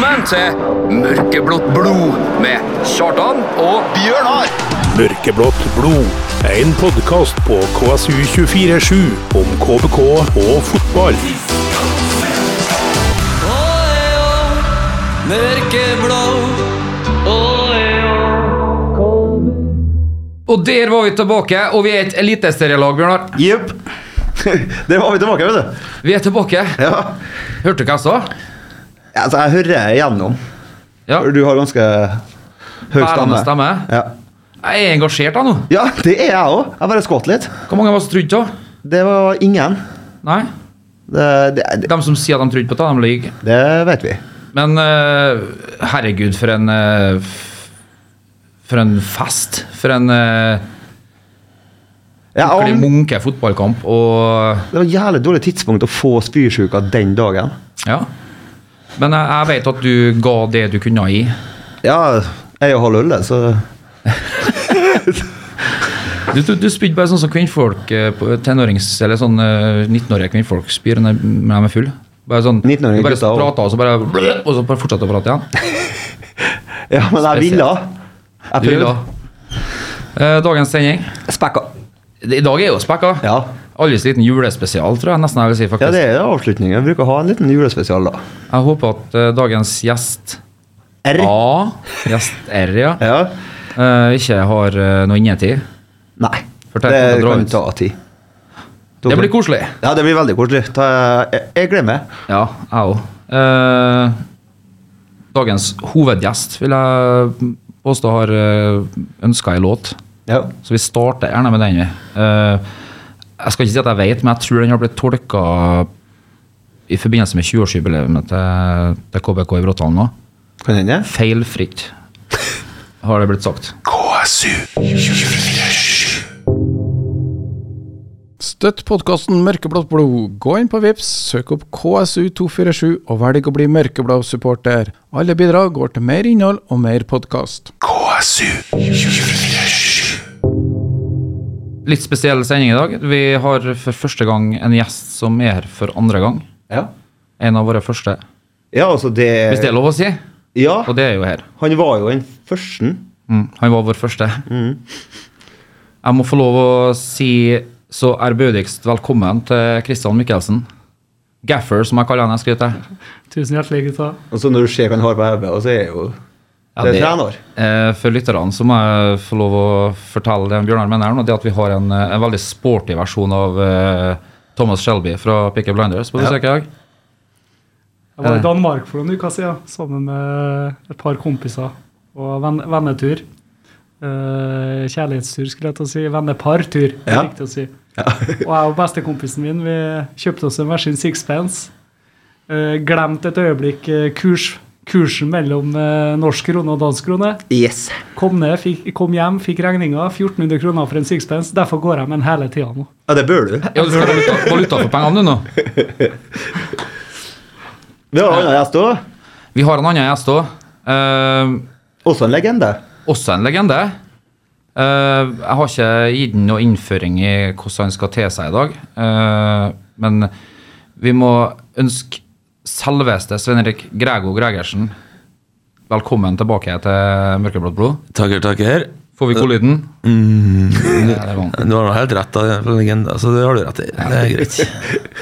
Velkommen til Mørkeblått blod med Kjartan og Bjørnar! Mørkeblått blod. En podkast på KSU247 om KBK og fotball. Og der var vi tilbake, og vi er et eliteserielag, Bjørnar. Jepp. Der var vi tilbake, vet du. Vi er tilbake. Ja. Hørte du hva jeg sa? Altså, jeg hører igjennom. Ja. Du har ganske høy Bærende stemme. Ja. Jeg er engasjert, da nå. ja, det er jeg òg. Jeg bare skvatt litt. Hvor mange var det som trodde på? Det var ingen. Nei? Det, det, det, De som sier at de trodde på det, de lyver. det vet vi. Men uh, herregud, for en uh, For en fest. For en uh, Ja, munke fotballkamp. Og det var et jævlig dårlig tidspunkt å få spysjuka den dagen. ja. Men jeg, jeg vet at du ga det du kunne gi. Ja, jeg er jo halv ulle, så Du, du, du spydde bare sånn som kvinnfolk eh, på tenårings... Eller sånn eh, 19-årige kvinnfolk spyr når de er full. Bare sånn, 19-årige du bare gutter også. prater, og så bare Og så bare fortsetter å prate igjen. Ja, men jeg ville. Jeg Du prøvde. Eh, dagens sending. Spekka. I dag er jo spekka. Ja. Alles liten julespesial, tror jeg nesten jeg vil si. ja, det er avslutningen. Jeg bruker å ha en liten julespesial, da. Jeg håper at uh, dagens gjest R. A, gjest R, ja, Ja. Uh, ikke har uh, noe innetid. Nei. Fortell, det kan ut. ta tid. Det blir koselig. Ja, det blir veldig koselig. Ta, jeg, jeg gleder meg. Ja, jeg òg. Uh, dagens hovedgjest vil jeg påstå har ønska ei låt. Ja. Så vi starter gjerne med den. vi. Eh, jeg skal ikke si at jeg vet, men jeg tror den har blitt tolka i forbindelse med 20-årsjubileet til, til KBK i Bråtalen nå. Kan hende. Feilfritt, har det blitt sagt. KSU Støtt podkasten Mørkeblått blod. Gå inn på Vips, søk opp KSU247 og velg å bli mørkeblå supporter. Alle bidrag går til mer innhold og mer podkast. Litt spesiell sending i dag. Vi har for første gang en gjest som er her for andre gang. Ja. En av våre første, ja, altså det hvis det er lov å si. Ja, Og det er jo her. han var jo den første. Mm, han var vår første. Jeg må få lov å si så ærbødigst velkommen til Christian Mikkelsen. Gaffer, som jeg kaller han. jeg skryter. Tusen hjertelig, gutta. Og så når du ser hva han har på hodet, så er jo Ja, det det- er trener. Eh, for lytterne så må jeg få lov å fortelle det Bjørnar mener nå, det at vi har en, eh, en veldig sporty versjon av eh, Thomas Shelby fra Picky Blinders på Ja. besøk i dag. Jeg var Eh. i Danmark for noen uker siden sammen med et par kompiser og venn, vennetur. Eh, kjærlighetstur, skulle jeg til å si. Vennepartur, Ja. riktig å si. og jeg og bestekompisen min vi kjøpte oss en hver sin sixpence. Uh, glemte et øyeblikk eh, kurs, kursen mellom eh, norsk krone og dansk krone. Yes. Kom ned, fikk, kom hjem, fikk regninga. 1400 kroner for en sixpence. Derfor går jeg med den hele tida nå. Ja, det bør du. Ja, du skal ha valuta, valuta for pengene du nå. Vi har en annen gjest òg. Vi har en annen gjest òg. Også en legende. også en legende. Uh, jeg har ikke gitt ham noe innføring i hvordan han skal te seg i dag. Uh, men vi må ønske selveste Svein Erik Grego Gregersen velkommen tilbake til Mørkeblått blod. Takker, takker. Får vi godlyden? Mm, du har helt rett, da, for legende, så det har du rett i. Det er greit.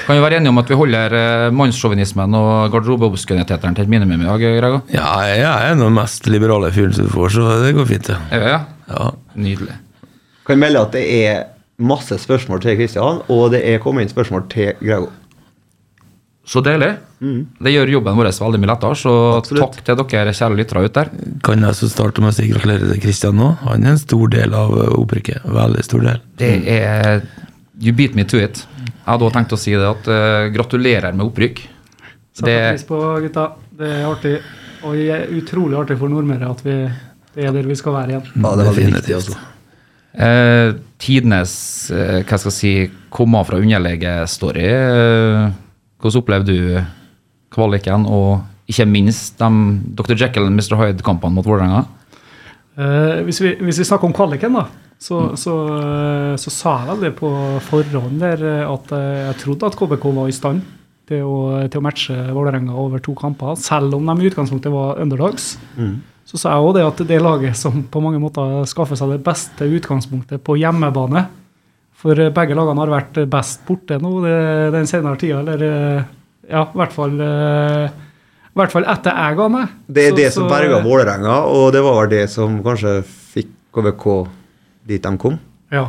Kan vi være enige om at vi holder eh, mannssjåvinismen og garderobeobskøniteten til et minimum i dag, Grego? Ja, jeg er den mest liberale fyren du får, så det går fint, det. Ja, ja. Ja. Nydelig. Kan melde at det er masse spørsmål til Kristian, og det er kommet inn spørsmål til Grego. Så deilig. Det gjør jobben vår veldig mye lettere, så Absolutt. takk til dere kjære lyttere ute der. Kan jeg så starte med å si gratulerer til Kristian nå? Han er en stor del av eh, opprykket. Veldig stor del. Det er You beat me to it. Jeg hadde også tenkt å si det at uh, gratulerer med opprykk. Setter Det, pris på, gutta. Det er artig. Og det er utrolig artig for nordmøre at vi, det er der vi skal være igjen. Ja, det er veldig viktig, altså. eh, tidenes eh, hva skal jeg si, komma fra underlege-story. Eh, hvordan opplevde du kvaliken, og ikke minst de Dr. Jekyll og Mr. Hyde-kampene mot Vålerenga? Eh, hvis, vi, hvis vi snakker om kvaliken, da, så, så, så, så sa jeg vel det på forhånd der eh, at eh, jeg trodde at KBK var i stand. til å, til å matche Vålerenga over to kamper, selv om de i utgangspunktet var underdogs. Så sa jeg òg det at det laget som på mange måter skaffer seg det beste utgangspunktet på hjemmebane. For eh, begge lagene har vært best borte nå det, den senere tida, eller eh, ja, i hvert fall eh, i hvert fall etter jeg ga meg. Det er Så- det som så- berga Vålerenga, og det var vel det som kanskje fikk KVK dit de kom. Ja.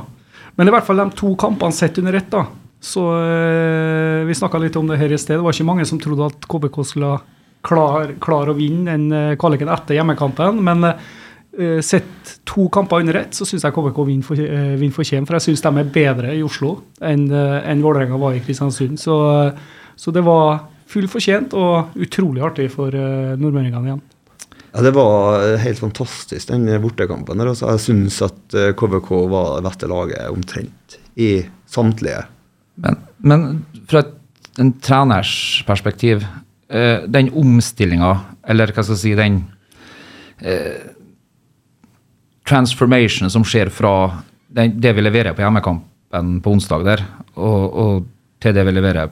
Men i hvert fall de to kampene sett under ett, da. Så øh, Vi snakka litt om det her i sted. Det var ikke mange som trodde at KBK skulle klare klar å vinne den eh, kvaliken etter hjemmekampen. Men eh, sett to kamper under ett, så syns jeg KBK vinner for, uh, vinner Kjem. For jeg syns de er bedre i Oslo enn uh, enn Vålerenga var i Kristiansund. Så, så det var fullt fortjent og utrolig artig for uh, nordmøringene igjen. Ja, Det var helt fantastisk, den bortekampen. der. Altså, jeg syns at KVK var det beste laget omtrent i samtlige. Men, men fra et, en treners perspektiv, eh, den omstillinga, eller hva skal jeg si, den eh, transformation som skjer fra det vi leverer på hjemmekampen på onsdag der, og, og til det vi leverer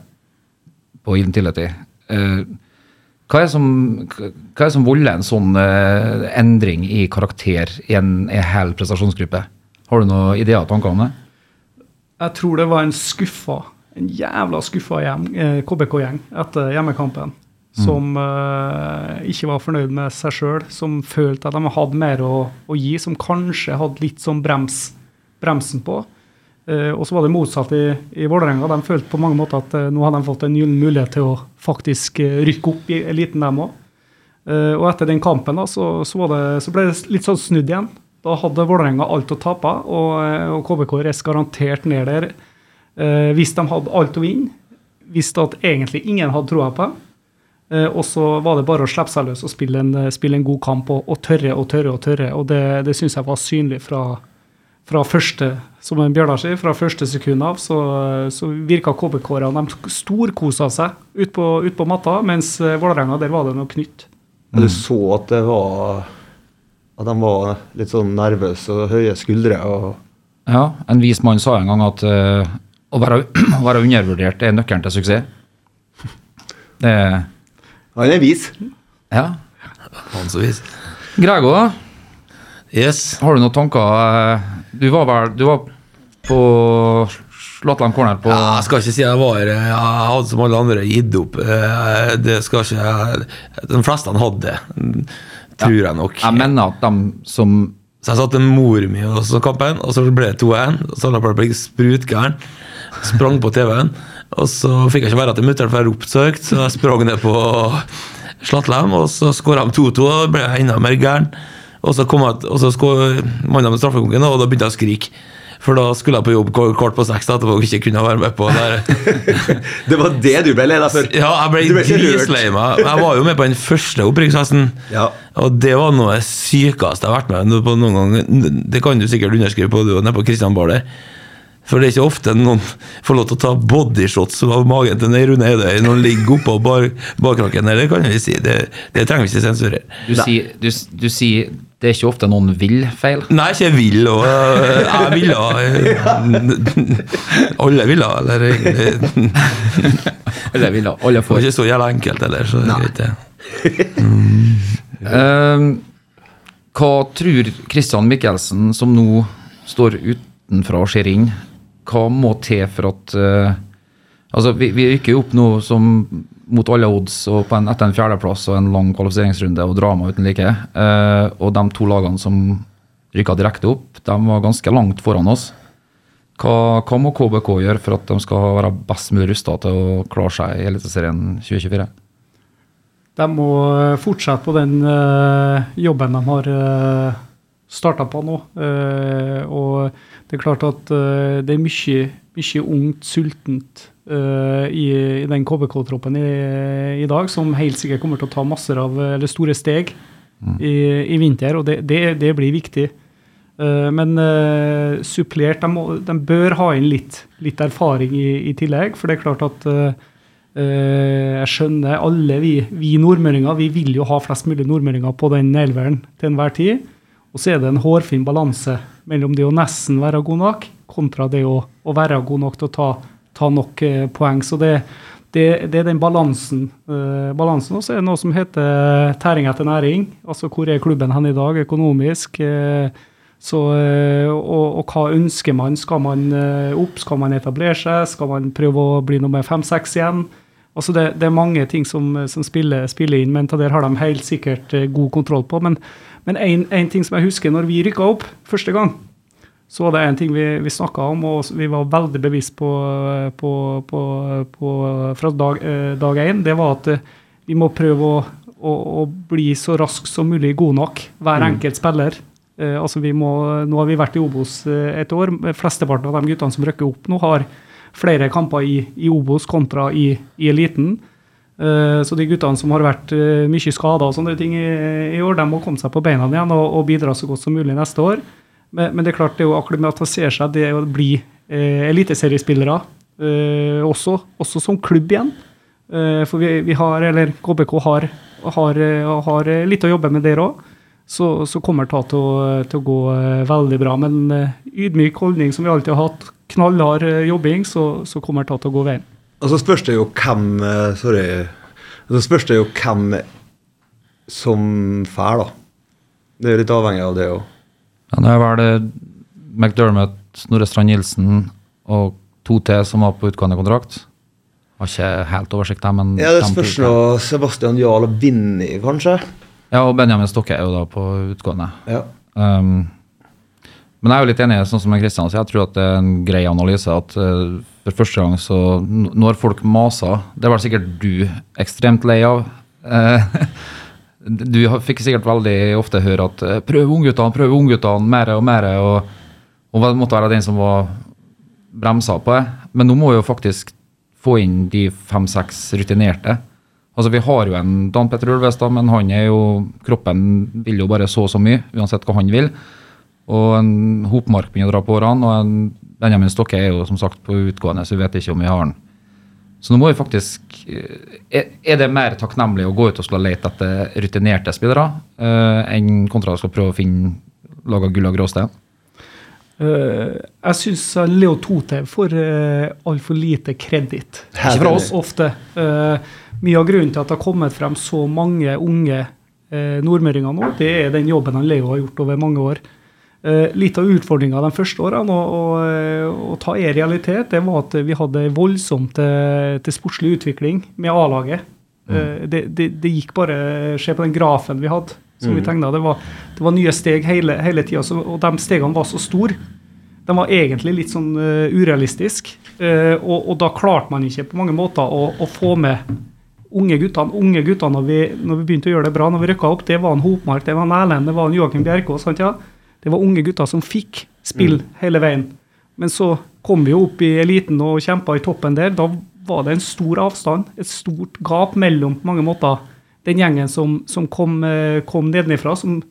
på Intility. Uh, som, hva er det som volder en sånn uh, endring i karakter i en, en hel prestasjonsgruppe? Har du noen ideer og tanker om det? Jeg tror det var en skuffa, en jævla skuffa eh, KBK-gjeng etter hjemmekampen. Som uh, ikke var fornøyd med seg sjøl, som følte at de hadde mer å, å gi, som kanskje hadde litt sånn brems, bremsen på. Uh, og så var det motsatt i, i Vålerenga. De følte på mange måter at uh, nå hadde de fått en gyllen mulighet til å faktisk rykke opp i eliten, dem òg. og etter den kampen da, så, så, det, så ble det litt sånn snudd igjen. Da hadde Vålerenga alt å tape, og, og KBK reiste garantert ned der hvis de hadde alt å vinne. Hvis at egentlig ingen hadde troa på dem. Eh, og så var det bare å slippe seg løs og spille en, eh, spille en god kamp og, og tørre og tørre. og tørre, og Det, det syns jeg var synlig fra, fra første som en Bjørnar sier, fra første sekund av. Så, så virka KBK-erne De storkosa seg ut på, ut på matta, mens eh, Vålerenga der var det noe knytt. Mm. Du så at det var At de var litt sånn nervøse og høye skuldre. og Ja, en vis mann sa en gang at uh, å, være, å være undervurdert er nøkkelen til suksess. Det er Han er vis. Ja. Han så vis. Grego, da? Yes. Har du noen tanker? eh, Du var vel Du var på Slottland corner på Ja, jeg skal ikke si jeg var Jeg hadde som alle andre gitt opp. Eh, Det skal ikke De fleste han hadde det, tror jeg nok. Jeg mener at de som Så jeg satte mor mi og så kampen, og så ble det 2-1. Og så ble jeg sprutgæren. Sprang på TV-en. Og så fikk jeg ikke være til mutter'n, for jeg ropte så høyt, så jeg sprang ned på Slattlem, og så skåra de 2-2, og da ble jeg enda mer gæren. Og så kom jeg, og så mannen med straffekonken, og da begynte jeg å skrike. For da skulle jeg på jobb kvart på seks etterpå og ikke kunne være med på det. Det var det du ble lei deg for? Ja, jeg ble grislei meg. Jeg var jo med på den første opprykksfesten. Ja. Og det var noe av det sykeste jeg har vært med på noen gang. Det kan du sikkert underskrive på, du nede på Christian Bar der. For det er ikke ofte noen får lov til å ta bodyshots av magen til Rune Eidøy når han ligger oppå bar, barkrakken. Det kan vi si. Det, det trenger vi ikke sensurere. Du sier, du, du sier det er ikke ofte noen vil feil. Nei, ikke vil, og øh, jeg ville. Alle ville, eller egentlig. Alle vil alle Det får. var ikke så jævla enkelt heller, så det er greit, det. Eh, hva tror Christian Mikkelsen, som nå står utenfra og ser inn, hva må til for at eh, Altså, vi, vi rykker jo opp nå som mot alle odds og på en, etter en fjerdeplass og en lang kvalifiseringsrunde og drama uten like. Eh, og de to lagene som rykka direkte opp, de var ganske langt foran oss. Hva, hva må KBK gjøre for at de skal være best mulig rusta til å klare seg i Eliteserien 2024? De må fortsette på den eh, jobben de har uh, starta på nå. Eh, og det er klart at eh, det er mye, mye ungt, sultent eh, i, i den KBK-troppen i, i dag, som helt sikkert kommer til å ta masser av, eller store steg i, i vinter, og det, det, det blir viktig. Men supplert de, må, de bør ha inn litt, litt erfaring i, tillegg, for det er klart at jeg skjønner alle vi, vi nordmøringer, vi vil jo ha flest mulig nordmøringer på den elveren til enhver tid. Og så er det en hårfin balanse mellom det å nesten være god nok, kontra det å, å være god nok til å ta, ta nok eh, poeng. Så det, det, det er den balansen. Eh, balansen Og så er det noe som heter tæring etter næring. Altså hvor er klubben hen i dag økonomisk? Eh, så, uh, og, og, hva ønsker man? Skal man opp? Skal man etablere seg? Skal man prøve å bli nummer fem-seks igjen? Altså det, det, er mange ting som, som spiller, spiller, inn, men det har de helt sikkert god kontroll på. Men en ting som jeg husker når vi rykka opp første gang, så var det en ting vi, vi snakka om, og vi var veldig bevisst på, på, på, på fra dag, eh, én. Det var at eh, vi må prøve å, å, å bli så rask som mulig god nok, hver mm. enkelt spiller. Eh, altså vi må, nå har vi vært i Obos eh, et år. Flesteparten av de guttene som rykker opp nå, har flere kamper i, i Obos kontra i, i eliten. Eh, så de guttene som har vært eh, mye skada og sånne ting i, i, år, de må komme seg på beina igjen og, og bidra så godt som mulig neste år. Men, men, det er klart det å akklimatisere seg, det å bli eh, eliteseriespillere også, også, som klubb igjen. For vi, vi, har, eller KBK har, har, har litt å jobbe med der òg. Så, så, kommer det til å, til å gå veldig bra. Men ydmyk holdning som vi alltid har hatt, knallhard jobbing, så, så kommer det til å gå veien. Og så spørs det jo hvem Sorry. Så spørs det jo hvem som fær, da. Det er litt avhengig av det òg. Ja, det er vel McDermott, Snorre Strand Nilsen og to til som var på utgående kontrakt. Har ikke helt oversikt der, men Ja, Det spørs nå Sebastian Jarl og Vinni, kanskje? Ja, og Benjamin Stokke er jo da på utgående. Ja. Um, men jeg er jo litt enig sånn som Kristian sier, jeg tror at det er en grei analyse at uh, for første gang så Når folk maser Det var sikkert du ekstremt lei av. Uh, Du fikk sikkert veldig ofte høre at eh, 'prøv ungguttene, prøv ungguttene', mer og mer. Og, og måtte være den som var bremsa på det. Men nå må vi jo faktisk få inn de fem-seks rutinerte. Altså Vi har jo en Dan Petter Ulvestad, men han er jo kroppen vil jo bare så og så mye, uansett hva han vil. Og en Hopmark begynner å dra på årene, og en Benjamin Stokke er jo som sagt på utgående, så vi vet ikke om vi har han. Så nå må vi faktisk eh, Er det mer takknemlig å gå ut og skulle lete etter rutinerte spillere uh, enn kontra å skal prøve å finne lage gull og gråstein? Uh, jeg syns Leo Totev får uh, altfor lite kreditt. Ikke fra oss. Ofte. Uh, mye av grunnen til at det har kommet frem så mange unge uh, nordmøringer nå, det er den jobben han Leo har gjort over mange år. Eh, litt av utfordringa de første årene å, å, ta er realitet, det var at vi hadde voldsomt til, til sportslig utvikling med A-laget. Mm. Eh, det, det, det, gikk bare Se på den grafen vi hadde, som mm. vi tegna. Det, det, var nye steg hele, hele tida, og de stegene var så store. De var egentlig litt sånn uh, urealistiske. Uh, og, og, da klarte man ikke på mange måter å, å få med unge guttene. Unge guttene når vi, når vi, begynte å gjøre det bra, når vi rykka opp, det var en Hopmark, det var en Erlend, det var en Joakim Bjerkås. sant ja? Det var unge gutter som fikk spill mm. hele veien. Men så kom vi jo opp i eliten og kjempa i toppen der. Da var det en stor avstand, et stort gap mellom på mange måter den gjengen som, som kom, eh, kom nedenifra. som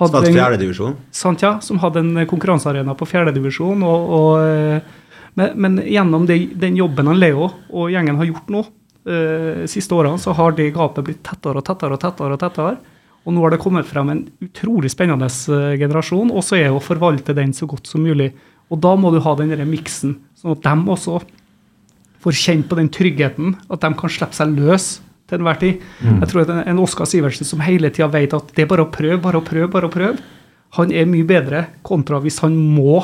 hadde en, fjerdedivisjon? Sant, ja. Som hadde en konkurransearena på fjerdedivisjon. Og, og, eh, men, men, gjennom de, den jobben han Leo og gjengen har gjort nå, uh, siste årene, så har det gapet blitt tettere og tettere og tettere. og tettere. Og nå har det kommet frem en utrolig spennende eh, generasjon, og så er det å forvalte den så godt som mulig. Og da må du ha den miksen, sånn at de også får kjent på den tryggheten, at de kan slippe seg løs til enhver tid. Mm. Jeg tror at en Oskar Sivertsen som hele tida vet at det er bare å prøve, bare å prøve, bare å prøve, han er mye bedre kontra hvis han må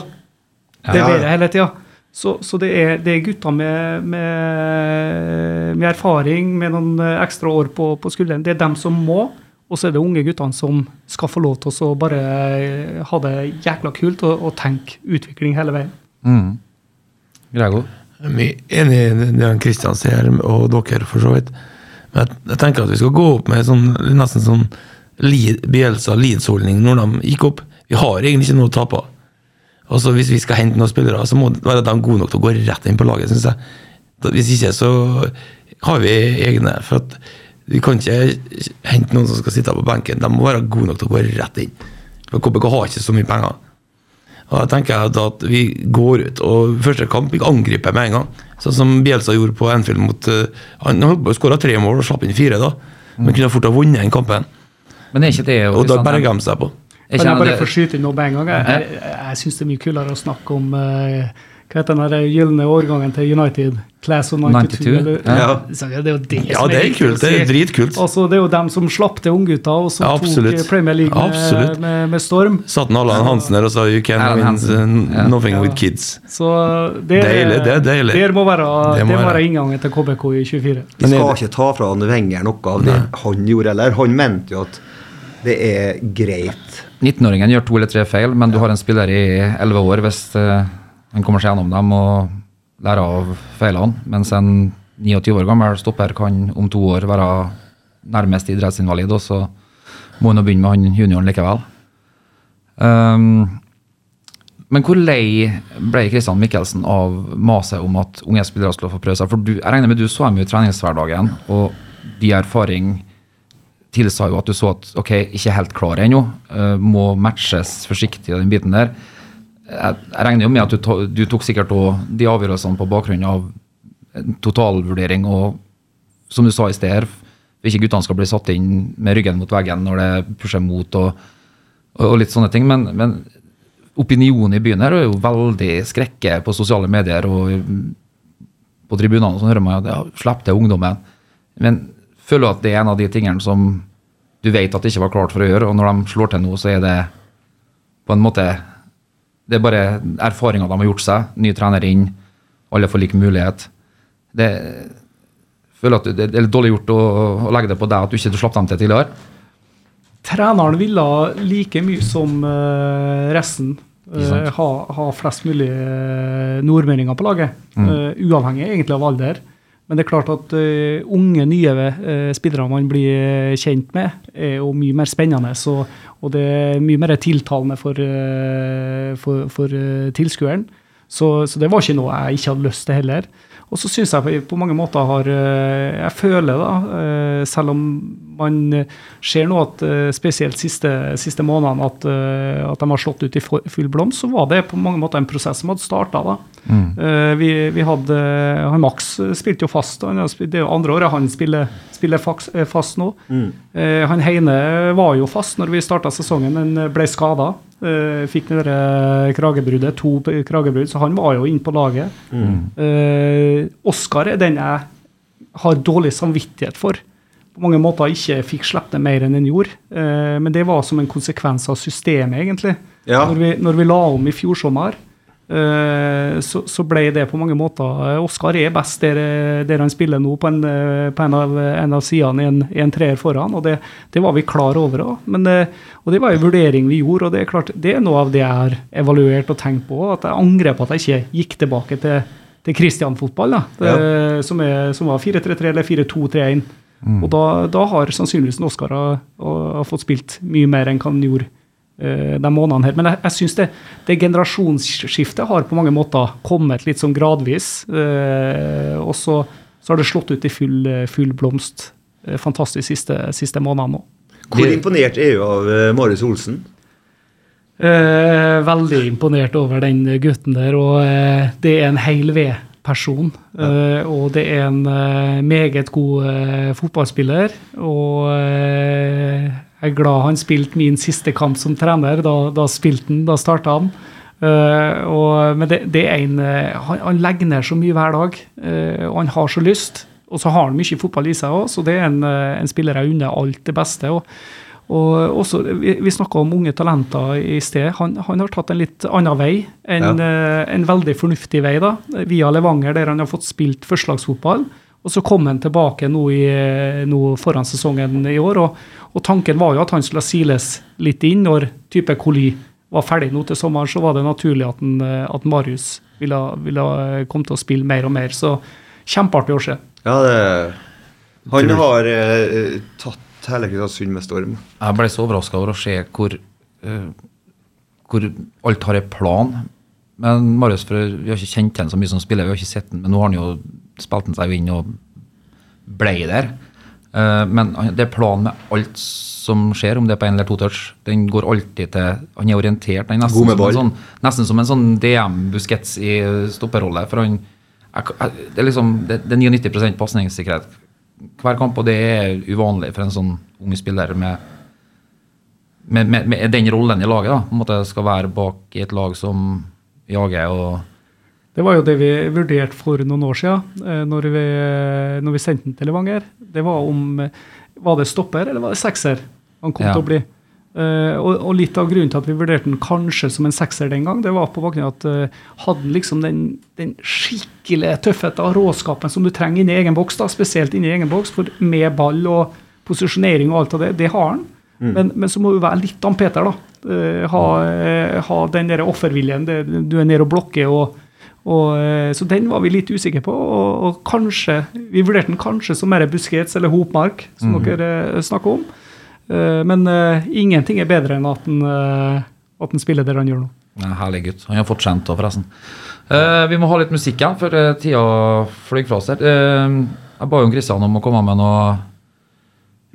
levere ja. hele tida. Så, så, det, er, det er gutter med, med, med, erfaring, med noen ekstra år på, på skulderen. Det er dem som må. Og så er det unge guttene som skal få lov til å bare eh, ha det jækla kult og, og tenke utvikling hele veien. Mm. Gregor? Jeg er enig i det Kristian sier, og dere for så vidt. Men jeg, jeg, tenker at vi skal gå opp med sånn, nesten sånn Bielsa Leeds-holdning når de gikk opp. Vi har egentlig ikke noe å tape. Og så Hvis vi skal hente noen spillere, så må de være gode nok til å gå rett inn på laget, syns jeg. Hvis ikke, så har vi egne. for at vi kan ikke hente noen som skal sitte på benken. De må være gode nok til å gå rett inn. For KBK har ikke så mye penger. Og jeg tenker at Vi går ut og første kamp vi angriper med en gang. Sånn som Bielsa gjorde på Anfield mot uh, Han skåra tre mål og slapp inn fire, da. Men kunne fort ha vunnet den kampen. Men er ikke det Og da berga de seg på. Kan jeg bare få skyte inn noe med en gang? Jeg, jeg, jeg syns det er mye kulere å snakke om uh, Hva heter den der gylne årgangen til United? Class of 92? 92, eller? ja. Så Det er jo det Ja, som det er kult. Det er dritkult. Altså, det er jo dem som slapp til unggutta, og som Ja, tok Premier League med, med, med storm. Satt Allan Hansen der og sa 'you can win Hansen, uh, nothing Ja. with kids'. Så det, Deilig, det er deilig. Det må være, Det må være inngangen til KBK i 24. Vi Men er skal ikke ta fra han Wenger noe av det han gjorde, eller? Han mente jo at det er greit. 19-åringen gjør to eller tre feil, men du har en spiller i 11 år hvis eh, han kommer seg gjennom dem og lærer av feilene. Mens en 29 år gammel stopper kan om to år være nærmest idrettsinvalid, og så må han begynne med han junioren likevel. Um, men hvor lei ble Kristian Mikkelsen av maset om at unge spillere skulle få prøve seg? For du, jeg regner med du så dem i treningshverdagen, og de erfaring tilsa jo at du så at ok, ikke helt klar ennå, uh, må matches forsiktig i den biten der. Jeg, regner jo med at du, du tok sikkert de avgjørelsene på bakgrunn av en totalvurdering og som du sa i sted, her, ikke guttene skal bli satt inn med ryggen mot veggen når det pusher mot og, og litt sånne ting. Men, men opinionen i byen her er jo veldig skrekke på sosiale medier og på tribunene. sånn hører man at ja, slipp til ungdommen. Men føler du at det er en av de tingene som du vet at det ikke var klart for å gjøre, og når de slår til nå, så er det på en måte Det er bare erfaringer de har gjort seg. Ny trener inn, alle får lik mulighet. Det føler at det er litt dårlig gjort å, å legge det på deg at du ikke slapp dem til tidligere. Treneren ville like mye som eh, resten eh, ha, ha flest mulig uh, nordmenninger på laget. Mm. eh, uavhengig egentlig av alder. Men det er klart at eh, unge, nye eh, spillere man blir eh, kjent med, er jo mye mer spennende. Så, og det er mye mer tiltalende for, eh, for, for eh, tilskueren. Så, så det var ikke noe jeg ikke hadde lyst til heller. Og så syns jeg på- mange måter har eh, Jeg føler, da, selv om man ser nå at spesielt siste, siste månedene at, at de har slått ut i full blomst, så var det på mange måter en prosess som hadde starta. da. Eh, Vi, vi hadde han Max spilte jo fast. Han det er jo andre året han spiller, spiller faks, eh, fast nå. Eh, Han Heine var jo fast når vi starta sesongen, men ble skada. Fikk det kragebruddet, to kragebrudd, så han var jo inne på laget. Mm. Oskar er den jeg har dårlig samvittighet for. På mange måter ikke fikk slippe det mer enn en gjorde. Eh, men det var som en konsekvens av systemet, egentlig. Ja. Når, vi, når vi la om i fjor sommer, så, så ble det på mange måter Oskar er best der, der han spiller nå, på en, eh, på en av, en av sidene i en, en treer foran. og Det, det var vi klar over òg. Og det var en vurdering vi gjorde. og Det er klart, det er noe av det jeg har evaluert og tenkt på. At jeg angrer på at jeg ikke gikk tilbake til, til Christian-fotball, ja. som, som var 4-3-3 eller 4-2-3-1. Og da, da har sannsynligvis Oskar fått spilt mye mer enn han gjorde eh, de månedene her. Men jeg, jeg syns det, det generasjonsskiftet har på mange måter kommet litt sånn gradvis. eh, og så, så har det slått ut i full, full blomst. Eh, fantastisk siste, siste månedene nå. Hvor imponert er du av eh, Marius Olsen? Eh, veldig imponert over den gutten der, og eh, det er en heil ved-person. Eh, og det er en eh, meget god eh, fotballspiller, og eh, jeg er glad han spilte min siste kamp som trener. Da, da spilte han, da starta han. Uh, og, men det, det er en eh, han, han legger ned så mye hver dag, uh, og han har så lyst. Og så har han mye fotball i seg òg, så det er en, en spiller jeg unner alt det beste. og og også, Vi, vi snakka om unge talenter i sted. Han, han har tatt en litt annen vei. En, eh, en veldig fornuftig vei, da, via Levanger, der han har fått spilt førstelagsfotball. Og så kom han tilbake nå, i, nå foran sesongen i år. Og, og tanken var jo at han skulle siles litt inn når type Coli var ferdig nå til sommeren. Så var det naturlig at, en, eh, at Marius ville, ville komme til å spille mer og mer. Så kjempeartig å se. Ja, det, han har eh, tatt hele Kristiansund med storm. Jeg ble så overraska over å se hvor, eh, hvor alt har en plan. Men Marius, for vi har ikke kjent ham så mye som spiller, vi har ikke sett ham, men nå har han jo spilt han seg jo inn og ble der. Eh, men det er plan med alt som skjer, om det er på en eller to touch. Den går alltid til Han er orientert. Han er nesten, som en sånn, nesten som en sånn DM-buskets i stopperrolle. For han Det er liksom det, det er 99 pasningssikkerhet hver kamp, og det er uvanlig for en sånn ung spiller med, med, med, med den rollen i laget. da, på en måte Skal være bak i et lag som jager og Det var jo det vi vurderte for noen år siden, eh, når vi, når vi sendte den til Levanger. Det var om eh, Var det stopper, eller var det sekser han kom Ja. til å bli? Eh, og, og litt av grunnen til at vi vurderte den kanskje som en sekser den gang, det var på bakgrunn av at eh, hadde liksom den, den skikkelig tøffheten og råskapen som du trenger inni egen boks, da, spesielt inni egen boks, for med ball og posisjonering og alt av det, det har han. Men, men så må du være litt ampeter, da. Eh, ha, eh, ha den der offerviljen. Det, du er nede og blokker og og, eh, så den var vi litt usikre på, og, og kanskje Vi vurderte den kanskje som mer buskets eller Hopmark, som dere eh, snakker om. Eh, men uh, ingenting er bedre enn at den, uh, at den spiller der han gjør nå. Ja, herlig gutt. Han har fortjent det, forresten. Uh, vi må ha litt musikk igjen, for tida flyr fra oss her. Eh, jeg ba jo Kristian om å komme med noe,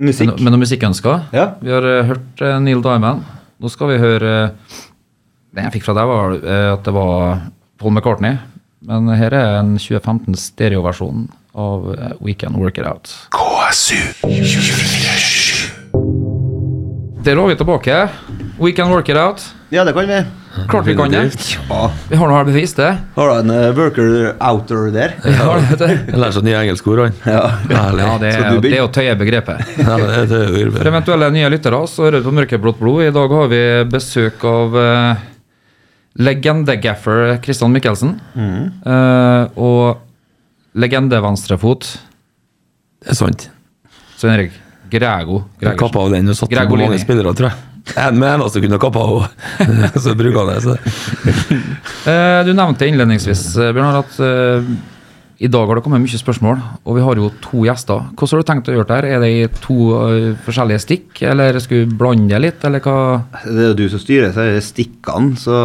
Musikk. med noe musikkønsker. Ja. Vi har hørt Neil Diamond. Nå skal vi høre Det jeg fikk fra deg, var at det var Paul McCartney. Men her er en 2015 stereoversjon av eh, We Can Work It Out. KSU Der var vi tilbake. We Can Work It Out. Ja, det kan vi. Klart vi kan det. Ja. Vi har noe her bevis, det. Har du en uh, worker outer der? Ja, det, det. Jeg lærer seg nye engelskord, han. Ja. Ja, det, er, det er å tøye begrepet. Ja, det, det er For eventuelle nye lyttere så hører du på Mørkeblått blod. I dag har vi besøk av uh, legendegaffer Christian Michelsen. Eh, og legende-venstrefot Det er sant. Svein Erik Grego. Kappa av den og satte på mange spillere, tror jeg. En med eneste kunne kappa av, så bruker han det. Så. uh, du nevnte innledningsvis eh, Bjørnar, at i dag har det kommet mye spørsmål, og vi har jo to gjester. Hvordan har du tenkt å gjøre det her? Er det i to eh, forskjellige stikk, eller skal vi blande det litt, eller hva? Det er jo du som styrer, så er det stikkene, så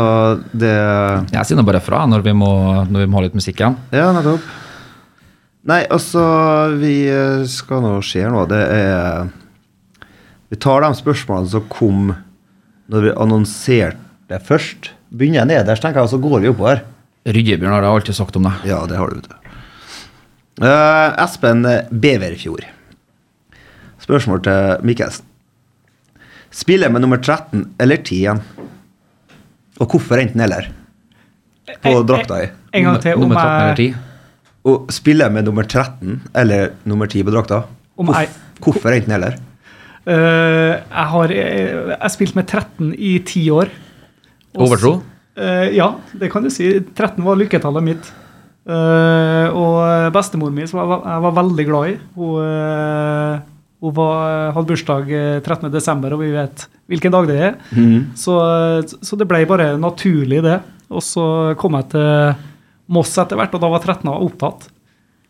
det Jeg sier nå bare fra når vi, må, når vi må ha litt musikk igjen. Ja, nettopp. Nei, altså, vi eh, skal nå se nå. Det er Vi tar de spørsmålene som kom når vi annonserte først. Begynner jeg nederst, tenker jeg, og så går vi oppover. Rydjebjørn har jeg alltid sagt om det. Ja, det har du, vet du. Eh, Espen Beverfjord. Spørsmål til Mikkelsen. Spiller med nummer 13 eller 10 igjen? Og hvorfor enten-eller? På drakta i. En gang til. Om Nummer 13 eller 10. Og spiller med nummer 13 eller nummer 10 på drakta? Om jeg- Hvorfor enten-eller? Uh, jeg har eh, jeg spilt med 13 i ti år. Overtro? Uh, ja, det kan du si. 13 var lykketallet mitt. Eh, og bestemoren min, som jeg var, jeg var veldig glad i, hun, eh, hun var, hadde bursdag eh, 13. desember, og vi vet hvilken dag det er. Så, så det ble bare naturlig, det. Og så kom jeg til Moss etter hvert, og da var 13 opptatt.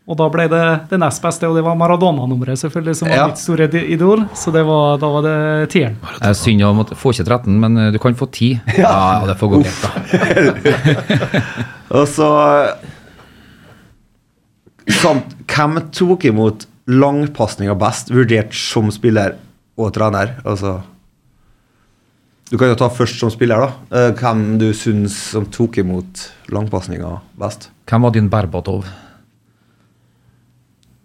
Og da ble det det nest beste, og det var Maradona-nummeret, selvfølgelig, som var Ja. mitt store idol. Så det var, da var det tieren. Jeg er synd å måtte få ikke 13, men eh, du kan få 10. Ja, det får gå greit, da. Og så samt, Hvem tok imot langpasninga best, vurdert som spiller og trener? Altså Du kan jo ta først som spiller, da. Eh, Hvem du syns som tok imot langpasninga best? Hvem var din Berbatov?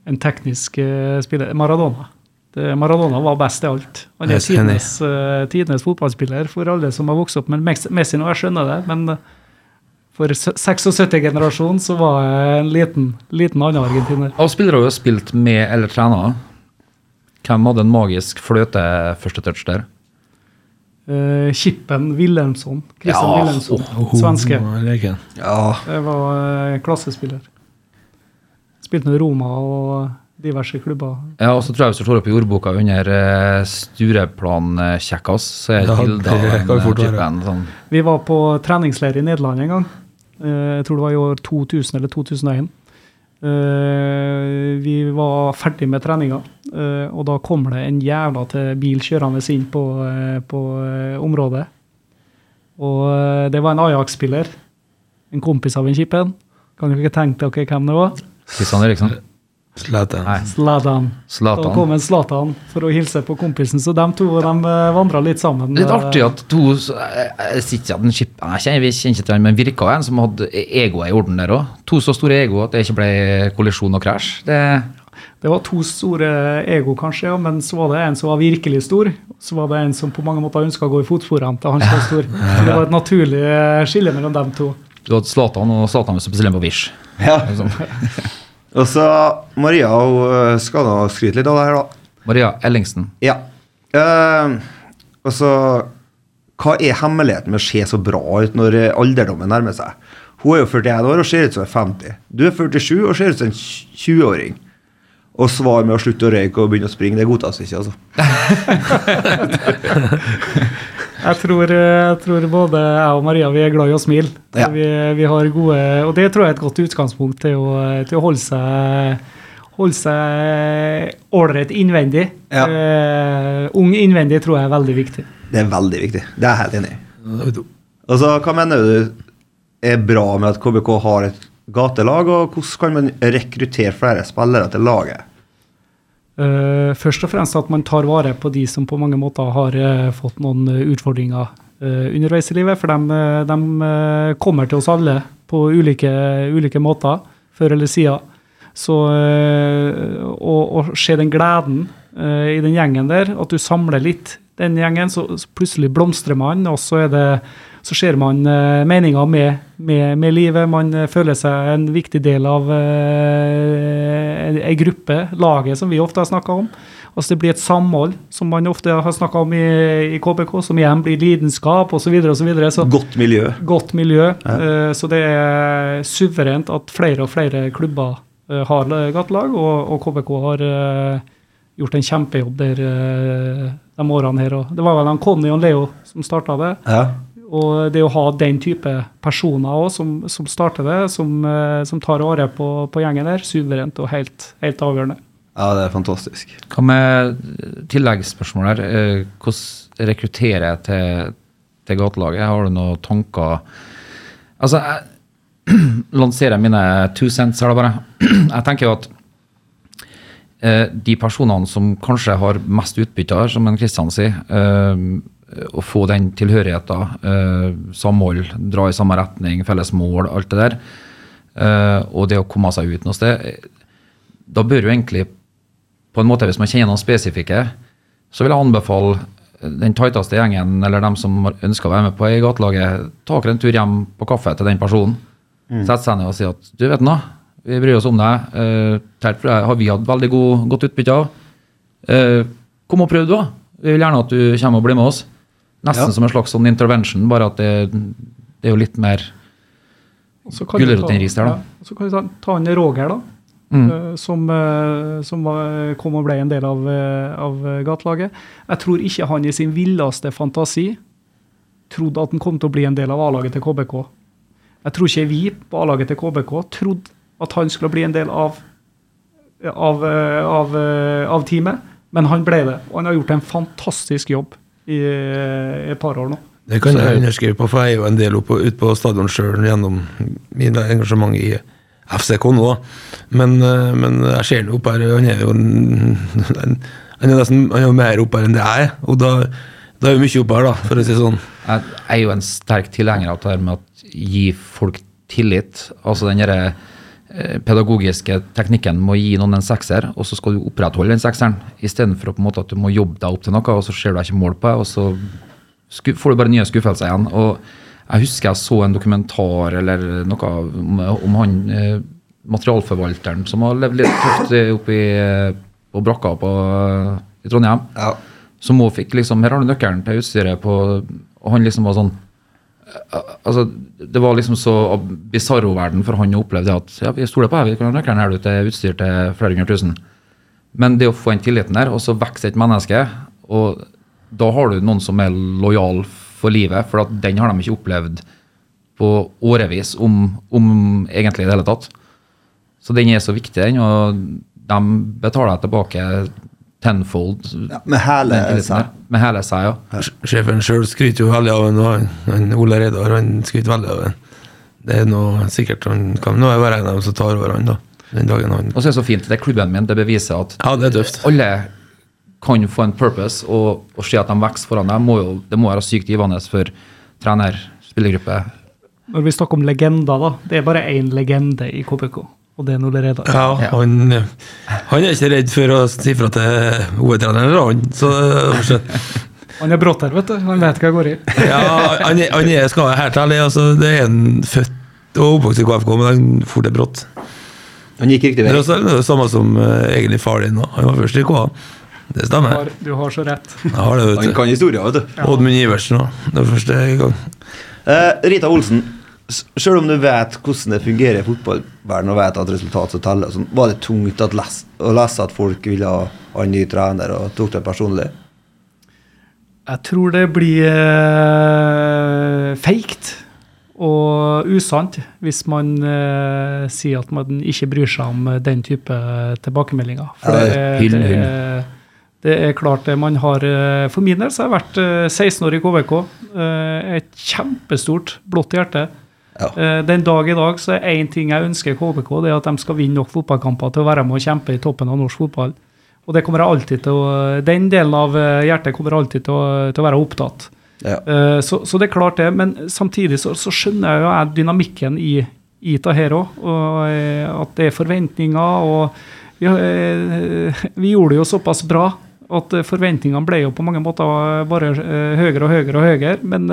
En teknisk eh, spiller. Maradona. Maradona var best i alt. Han er tidenes, uh, tidenes fotballspiller for alle som har vokst opp med Messi nå. Jeg skjønner det, men eh, for 76-generasjonen så var jeg en liten, liten annen argentiner. Av spillere du har spilt med eller trena, hvem hadde en magisk fløte første touch der? Uh, Kippen Wilhelmsson. Christian Ja, Wilhelmsson, svenske. Oh. Ja, Det var eh, klassespiller. Spilte med Roma og diverse klubber. Ja, og så tror jeg Hvis du slår opp i ordboka under uh, Stureplan-kjekkas, så er Ja, det den kan eh, fort Sånn. Vi var på treningsleir i Nederland en gang. Eh, Jeg tror det var i år 2000 eller 2001. Eh, Vi var ferdig med treninga, eh, og da kommer det en jævla til bil kjørende inn på, på området. Og det var en Ajax-spiller. En kompis av en Kippen. Kan dere ikke tenke dere hvem det var? Kristian Eriksen? Slete. Zlatan. Zlatan. Da kom en Zlatan for å hilse på kompisen, så de to de vandra litt sammen. Litt artig at to så- Jeg jeg ikke skip, jeg kjenner, ikke til han, men virka en som hadde egoet i orden der òg. To så store ego at det ikke ble kollisjon og krasj. Det, Det var to store ego, kanskje, ja, men så var det en som var virkelig stor. Så var det en som på mange måter ønska å gå i fotsporene til han som var stor. Så det var et naturlig eh, skille mellom dem to. Du hadde Zlatan, og Zlatan var spesielt på Wish. Ja. Liksom. Og så Maria hun øh, skal nå skryte litt av det her, da. Maria Ellingsen. Ja. Uh, og så Hva er hemmeligheten med å se så bra ut når eh, alderdommen nærmer seg? Hun er jo 41 år og ser ut som en 50. Du er 47 og ser ut som en 20-åring. Og svar med å slutte å røyke og begynne å springe, det godtas ikke, altså. Jeg tror, jeg tror både jeg og Maria vi er glad i å smile. Ja. Vi, vi har gode, og det tror jeg er et godt utgangspunkt til å, til å holde seg holde seg ålreit innvendig. Ja. Uh, ung innvendig tror jeg er veldig viktig. Det er veldig viktig. Det er jeg helt enig i. Altså, hva mener du er bra med at KBK har et gatelag, og hvordan kan man rekruttere flere spillere til laget? Eh, først og fremst at man tar vare på de som på mange måter har uh, fått noen eh, utfordringer uh, underveis i livet. For de, de kommer til oss alle på ulike, ulike måter, før eller siden. Så å, se den gleden i den gjengen der, at du samler litt den gjengen, så, så plutselig blomstrer man, og så, er det, så ser man uh, meninga med, med, med livet. Man eh, føler seg en viktig del av uh, ei gruppe, laget, som vi ofte har snakka om. Altså Det blir et samhold, som man ofte har snakka om i, i KBK, som igjen blir lidenskap osv. Godt miljø. godt miljø. Eh, så det er suverent at flere og flere klubber uh, har gatelag, og, og KBK har eh, gjort en kjempejobb der eh, de årene her. Og det var vel han Conny og Leo som starta det. Ja. Og det å ha den type personer også, som, som starter det, som, eh, som tar året på, på gjengen der, suverent og helt, helt avgjørende. ja, det er fantastisk. Hva med tilleggsspørsmål her? Eh, Hvordan rekrutterer jeg til, til gatelaget? Har du noen tanker? Altså, jeg lanserer mine two cents her, da bare. Jeg tenker jo at eh, de personene som kanskje har mest utbytte her, som en Kristian sier, å få den tilhørigheten, eh, samhold, dra i samme retning, felles mål, alt det der, eh, og det å komme seg ut noe sted, eh, da bør jo egentlig på en måte, hvis man kjenner noen spesifikke, så vil jeg anbefale den tighteste gjengen, eller dem som ønsker å være med på i gatelaget, ta dere en tur hjem på kaffe til den personen. Sett seg ned og si at du vet nå, vi bryr oss om deg. Uh, har vi hatt veldig god, godt utbytte av. Uh, kom og prøv, da. Vi vil gjerne at du kommer og blir med oss. Nesten Ja. som en slags sånn intervention, bare at det, det er jo litt mer Og så kan Gulrot ta- ris der, da. Ja, så kan vi ta, ta en Roger, da. Mm. eh, Som, eh, som kom og ble en del av, eh, av gatelaget. Jeg tror ikke han i sin villeste fantasi trodde at han kom til å bli en del av A-laget til KBK. Jeg tror ikke vi på A-laget til KBK trodde at han skulle bli en del av, av, av, av teamet, men han ble det. Og han har gjort en fantastisk jobb i, eh, et par år nå. Det kan jeg underskrive på, for jeg er jo en del oppe, ute på stadion sjøl gjennom min engasjement i FCK nå. Men, eh, men jeg ser ham opp her, han er jo han er nesten han er mer oppe her enn det jeg er. Og da, da er jo mye oppe her, da, for å si det sånn. Jeg er jo en sterk tilhenger av det her med å gi folk tillit. Altså den derre, pedagogiske teknikken med å gi noen en sekser, og så skal du opprettholde den sekseren, istedenfor at du må jobbe deg opp til noe, og så ser du ikke mål på det, og så får du bare nye skuffelser igjen. Og jeg husker jeg så en dokumentar eller noe om, om han eh, materialforvalteren som har levd litt tøft oppi eh, på brakka på, i Trondheim. Ja. Som òg fikk liksom Her har du nøkkelen til utstyret på Og han liksom var sånn eh, Altså, det var liksom så bisarro-verden for han å oppleve det at ja, vi stoler på deg, vi kan ha nøkkelen her du til utstyr til flere hundre tusen. Men det å få den tilliten der, og så vokser et menneske, og da har du noen som er lojal for livet, for at den har de ikke opplevd på årevis, om, om egentlig i det hele tatt. Så den er så viktig, den, og de betaler jeg tilbake tenfold. Ja, med hele seg. Med hele seg, ja. Sjefen sjøl skryter jo veldig av den, og han, Ole Reidar han skryter veldig av den. Det er noe sikkert han kan nå være en av dem som tar over han, da. Den dagen han Og så er det så fint, det er klubben min, det beviser at Ja, det er tøft. alle kan få en purpose, og, og se at de vokser foran deg, må jo, det må være sykt givende for trener, spillergruppe. Når vi snakker om legender, da. Det er bare én legende i KBK, og det er Ole Reidar. Ja, han, han er ikke redd for å si fra til hovedtreneren, eller han. Så Han er brått her, vet du. Han vet hva jeg går i. ja, han, han er, skal være helt ærlig, altså, det er en født og oppvokst i KFK, men han for det brått. Han gikk riktig Det vei. er også- det er det samme som uh, egentlig far din. da. Han var først i KA. Det Du stemmer. har, du har så rett. Har det, Han vet du. kan historia, vet du. Oddmund Iversen òg. Det var første gang. Uh, Rita Olsen, selv om du vet hvordan det fungerer i fotballverden og vet at resultat som teller, sånn, var det tungt at les, å lese at folk ville ha ha en ny trener og tok det personlig? Jeg tror det blir uh, feigt og usant hvis man eh, sier at man ikke bryr seg om eh, den type tilbakemeldinger. For Ja, det, er- hyll, det, er- det er klart det man har eh, For min del så har jeg vært eh, 16 år i KVK. eh, Et kjempestort blått hjerte. Ja. Eh, Den dag i dag så er én ting jeg ønsker KBK, det er at de skal vinne nok fotballkamper til å være med og kjempe i toppen av norsk fotball. Og det kommer jeg alltid til å, Den delen av eh, hjertet kommer alltid til å, til å være opptatt. Ja. Eh, Så, så det er klart det, men samtidig så, så skjønner jeg jo jeg dynamikken i, i det her òg. Og at det er forventninger. og vi, vi gjorde det jo såpass bra at forventningene ble jo på mange måter bare høyere og høyere og høyere. Men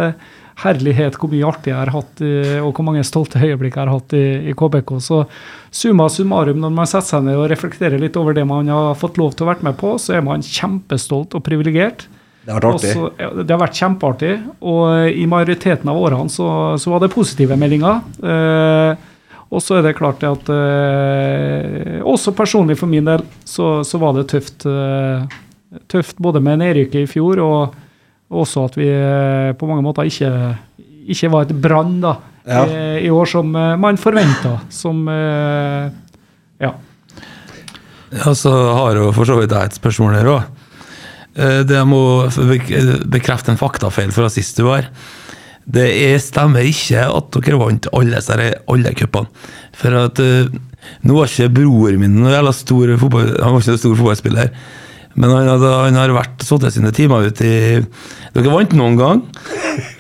herlighet hvor mye artig jeg har hatt, og hvor mange stolte øyeblikk jeg har hatt i, i KBK. Så summa summarum, når man setter seg ned og reflekterer litt over det man har fått lov til å være med på, så er man kjempestolt og privilegert. Det har vært artig. Også, det har vært kjempeartig, og i majoriteten av årene så, så var det positive meldinger. Eh, og så er det klart det at eh, Også personlig for min del så, så var det tøft. Eh, tøft både med nedrykket i fjor, og også at vi eh, på mange måter ikke, ikke var et brann da, Ja. eh, i år som eh, man forventa. Som Ja. Ja, så har jo for så vidt jeg et spørsmål her òg. Det må bekrefte en faktafeil fra sist du var. Det er, stemmer ikke at dere vant alle, alle cupene. For at nå var ikke broren min noe stor fotball, han var ikke en stor fotballspiller. Men han, hadde, han har vært sittet sine timer ut i Dere vant noen gang,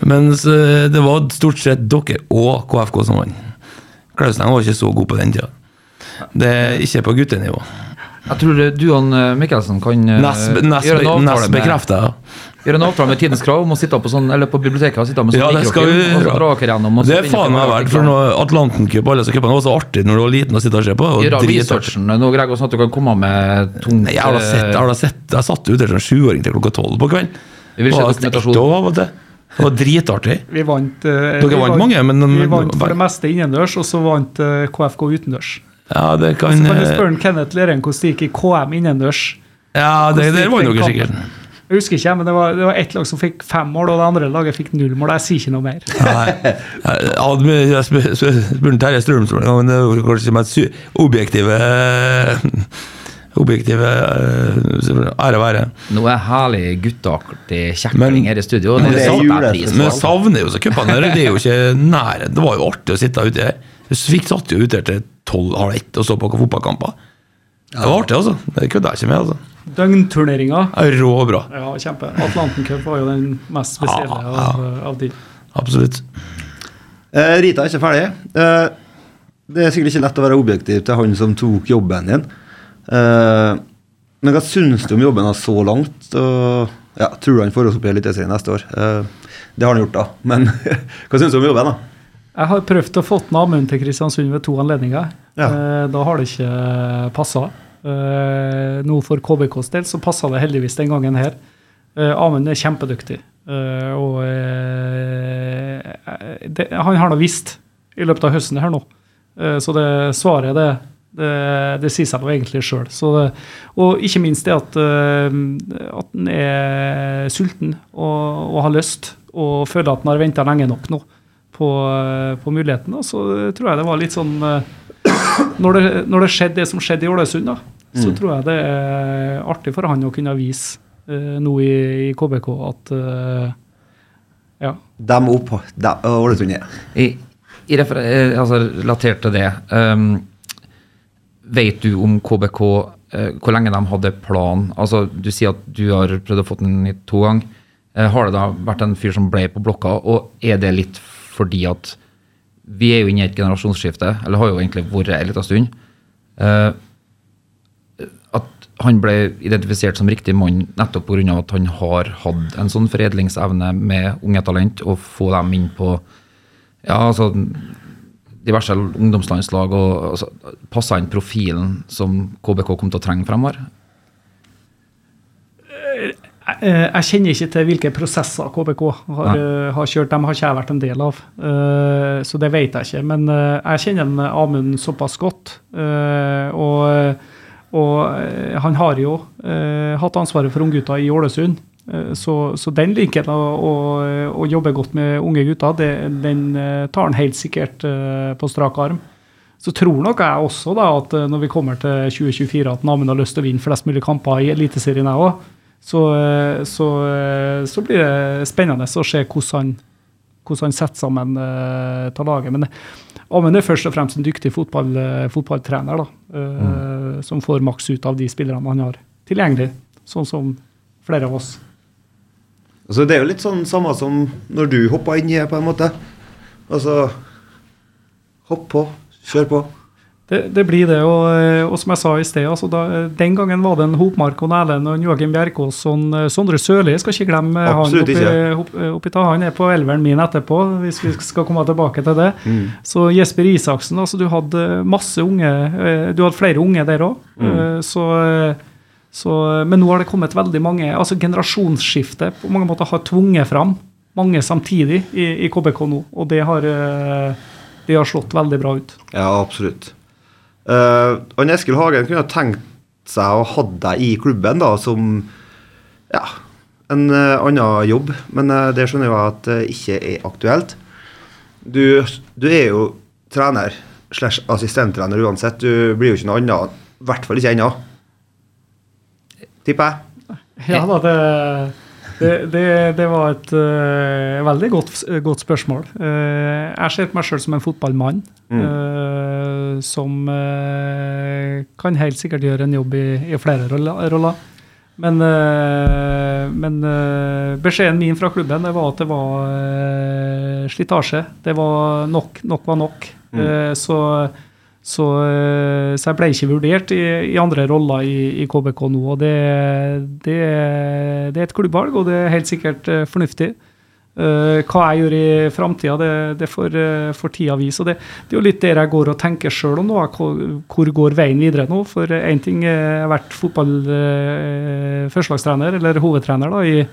mens eh, det var stort sett dere og KFK som vant. Klausen var ikke så god på den tida. Det er ikke på guttenivå. Jeg tror du og Mikkelsen kan eh, Nest, nest, gjøre, en avtale med, gjøre en avtale med Tidens Krav om å sitte på sånn, eller på biblioteket og sitte med sånn Ja, det skal vi mikrofilm, og så dra dere gjennom. og Det er faen meg verdt, for når Atlantencup alle disse cupene var så artig når du var liten og sitte og se på. Og Gjøre researchen nå, Greg, sånn at du kan komme med tungt Nei, Jeg har da sett, jeg har da sett Jeg satt ute som sjuåring til klokka tolv på kvelden. Vi vil se dokumentasjonen. dokumentasjon. Det var dritartig. Vi vant, eh, Dere vi vant mange, men- Vi vant for det meste innendørs, og så vant eh, KFK utendørs. Ja, det kan Så kan du eh, spørre Kenneth Leren, hvordan det gikk i KM innendørs. Ja, det, det var noe dere sikkert. Jeg husker ikke, men det var, det var ett lag som fikk fem mål, og det andre laget fikk null mål. Jeg sier ikke noe mer. Nei. Jeg spurte Terje Strømsvold en gang, men det var kanskje med et sy- objektive Objektive eh, ære være. Nå er herlig gutteaktig kjekling her i studio. Men Det det er pris Men jeg savner jo så cupene. Det er jo ikke nære. Det var jo artig å sitte ute her. Vi fikk satt jo ute til tolv halv ett og så på fotballkamper. Det var artig, altså. Det kødder jeg ikke med. altså. Døgnturneringa. Er Rå bra. Ja, kjempe. Atlanten Cup var jo den mest spesielle Ja, av, av de. Absolutt. Eh, Rita er ikke ferdig. Eh, det er sikkert ikke lett å være objektiv til han som tok jobben din. Eh, men hva syns du om jobben hans så langt? Og, ja, tror du han får oss opp i Eliteserien neste år? Eh, det har han gjort, da. Men hva syns du om jobben, da? Jeg har prøvd å få Amund til Kristiansund ved to anledninger. Ja. Eh, Da har det ikke passa. Nå for KBKs del så passa det heldigvis den gangen her. Eh, Amund er kjempedyktig. Eh, Og eh, det, han har nå visst i løpet av høsten her nå. Eh, Så det svaret, det, det, det sier seg nå egentlig sjøl. Og ikke minst det at, eh, at han er sulten og, og har lyst, og føler at han har venta lenge nok nå på, eh, på muligheten. Og så tror jeg det var litt sånn eh, Når det, når det skjedde det som skjedde i Ålesund, da, så tror jeg det er artig for han å kunne vise uh, nå i, i KBK at uh, ja. De opp, dem, Ålesund ned. I, i altså, relatert til det um, Vet du om KBK hvor lenge de hadde plan? Altså, Du sier at du har prøvd å få den i to ganger. Har det da vært en fyr som ble på blokka, og er det litt fordi at vi er jo inne i et generasjonsskifte, eller har jo egentlig vært en liten stund. Uh, at han ble identifisert som riktig mann nettopp pga. at han har hatt en sånn foredlingsevne med unge talent, og få dem inn på ja, altså diverse ungdomslandslag og altså, passa inn profilen som KBK kom til å trenge fremover? Jeg, eh, jeg kjenner ikke til hvilke prosesser KBK har, eh, har kjørt. De har ikke jeg vært en del av, eh, så det vet jeg ikke. Men jeg kjenner en Amund såpass godt. Og, og han har jo hatt ansvaret for unggutta i Ålesund. Så, så den likheten å, å, jobbe godt med unge gutter. Det, den tar han helt sikkert på strak arm. Så tror nok jeg også da at når vi kommer til 2024 at Amund har lyst til å vinne flest mulig kamper i Eliteserien, jeg òg. Så, eh, så, eh, så blir det spennende å se hvordan han, hvordan han setter sammen uh, til laget. Men Amund er først og fremst en dyktig fotball, eh, fotballtrener da, eh, som får maks ut av de spillerne han har tilgjengelig, sånn som flere av oss. Altså, det er jo litt sånn samme som når du hoppa inn i det, på en måte. Altså Hopp på, kjør på. Det, det blir det, og, eh, og som jeg sa i sted, altså da, den gangen var det en Hopmark og Erlend og Joakim Bjerkås og eh, Sondre Sørli. Skal ikke glemme han Absolutt oppi, oppi ta. Han er på elveren min etterpå, hvis vi skal komme tilbake til det. Mm. Så Jesper Isaksen, altså du hadde masse unge, eh, du hadde flere unge der òg. Mm. Så, eh, så, men nå har det kommet veldig mange, altså Generasjonsskiftet på mange måter har tvunget fram mange samtidig i, i KBK nå, og det har, eh, det har slått veldig bra ut. Ja, absolutt. Uh, og Eskil Hagen kunne ha tenkt seg å ha deg i klubben da, som ja, en uh, annen jobb, men uh, det skjønner jeg at det ikke er aktuelt. Du, du er jo trener slash assistenttrener uansett. Du blir jo ikke noe annet, i hvert fall ikke ennå. Tipper jeg. Ja da, det, det, det, det var et uh, veldig godt, godt spørsmål. Uh, jeg ser på meg sjøl som en fotballmann. eh, som eh, kan helt sikkert gjøre en jobb i, i flere roller. Men, men beskjeden min fra klubben det var at det var slitasje. Det var nok, nok var nok. Eh, så så, eh, så jeg ble ikke vurdert i, i andre roller i, i KBK nå. og det, det, det er et klubbvalg, og det er helt sikkert eh, fornuftig. Uh, hva jeg gjør i framtida, det, det får, får tida vise. og det, det er jo litt der jeg går og tenker sjøl om nå. Hvor, hvor går veien videre nå? For én ting jeg har vært fotball uh, førstelagstrener, eller hovedtrener, da, i,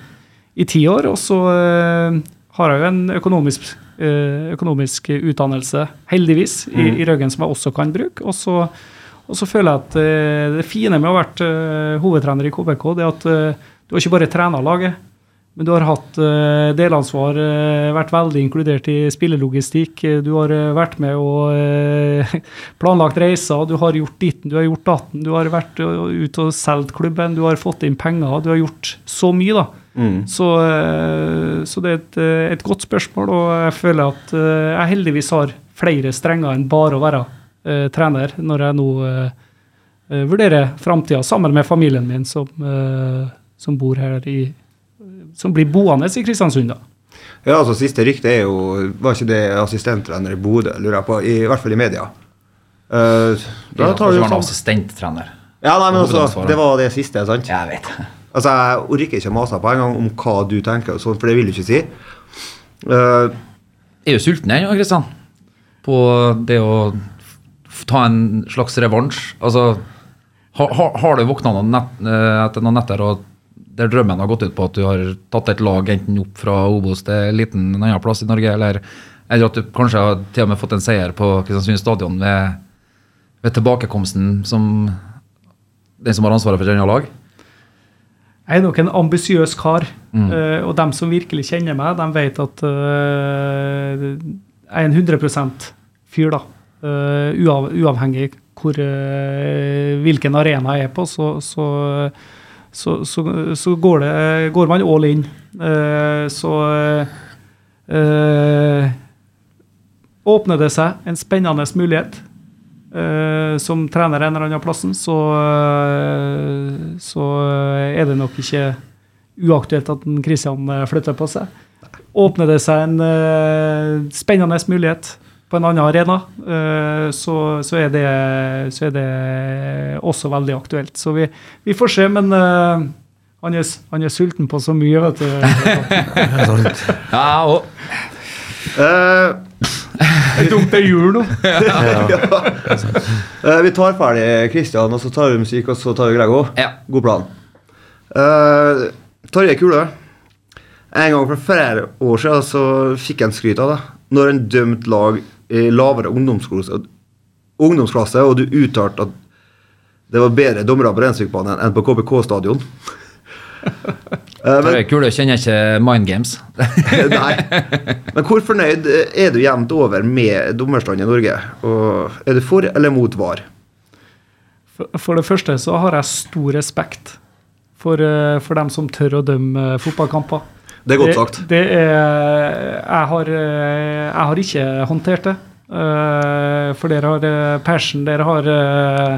i ti år. Og så uh, har jeg jo en økonomisk, økonomisk utdannelse, heldigvis, i, i Røgen som jeg også kan bruke. Og så, og så føler jeg at eh, det fine med å ha vært eh, hovedtrener i KBK, det er at eh, du har ikke bare trena laget, men du har hatt eh, delansvar, eh, vært veldig inkludert i spillelogistikk. eh, Du har eh, vært med og eh, planlagt reiser, du har gjort ditten, du har gjort datten. Du har vært eh, ute og solgt klubben, du har fått inn penger. Du har gjort så mye, da. Så, eh, så det er et, eh, et godt spørsmål, og jeg føler at eh, jeg heldigvis har flere strenger enn bare å være uh, trener, når jeg nå eh, eh, vurderer framtida sammen med familien min, som, uh, som bor her i Som blir boende i Kristiansund, da. Ja, altså Siste rykte er jo Var ikke det assistenttrener i Bodø, lurer jeg på? I, hvert fall i media. Uh, da tar du var han sånn assistenttrener. Ja, nei, men også, Det var det siste, sant? Jeg vet. Altså, Jeg orker ikke mase på engang om hva du tenker, sånn, for det vil du ikke si. Jeg er jo sulten ennå, Kristian. På det å ta en slags revansj. Altså, har, har du våkna noen nett, eh, etter noen netter og der drømmen har gått ut på at du har tatt et lag enten opp fra Obos til en liten en annen plass i Norge, eller, eller at du kanskje har til og med fått en seier på Kristiansund stadion ved, ved tilbakekomsten som den som har ansvaret for et annet lag? Jeg er nok en ambisiøs kar, eh, og dem som virkelig kjenner meg, de vet at uh, jeg er en 100 fyr, da. Uh, uav, uavhengig hvor, hvilken arena jeg er på, så, så, så, så, går, det, går man all in. Så åpner det seg en spennende mulighet eh, som trener en eller annen plassen, så, eh, så er det nok ikke uaktuelt at Kristian Christian eh, flytter på seg. Åpner det seg en uh, spennende mulighet på en annen arena, eh, så, så, er det, så er det også veldig aktuelt. Så vi, vi får se, men han, er, han er sulten på så mye, vet du. Ja, og eh, Det dumt det er jul nå. Eh, vi tar ferdig Kristian, og så tar vi musikk, og så tar vi Grego. Ja. God plan. Uh, Tarjei Kule. En gang for flere år siden så fikk en skryt av det. Når en dømt lag i lavere ungdomsklasse, ungdomsklasse og du uttalte at det var bedre dommere på Rensvikbanen enn på KBK Eh, Det er kule, kjenner ikke Mind Games. Nei. Men hvor fornøyd er du jevnt over med dommerstanden i Norge? Og er du for eller mot VAR? For, for det første så har jeg stor respekt for, eh, for dem som tør å dømme eh, fotballkamper. Det er godt sagt. Det, det er, jeg, har, eh, jeg har ikke håndtert det. Eh, For dere har persen, passion, dere har eh,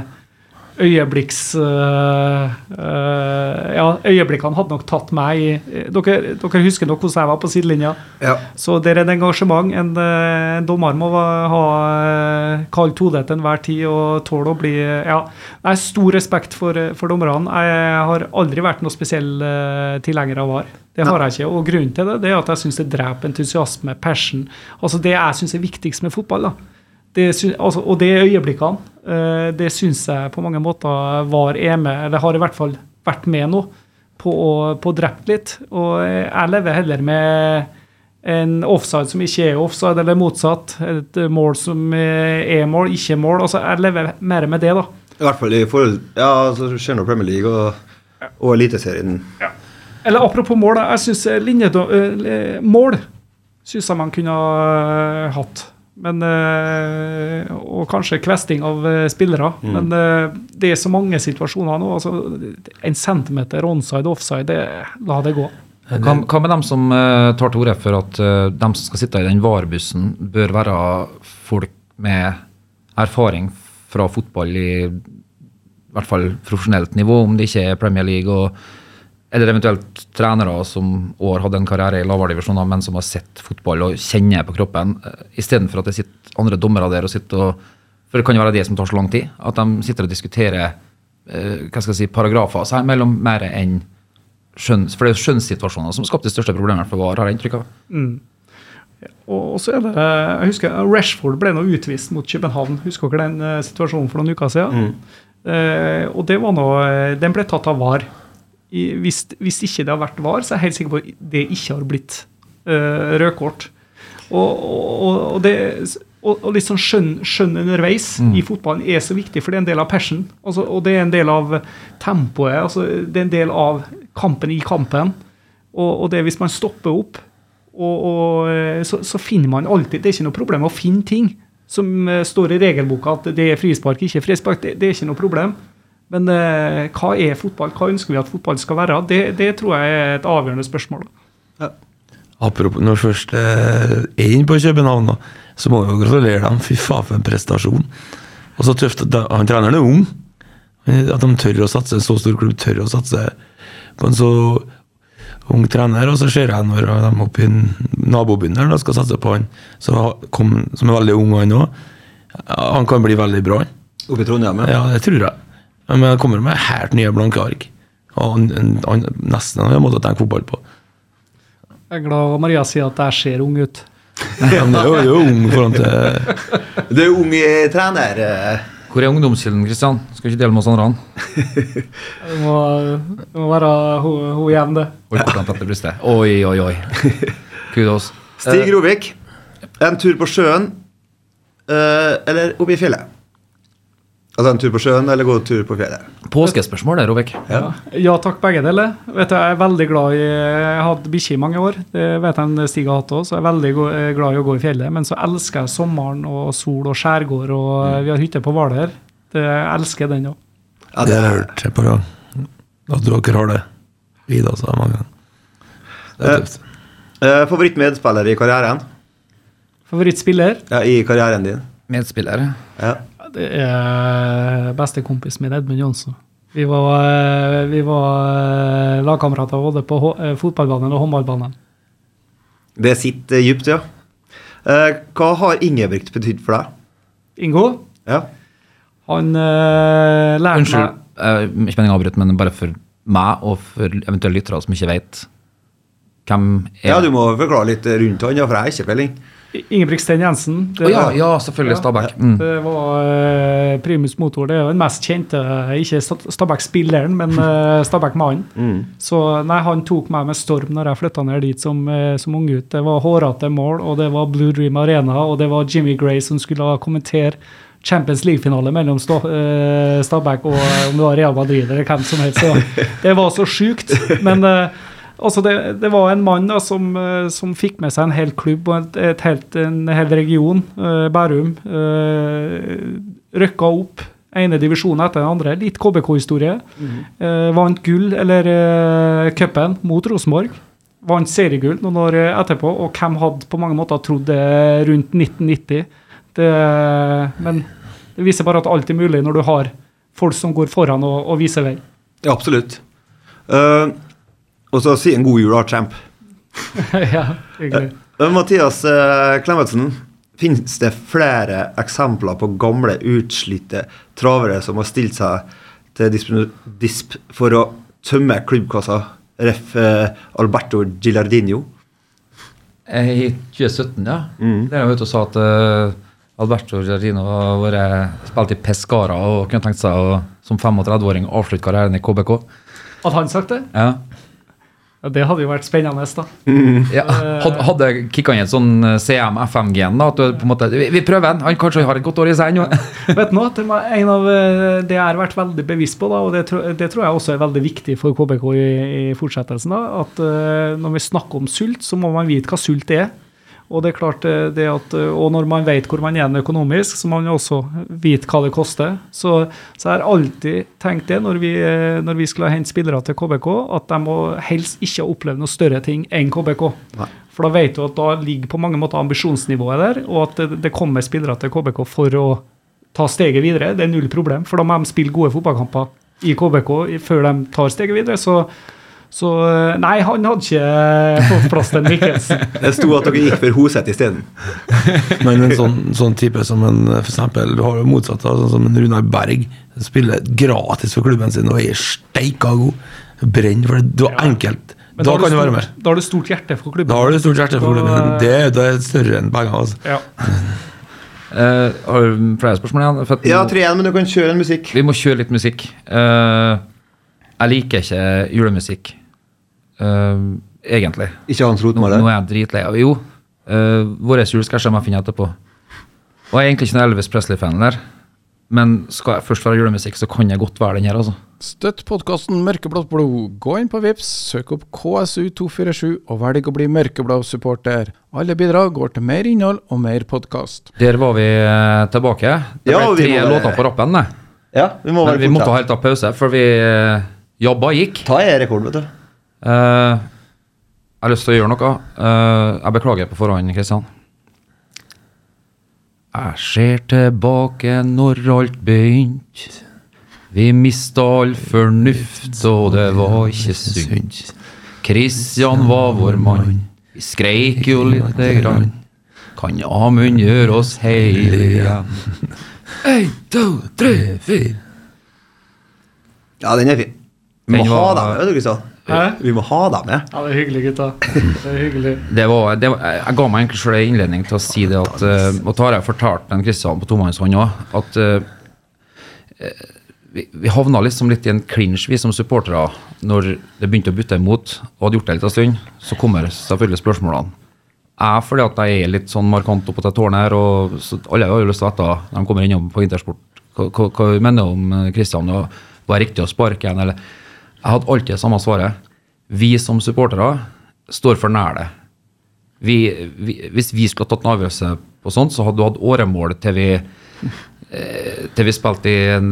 øyeblikks... Øh, øh, Ja, øyeblikkene hadde nok tatt meg i Dere, dere husker nok hvordan jeg var på sidelinja. Ja. Så det er et engasjement. En, eh, en dommer må ha eh, kaldt hode til enhver tid og tåle å bli Ja, jeg har stor respekt for, eh, for dommerne. Jeg har aldri vært noe spesiell eh, tilhenger av VAR. Det har jeg ikke. Og grunnen til det, det er at jeg syns det dreper entusiasme, passion. Altså det jeg syns er viktigst med fotball. da. Det altså, og det øyeblikkene. Eh, det syns jeg på mange måter VAR er med, eller har i hvert fall vært med nå, på å, på drept litt. Og jeg lever heller med en offside som ikke er offside, eller motsatt. Et mål som er mål, ikke mål. Altså, jeg lever mer med det, da. I hvert fall i forhold Ja, så skjer nå Premier League og, og Eliteserien. Eller apropos mål. Jeg syns linjemål syns jeg man kunne ha hatt. Men, eh, og kanskje kvesting av eh, spillere. Men eh, det er så mange situasjoner nå. altså En centimeter onside, offside, det, la det gå. Hva, hva med dem som tar til orde for at uh, dem som skal sitte i den varebussen, bør være folk med erfaring fra fotball i hvert fall profesjonelt nivå, om det ikke er Premier League, og, eller eventuelt trenere som år hadde en karriere i lavere divisjoner, men som har sett fotball og kjenner på kroppen, uh, istedenfor at det sitter andre dommere der og sitter og For det kan jo være det som tar så lang tid, at de sitter og diskuterer eh, hva skal jeg si, paragrafer seg mellom mer enn skjønns, for det er jo skjønnssituasjoner som skapte de største problemene for VAR, har jeg inntrykk av. Og, og så er det Jeg husker Rashford ble nå utvist mot København. Husker dere den eh, situasjonen for noen uker siden? Eh, og det var nå Den ble tatt av VAR. I, hvis, hvis ikke det har vært VAR, så er jeg helt sikker på at det ikke har blitt uh, rødkort. Og, og, og, det, og, litt sånn skjønn, skjønn underveis i fotballen er så viktig, for det er en del av passion. Altså, og det er en del av tempoet. Altså, det er en del av kampen i kampen. Og, det hvis man stopper opp, eh, så, så finner man alltid Det er ikke noe problem å finne ting som eh, står i regelboka at det er frispark, ikke frispark. Det, det er ikke noe problem. Men eh, hva er fotball? Hva ønsker vi at fotball skal være? Det, det tror jeg er et avgjørende spørsmål. Apropos, når først eh, er inne på København, da, så må vi jo gratulere dem. Fy faen, for en prestasjon. Og så tøft at han treneren er ung. At de tør å satse, en så stor klubb tør å satse på en så ung trener. Og så ser jeg når de oppe i nabobyen der skal satse på han, så kom, som er veldig ung, han òg. Han kan bli veldig bra. Oppe i Trondheim, ja. Ja, det tror jeg. Men han kommer med helt nye blanke ark. Og nesten en måte å tenke fotball på. Jeg er glad Maria sier at jeg ser ung ut. Ja, men det er jo, ung foran til Du er ung trener. Hvor er ungdomskilden, Kristian? Skal ikke dele med oss andre? Det må, det må være hun, til brystet. Oi, oi, oi. Kudos. Stig Rovik. En tur på sjøen eh, eller oppe i fjellet? Altså en tur på sjøen eller gå tur på fjellet? Påskespørsmål, det, Rovik. Ja. Ja takk, begge deler. Vet du, jeg er veldig glad i Jeg har hatt bikkje i mange år. Det vet jeg Stig har hatt også, så jeg er veldig eh, glad i å gå i fjellet. Men så elsker jeg sommeren og sol og skjærgård, og mm. vi har hytte på Hvaler. Det- Jeg elsker den òg. Ja, Det har jeg hørt et par ganger. At dere har det. Ida sa mange ganger. Det er tøft. Eh, Favorittmedspiller i karrieren? Favorittspiller? Ja, I karrieren din? Medspiller. Ja. Det er bestekompisen min, Edmund Jonsson. Vi var, eh, vi var eh, lagkamerater både på eh, fotballbanen og håndballbanen. Det sitter dypt, ja. Eh, hva har Ingebrigt betydd for deg? Ingo, Ja. han uh, lærte Unnskyld, uh, ikke meningen å avbryte, men bare for meg og for eventuelle lyttere som ikke vet hvem er ja, du må forklare litt rundt han, ja, for jeg har ikke peiling. Ingebrigtsen Jensen. Det oh, ja, ja, selvfølgelig. Stabæk. Mm. Det var uh, primus motor. Det er jo den mest kjente, ikke Sta- Stabæk-spilleren, men uh, Stabæk-mannen. Så nei, han tok meg med storm når jeg flytta ned dit som, uh, som unggutt. Det var hårete mål, og det var Blue Dream Arena, og det var Jimmy Gray som skulle kommentere Champions League-finale mellom Sta Stabæk og om det var Real Madrid eller hvem som helst. Så det var så sjukt. Men eh, altså det, det var en mann da, som, eh, som fikk med seg en hel klubb og et, et helt, en hel region, eh, Bærum. Uh, røkka opp ene divisjonen etter den andre. Litt KBK-historie. Eh, vant gull, eller uh, cupen, mot Rosenborg. Vant seriegull noen år etterpå, og hvem hadde på mange måter trodd det rundt 1990? Det, men det viser bare at alt er mulig når du har folk som går foran og, og viser vei. Ja, absolutt. Eh, og så si en god jul, Artchamp. ja, hyggelig. Eh, Mathias uh, Klemetsen, finnes det flere eksempler på gamle, utslitte travere som har stilt seg til disp, disp for å tømme klubbkassa? Ref. eh, Alberto Gilardino. I 2017, ja. Der var jeg ute og sa at eh, Alberto Giardino har vært spilt i Pescara og kunne tenkt seg å som 35-åring avslutte karrieren i KBK. Hadde han sagt det? Ja. Ja, det hadde jo vært spennende, da. Ja, hadde, hadde kicka inn et sånn CM-FM-gen. da, at du på en måte, vi, vi prøver den, han kanskje har et godt år i seg ennå. Vet var en av eh, det jeg har vært veldig bevisst på, da, og det, det tror jeg også er veldig viktig for KBK i, i fortsettelsen, da, at eh, når vi snakker om sult, så må man vite hva sult er. Og det er klart eh, det at, eh, og når man vet hvor man er økonomisk, så må man også vite hva det koster. Så, så jeg har alltid tenkt det når vi, eh, når vi skulle hente spillere til KBK, at de må helst ikke oppleve noe større ting enn KBK. For da vet du at da ligger på mange måter ambisjonsnivået der, og at det, det kommer spillere til KBK for å ta steget videre. Det er null problem, for da må de spille gode fotballkamper i KBK før de tar steget videre. Så, så eh, nei, han hadde ikke fått plass til Mikkelsen. Det sto at dere gikk for Hoseth isteden. Men en sånn, sånn type som en for eksempel, Du har jo motsatt, av sånn som en Runar Berg. Spiller gratis for klubben sin og er steika god. Brenn, for det, er enkelt. Men da har kan du du være med. Da har du stort hjerte for klubben. Da har du stort hjerte for klubben. Det, det er større enn penger. Altså. Ja. Uh, har du flere spørsmål igjen? For at Ja, tre igjen, men du kan kjøre en musikk. Vi må kjøre litt musikk. Uh, jeg liker ikke julemusikk, eh, egentlig. Ikke Hans Nå, Rotmare? nå er jeg dritlei av Jo, uh, vår jul skal jeg se om jeg finner etterpå. Og jeg er egentlig ikke noen Elvis Presley-fan der, men skal jeg først være julemusikk, så kan jeg godt være den her, altså. Støtt podkasten Mørkeblått blod. Gå inn på Vips, søk opp KSU247 og velg å bli mørkeblå supporter. Alle bidrag går til mer innhold og mer podkast. Der var vi eh, tilbake. Det Ja, ble vi tre må- låter på rappen. det. Ja, vi må Men vi måtte ha helt av pause, for vi uh, jobba gikk. Ta en rekord, vet du. Eh, jeg har lyst til å gjøre noe. Uh, jeg beklager på forhånd, Kristian. Jeg ser tilbake når alt begynte. Vi mista all fornuft, og det var ikke sunt. Kristian var vår mann, vi skreik jo lite grann. Kan Amund gjøre oss heile igjen? Én, to, tre, fire. Ja, den er fin. Vi må ha med, vet du, Kristian. Vi må ha deg med. ja, det er hyggelig, gutta. Det er hyggelig. Det var, det var, jeg ga meg egentlig selv innledning til å si det at uh, Og Tare fortalte den Kristian på tomannshånd òg, at eh, eh, vi, vi havna liksom litt i en clinch, vi som supportere, når det begynte å butte imot, og hadde gjort det litt liten stund. Så kommer selvfølgelig spørsmålene. Jeg fordi at jeg er litt sånn markant oppå det tårnet her, og så alle har jo lyst til å vite når de kommer innom på Intersport, hva, hva, hva mener du om eh, Kristian, og var det riktig å sparke ham, eller Jeg hadde alltid det samme svaret. Vi som supportere står for nær det vi, vi, hvis vi skulle tatt en avgjørelse på sånt, så hadde du hatt åremål til vi eh, til vi spilte i en,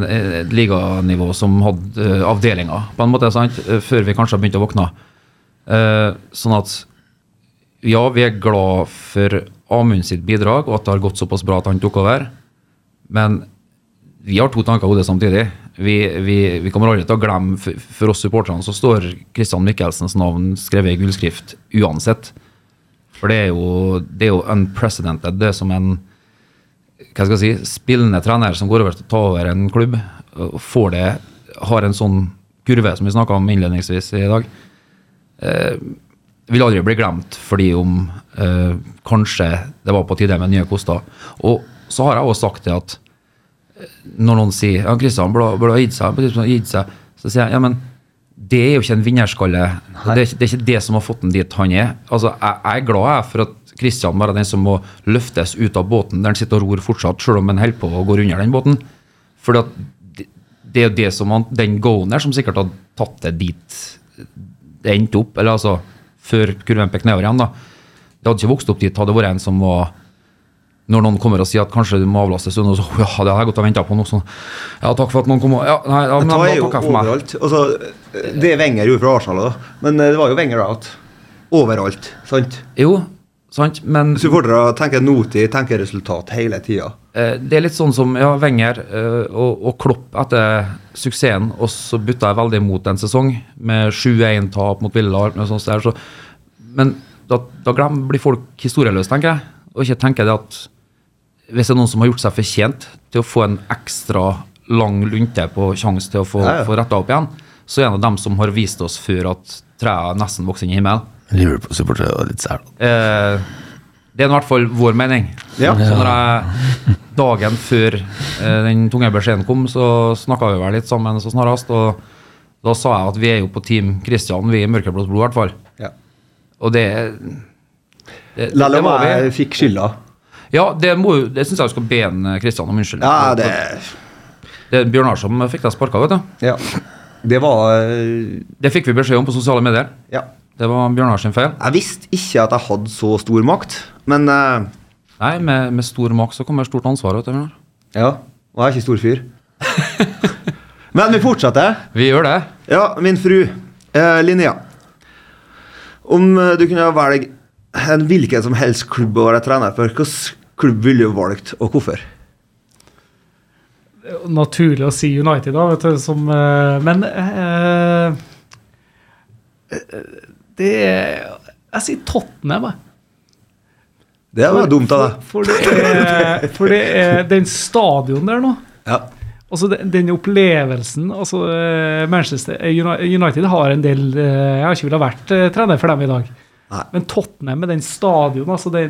liganivå som hadde eh, avdelinger, på en måte, sant? Eh, før vi kanskje begynte å våkne. Sånn at ja, vi er glad for Amund sitt bidrag, og at det har gått såpass bra at han tok over. Men vi har to tanker i hodet samtidig. Vi, vi, vi kommer aldri til å glemme, for, for oss supporterne så står Kristian Michelsens navn skrevet i gullskrift uansett. For det er jo, det er jo unprecedented. Det er som en hva skal jeg si, spillende trener som går over til å ta over en klubb, og får det, har en sånn kurve som vi snakka om innledningsvis i dag. Eh, vil aldri bli glemt fordi om eh, kanskje det var på tide med nye koster. Og så har jeg også sagt det at når noen sier ja, Kristian burde ha gitt seg, gitt seg, så sier jeg ja, men det er jo ikke en vinnerskalle. Det er, det er ikke det som har fått den dit han er. Altså, jeg, jeg er glad jeg, for at Kristian er den som må løftes ut av båten der han sitter og ror fortsatt, selv om han holder på å gå under den båten. For det, det er jo det som han, den go-en der som sikkert hadde tatt det dit det endte opp, eller altså før kurven pekte nedover igjen. da. Det hadde ikke vokst opp dit, hadde det vært en som var Når noen kommer og sier at kanskje du må avlastes, og så ja, det hadde jeg gått og venta på. noe sånn, Ja, takk for at noen kom og Ja, nei, ja, men Det er jo overalt. Altså, det Wenger gjorde fra Arsenal, da. Men eh, det var jo Wenger out. Overalt. sant? Jo, sant, men Supportere tenker nåtid, tenker resultat hele tida. eh, det er litt sånn som ja, Wenger eh, og, og Klopp etter suksessen, og så butta jeg veldig imot en sesong med 7-1-tap mot Villa. og sånt der, så, men da, da glem, blir folk historieløse, tenker jeg. Og ikke tenker det at hvis det er noen som har gjort seg fortjent til å få en ekstra lang lunte på sjanse til å få, Ja, ja. få retta opp igjen, så er det dem som har vist oss før at trærne nesten vokser inn i himmelen. Liverpool-supportere er litt sære. Eh, det er i hvert fall vår mening. Ja. Så når jeg, dagen før eh, den tunge beskjeden kom, så snakka vi vel litt sammen så snarest. Og da sa jeg at vi er jo på Team Christian, vi i Mørkeblått blod i hvert fall. Ja. Og det det, det, det var vi. jeg fikk skylda. Ja, det, må jo- det syns jeg du skal be en Kristian om unnskyldning. Ja, det Det er Bjørnar som fikk deg sparka, vet du. Ja. Det var eh, Det fikk vi beskjed om på sosiale medier. Ja. Det var Bjørnar sin feil. Jeg visste ikke at jeg hadde så stor makt, men eh, Nei, med, med stor makt så kommer stort ansvar. vet du, Bjørnar. Ja. Og jeg er ikke stor fyr. men vi fortsetter. Vi gjør det. Ja, min fru eh, Linnea. Om eh, du kunne velge en hvilken som helst klubb å være trener for, hvilken klubb ville du valgt, og hvorfor? Det er jo Naturlig å si United, da, vet du, som eh, Men eh, eh, Det er Jeg sier Tottenham, jeg. Det var dumt av deg. For, for, det er, for det er den stadion der nå. Ja. Altså den, den opplevelsen altså eh, Manchester United har en del Jeg har ikke villet vært trener for dem i dag. Nei. Men Tottenham med den stadion, altså det,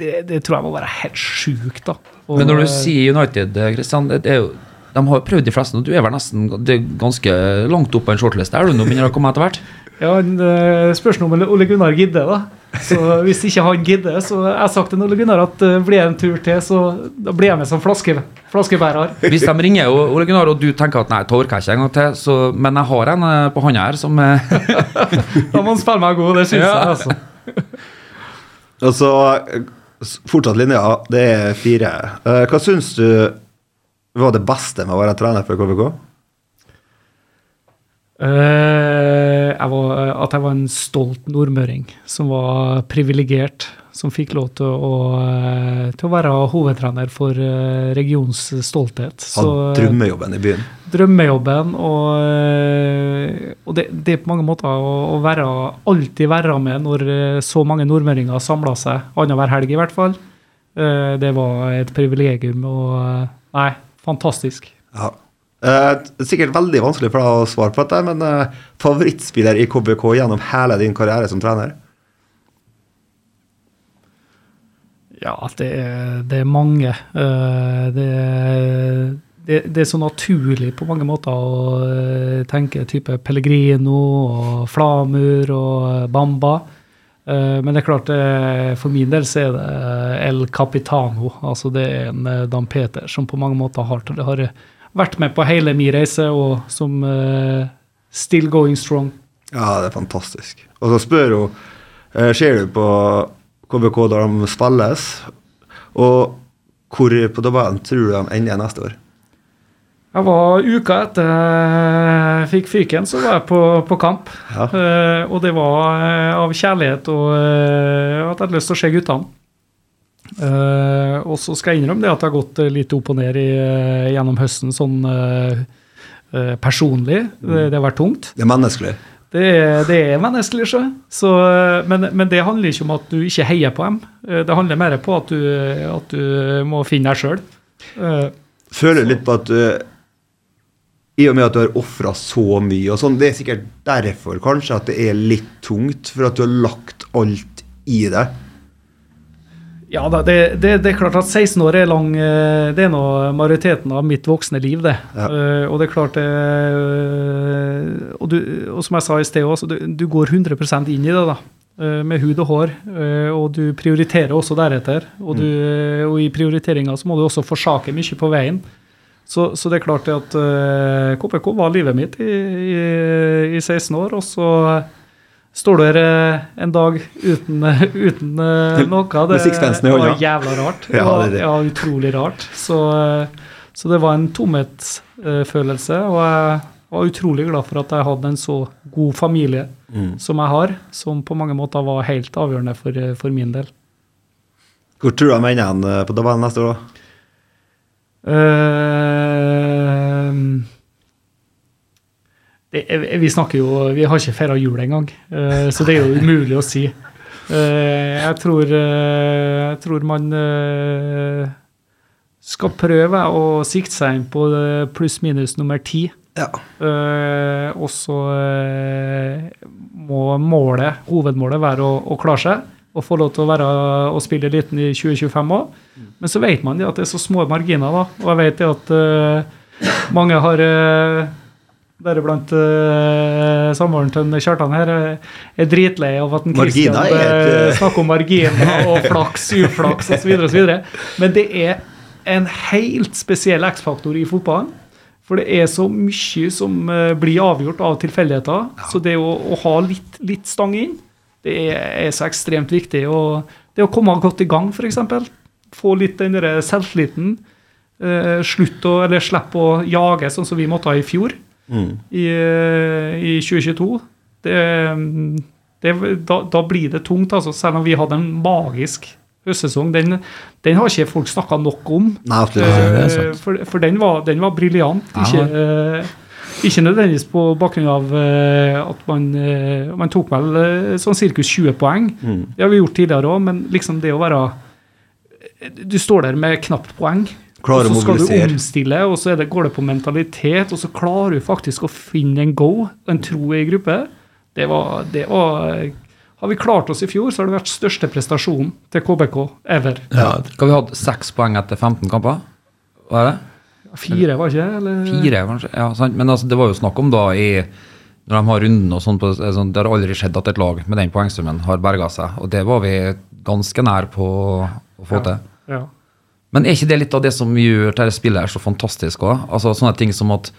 det, det tror jeg må være helt sjukt. da. Og, Men når du sier United, Kristian, det er jo de har prøvd de fleste, du er vel nesten det er ganske langt opp på en shortlist Er du nå begynner å komme etter hvert. Ja, han, eh, Spørs om Ole Gunnar gidder, da. Så Hvis ikke han gidder, så jeg har sagt til Ole Gunnar at eh, blir det en tur til, så da blir jeg med som flaske, flaskebærer. Hvis de ringer og Ole Gunnar, og du tenker at nei, orker jeg ikke en gang til, så, men jeg har en eh, på hånda her som Da må han spille meg god, det syns Ja. jeg. altså. Og så fortsatt linja, det er fire. Hva syns du var det beste med å være trener for KVK? Eh, jeg var, at jeg var en stolt nordmøring som var privilegert. Som fikk lov til å, eh, til å være hovedtrener for eh, regionens stolthet. Så, drømmejobben i byen. drømmejobben og, eh, og det, det er på mange måter å, være, alltid være med når eh, så mange nordmøringer samla seg, annenhver helg i hvert fall. Eh, Det var et privilegium og eh, Nei, fantastisk. Ja. Eh, sikkert veldig vanskelig for deg å svare på dette, men eh, favorittspiller i KBK gjennom hele din karriere som trener? Ja, det er, det er mange. Uh, Det, det, det er så naturlig på mange måter å eh, tenke type Pellegrino og Flamur og eh, Bamba. Men det er klart, for min del så er det El Capitano. Altså det er en Dan Peter som på mange måter har, har vært med på hele min reise, og som uh, still going strong. Ja, det er fantastisk. Og så spør hun eh, Ser du på KBK da de spilles, og hvor på tabellen tror du de ender neste år? Jeg var Uka etter jeg fikk fyken, så var jeg på, på kamp. Ja. Uh, og det var av kjærlighet og at jeg hadde lyst til å se guttene. Eh, og så skal jeg innrømme det at det har gått eh, litt opp og ned i, eh, gjennom høsten, sånn uh, uh, personlig. Det, det har vært tungt. Det er menneskelig. Det det er menneskelig, så. Så, men, men det handler ikke om at du ikke heier på dem. Det handler mer på at du, at du må finne deg sjøl. Føler litt på at I og med at du har ofra så mye og sånn. Det er sikkert derfor kanskje at det er litt tungt, for at du har lagt alt i det. Ja, da, det, det, det er klart at 16 år er lang eh, Det er nå majoriteten av mitt voksne liv, det. Ja. Uh, og det er klart eh, og, du, og som jeg sa i sted også, du, du går 100% inn i det, da. med hud og hår. og du prioriterer også deretter. Og, du, eh, og i prioriteringa så må du også forsake mye på veien. Så, så det er klart at KPK var livet mitt i, i, i 16 år, og så står du her eh, en dag uten, uten eh, noe. Det det var jævla rart. Det var, ja, utrolig rart. Så, eh, så det var en tomhetsfølelse, og jeg var utrolig glad for at jeg hadde en så god familie Mm. som jeg har, som på mange måter var helt avgjørende for, eh, for min del. Hvor tror du de ender eh, på tabellen neste år, da? Eh, det, vi snakker jo Vi har ikke feira jul engang, uh, så det er jo umulig å si. Eh, jeg, tror, eh, jeg tror man eh, skal prøve å sikte seg inn på eh, pluss-minus nummer ti. Ja. Eh, og så eh, må målet, hovedmålet være å, å klare seg og få lov til å være og spille eliten i 2025 òg. Men så vet man at det er så små marginer, da. Og jeg vet at eh, mange har Deriblant uh, samboeren til Kjartan her eh, er dritlei av at er et, eh, snakker om marginer og flaks, uflaks osv. Men det er en helt spesiell X-faktor i fotballen. For det er så mye som uh, blir avgjort av tilfeldigheter. Så det å, å ha litt, litt stang inn, det er, er så ekstremt viktig. Og det å komme godt i gang, f.eks. Få litt den der selvtilliten. Uh, slutt å, eller slippe å jage sånn som vi måtte ha i fjor, i, eh, i 2022. Det, det, da, da blir det tungt, altså. Selv om vi hadde en magisk høstsesong. Den, den har ikke folk snakka nok om. Nei, er Eh. For, for den var, den var briljant. Ikke, eh, ikke nødvendigvis på bakgrunn av at man, man tok vel sånn sirkus 20 poeng. Mm. Det har vi gjort tidligere òg, men liksom det å være Du står der med knapt poeng. Klare og så skal du omstille, og så er det, går det på mentalitet, og så klarer du faktisk å finne en go, en tro i gruppe. Det var, det var Har vi klart oss i fjor, så har det vært største prestasjonen til KBK ever. Ja, Skal vi hatt seks poeng etter 15 kamper? Hva er det? Fire, var ikke eller? Fire, kanskje? Ja, sant. Men altså, det var jo snakk om da i når de har runden og sånn, på, sånn Det har aldri skjedd at et lag med den poengsummen har berga seg. Og det var vi ganske nær på å få til. Ja. Men er ikke det litt av det som gjør dette spillet her så fantastisk òg? Altså, sånne ting som at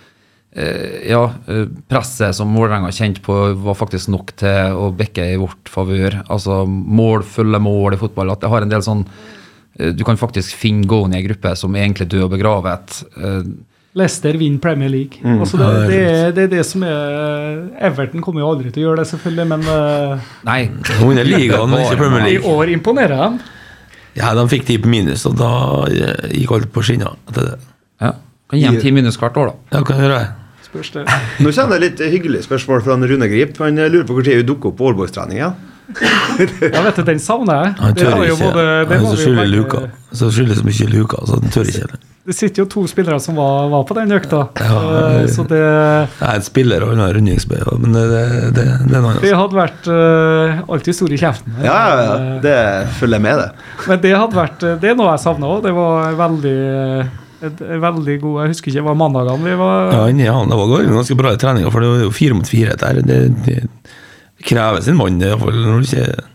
eh, ja, eh, presset som Vålerenga kjente på, var faktisk nok til å bekke i vårt favør. Altså mål følger mål i fotball. At det har en del sånn eh, Du kan faktisk finne gående i ei gruppe som er egentlig død og begravet. Leicester vinner Premier League. Altså det, det, er, det er det som er Everton kommer jo aldri til å gjøre det, selvfølgelig, men Nei. Hun er ligaen, men ikke Premier i år imponerer de. Ja, de fikk ti på minus, og da eh, gikk alt på skinner. etter det. Ja. Kan gi dem ti minus hvert år, da. Ja, kan gjøre? Spørs det. Nå kommer det litt hyggelig spørsmål fra Rune Grip. Han lurer på når hun dukker opp på Aalborg-trening. Ja, vet du, den savner jeg. Han tør ikke. både- Han er så vi skyldig i begge- luka. Så skyldig så mye i luka, så han tør ikke. Det sitter jo to spillere som var, var på den økta, Ja, Eh, så det, Jeg er en spiller og en rundingsspiller, men det, det, det, det er noe det annet. hadde vært uh, alltid stor i kjeften. Ja, ja, ja. Eh, Det følger jeg med, det. Men det hadde vært Det er noe jeg savna òg. Det var veldig et, et veldig god Jeg husker ikke, det var mandagene vi var Ja, inni, ja, det var ganske bra i treninga, for det var jo fire mot fire der. Det, det, det krever sin mann, i hvert fall når du ikke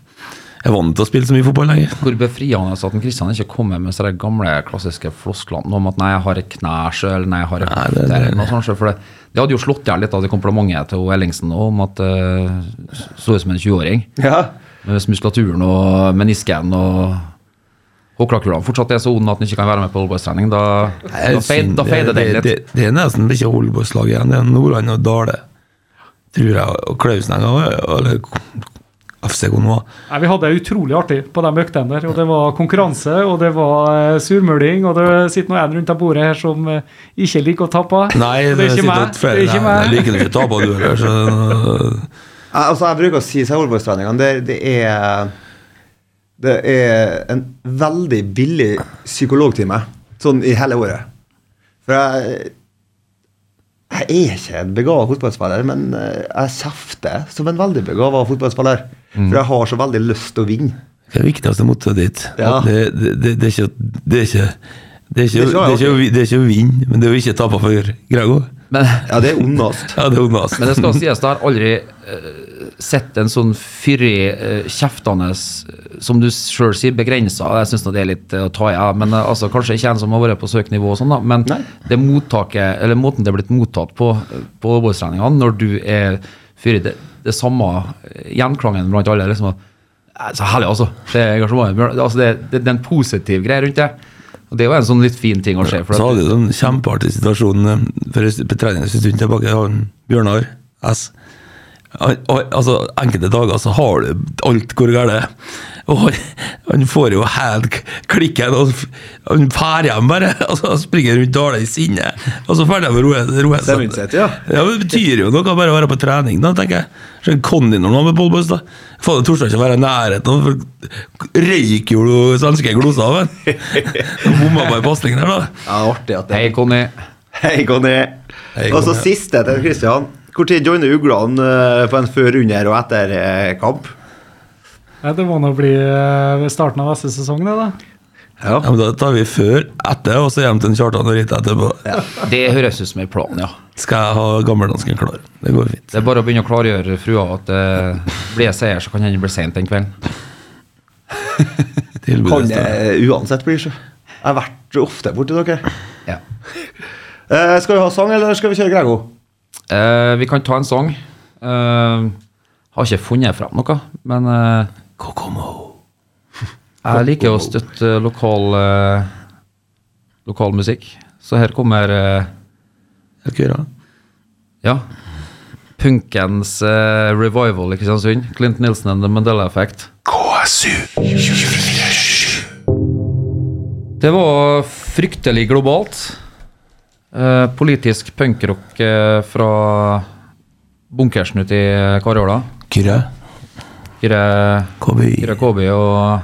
er vant til å spille så mye fotball lenger. Hvor befriende at Kristian ikke kommer med de gamle, klassiske flosklene om at 'nei, jeg har et knæsjø', eller 'nei, jeg har et Nei, hofte', det- det- eller noe sånt. For det, det hadde jo slått i hjel litt av det komplimentet til Ellingsen nå, om at det så ut som en 20-åring. Ja. Med muskulaturen og menisken og håklakulene fortsatt er så onde at han ikke kan være med på oldboystrening. Da, da, feid, da feider det, litt. Det, det, det er nesten ikke Holboys-lag igjen. Det er Nordland og Dale, tror jeg, og Klausenenga, eller FCK Gonoa. Nei, Vi hadde det utrolig artig på de øktene der. og Det var konkurranse, og det var eh, surmuling. Og det sitter nå en rundt det bordet her som eh, ikke liker å tape. Nei, det er ikke meg. flere- Det er ikke Nei, meg. Jeg liker ikke å tape, du heller. Altså, jeg bruker å si til Aalborg-treningene det, det er Det er en veldig billig psykologtime sånn i hele året. For jeg Jeg er ikke en begava fotballspiller, men eh, jeg kjefter som en veldig begava fotballspiller. For jeg har så veldig lyst til å vinne. Det er det viktigste mottoet ditt. Ja. Det, det, det, det er ikke det er ikke det er ikke, Det er å vinne, men det er å ikke tape for Grego. Men, Ja, det er ondast. Ja, det er men det skal sies, det har aldri eh, sett en sånn fyrig, uh, kjeftende, eh, som du sjøl sier, begrensa. Jeg syns det er litt eh, å ta i, ja. men altså, kanskje ikke en som har vært på søknivå og sånn, da. Men Nei. det mottaket, eller måten det er blitt mottatt på på overbordstreningene, når du er fyrig, det, det samme gjenklangen blant alle. liksom at "Eh, så herlig, altså. Det er. Altså, det, det, det er en positiv greie rundt det. Og Det jo en sånn litt fin ting å se. For Så hadde du en kjempeartig situasjon for en stund tilbake. Bjørnar S. Altså, Enkelte dager så har du alt går galt. Og han, han får jo helt klikken, og han drar hjem bare. Altså, han springer rundt Dale i sinne. Og så drar han roe seg. Ja. Ja, men Det betyr jo noe bare å være på trening, da, tenker jeg. Så Conny når han med Polboys, da. Fader, det torde ikke å være i nærheten. for Røyk jo du svenske gloser av ham. Bomma på en pasning der, da. Ja, artig at det Hei, Conny. Hei, Conny. Hei, Og så siste til Kristian. Når joiner uglene eh, på en før, under og etter eh, kamp? Ja, det må nå bli eh, starten av neste sesong, det, da. Ja. Ja, men Da tar vi før, etter, og så hjem til en Kjartan og Rita etterpå. Det høres ut som en plan, ja. Skal jeg ha gammeldansken klar. Det går fint. Det er bare å begynne å klargjøre frua at uh, blir seier, så kan hende det blir sent den kvelden. Kan det uansett bli så. Jeg har vært ofte borti dere. Ja. Uh, skal vi ha sang, eller skal vi kjøre Grego? Eh, vi kan ta en sang. Uh, har ikke funnet fram noe, men uh, Kokomo. jeg liker å støtte lokal, uh, lokal musikk. Så her kommer uh, ja, punkens uh, revival i Kristiansund. Clint Nilsen and The Mandela Effect. Det var fryktelig globalt. Eh, politisk punkrock eh, fra bunkersen ute i Karjola. Kyrre. Kyrre Kåby. Kyrre Kåby og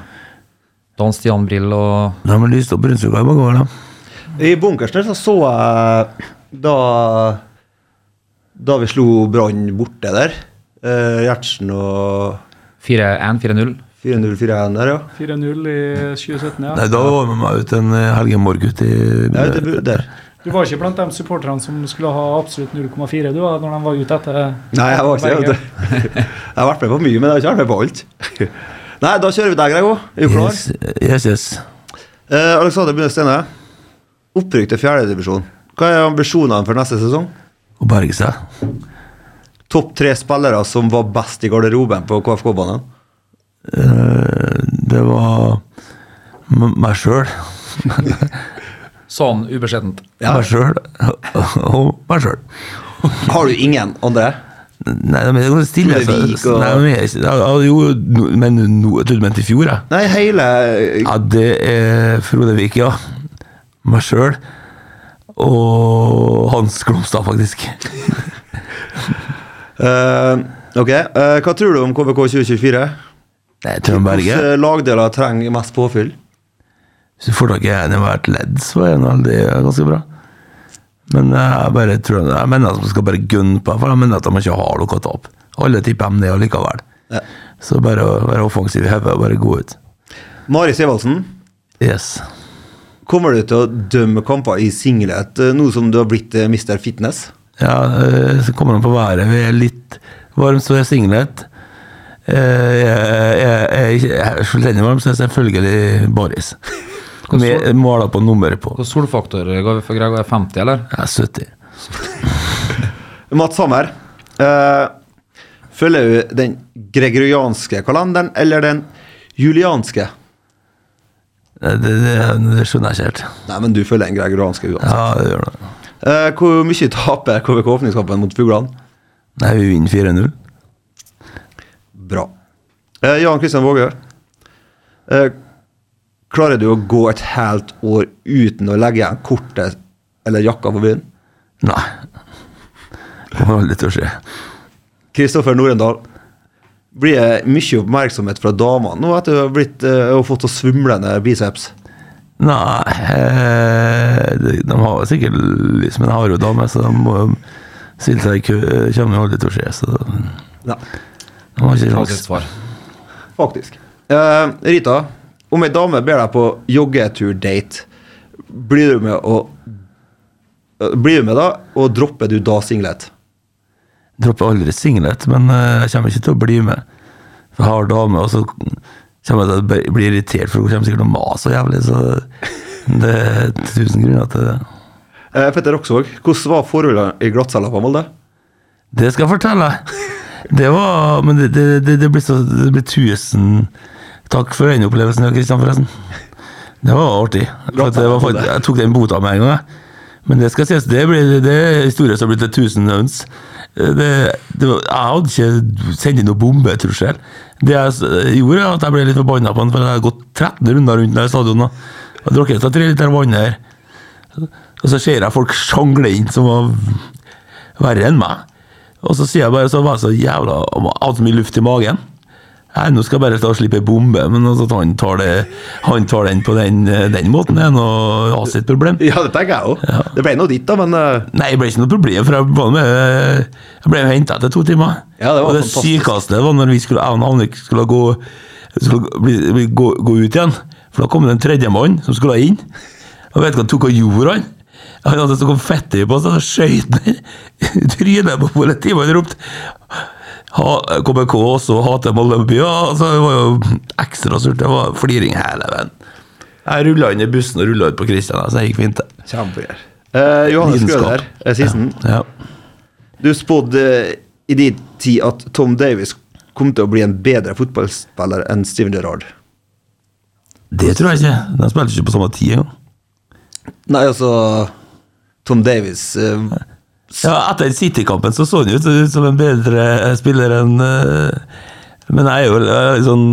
Dan Stian Brill og De har lyst opp Brunsvika i mange år, da. I bunkersen så så jeg da Da vi slo Brann borte der. Uh, Gjertsen og 4-1-4-0. 4-0-4-1 der, ja. 4-0 i 2017, ja. Nei, Da var vi med meg ut en eh, Helge Morg ut i bu- der. Du var ikke blant de supporterne som skulle ha absolutt 0,4 du var, når de var ute etter Nei, jeg var ikke det. Jeg har vært med på mye, men jeg har ikke vært med på alt. Nei, da kjører vi deg, Grego. Er du klar? Yes, yes, yes. Eh, Alexander Bunde Stene. Opprykk til fjerdedivisjon. Hva er ambisjonene for neste sesong? Å berge seg. Topp tre spillere som var best i garderoben på KFK-banen. Eh, Det var meg sjøl. Sånn ubeskjedent. Meg sjøl og meg sjøl. Har du ingen andre? Nei, men det går stille. Altså. Nei, men jo, men no, jeg trodde du mente i fjor, jeg. Nei, hele Ja, det er Frode Vik, ja. Meg sjøl. Og Hans Glomstad, faktisk. uh, Ok, uh, Hva tror du om KVK 2024? Nei, jeg tror han berger. Hvilke lagdeler trenger mest påfyll? Hvis du får tak i en i hvert ledd, så er han veldig ganske bra. Men jeg bare tror jeg mener at man skal bare gunne på, for jeg mener at de ikke har noe å tape. Alle tipper dem ned allikevel. Ja. Så bare å være offensiv i hodet og bare gå ut. Mari Sivaldsen, Yes. kommer du til å dømme kamper i singlet eh, nå som du har blitt eh, Mr. Fitness? Ja, eh, så kommer han på været. Vi er litt varme, så er singlet. Eh, Jeg er ikke fullstendig varm, så er selvfølgelig baris. Med måler på nummeret på. Hvilken solfaktor ga vi for Gregor? Er 50, eller? Er 70. Mats Hammer, uh, følger du den gregorianske kalenderen eller den julianske? Det, det, det skjønner jeg ikke helt. Nei, men du følger den gregorianske uansett. Ja, det gjør det. Uh, hvor mye taper KVK åpningskampen mot Fuglene? Nei, vi vinner 4-0. Bra. Uh, Jan Kristian Våge. Eh, klarer du å gå et helt år uten å legge igjen kortet eller jakka på byen? Nei. Kommer aldri til å skje. Kristoffer Norendal. Blir det mye oppmerksomhet fra damene nå etter du har blitt, uh, fått så svumlende biceps? Nei eh, de, de har sikkert lyst, men jeg har jo dame, så de må stille seg i kø, kommer jo aldri til å skje, så Nei. De har ikke sjans. svar. faktisk. Uh, Rita, om ei dame ber deg på joggetur-date, blir du med å eh, Blir du med da, og dropper du da singlet? Dropper aldri singlet, men eh, jeg kommer ikke til å bli med. For jeg har dame, og så kommer jeg til å bli- irritert, for hun kommer sikkert til å mase så jævlig, så det er tusen grunner til det. Eh, Petter Roksvåg, hvordan var forholdene i glattcella på Molde? Det skal jeg fortelle. Det var Men det, det, det, det blir så Det blir tusen takk for den opplevelsen, Kristian, forresten. Det var artig. For det var faktisk, jeg tok den bota med en gang. Men det skal sies, det, ble, det er historie som har blitt til 1000 øns. Det, det var, jeg hadde ikke sendt inn noe bombetrussel. Det jeg gjorde, at jeg ble litt forbanna på han, for jeg hadde gått 13 runder rundt stadionet. Og drukket tre liter vann her. Og så ser jeg folk sjangle inn som var verre enn meg. Og så sier jeg bare så var jeg så jævla hadde så mye luft i magen. Nei, nå skal jeg bare ta og slippe ei bombe, men altså, at han, tar det, han tar den på den, den måten, er noe hans sitt problem. Ja, det tenker jeg òg. Det ble nå ditt, da, men eh, Nei, det ble ikke noe problem, for jeg, var med, jeg ble henta etter to timer. Ja, det var og det sykeste var når vi skulle, jeg og Annik skulle, gå, skulle bli, bli, gå, gå ut igjen. For da kom det en tredjemann som skulle inn. Og vet du hva han tok og gjorde, han? Han hadde så konfetti på seg, så skøyt han i trynet på politiet. og ropte KBK også hater Molde by. Ja, altså, det var jo ekstra surt. Det var fliring hele veien. Jeg rulla inn i bussen og rulla ut på Kristian, så det gikk fint. kjempegreier. Eh, Johannes Grøder, eh, sisten. Ja. Du spådde eh, i din tid at Tom Davies kom til å bli en bedre fotballspiller enn Steven Gerrard. Det tror jeg ikke. De spilte ikke på samme tid engang. Nei, altså Tom Davies eh, Ja, etter City-kampen så så han ut som en bedre spiller enn eh, Men jeg er jo sånn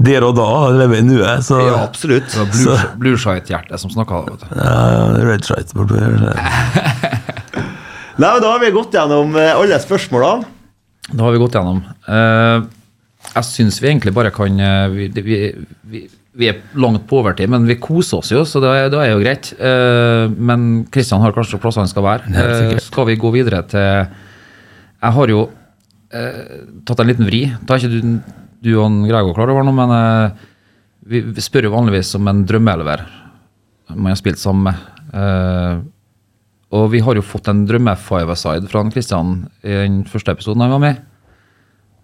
der og da, lever i nuet, så Ja, absolutt. Det var Så- Blue- Blueshite-hjertet som snakka. Ja, Red Shite. Nei, men Da har vi gått gjennom eh, alle spørsmålene. Da har vi gått gjennom. Uh, jeg syns vi egentlig bare kan vi, vi, vi, vi er langt på overtid, men vi koser oss jo, så det, er- det er jo greit. Eh, men Kristian har kanskje plass han skal være. Eh, skal vi gå videre til Jeg har jo eh, tatt en liten vri. Da er ikke du, du og Gregor klar over noe, men vi, spør jo vanligvis om en drømmeelver man har spilt sammen med. Og vi har jo fått en drømme-five-a-side fra Kristian i den første episoden han var med.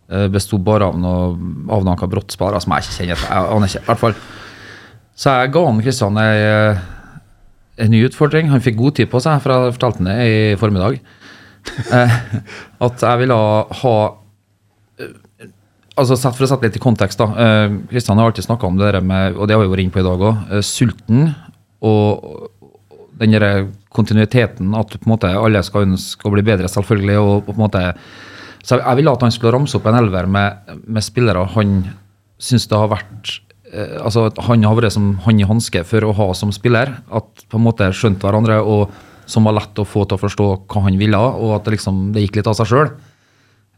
Eh, Besto bare av noe avdanka brottspillere som jeg ikke kjenner. Jeg aner ikke. I hvert fall. Så jeg ga han Kristian ei, ei, en ny utfordring. Han fikk god tid på seg, for jeg fortalte han det i formiddag. Eh, at jeg ville ha eh, Altså For å sette litt i kontekst, da. eh, Kristian har alltid snakka om det der med, og det har vi vært inne på i dag òg, sulten og den der kontinuiteten, at på en måte alle skal ønske å bli bedre, selvfølgelig. og på en måte så jeg, jeg ville at han skulle ramse opp en elver med, med spillere han syns det har vært eh, altså at Han har vært som hånd i hanske for å ha som spiller. At på en måte skjønte hverandre, og som var lett å få til å forstå hva han ville, og at det liksom det gikk litt av seg sjøl.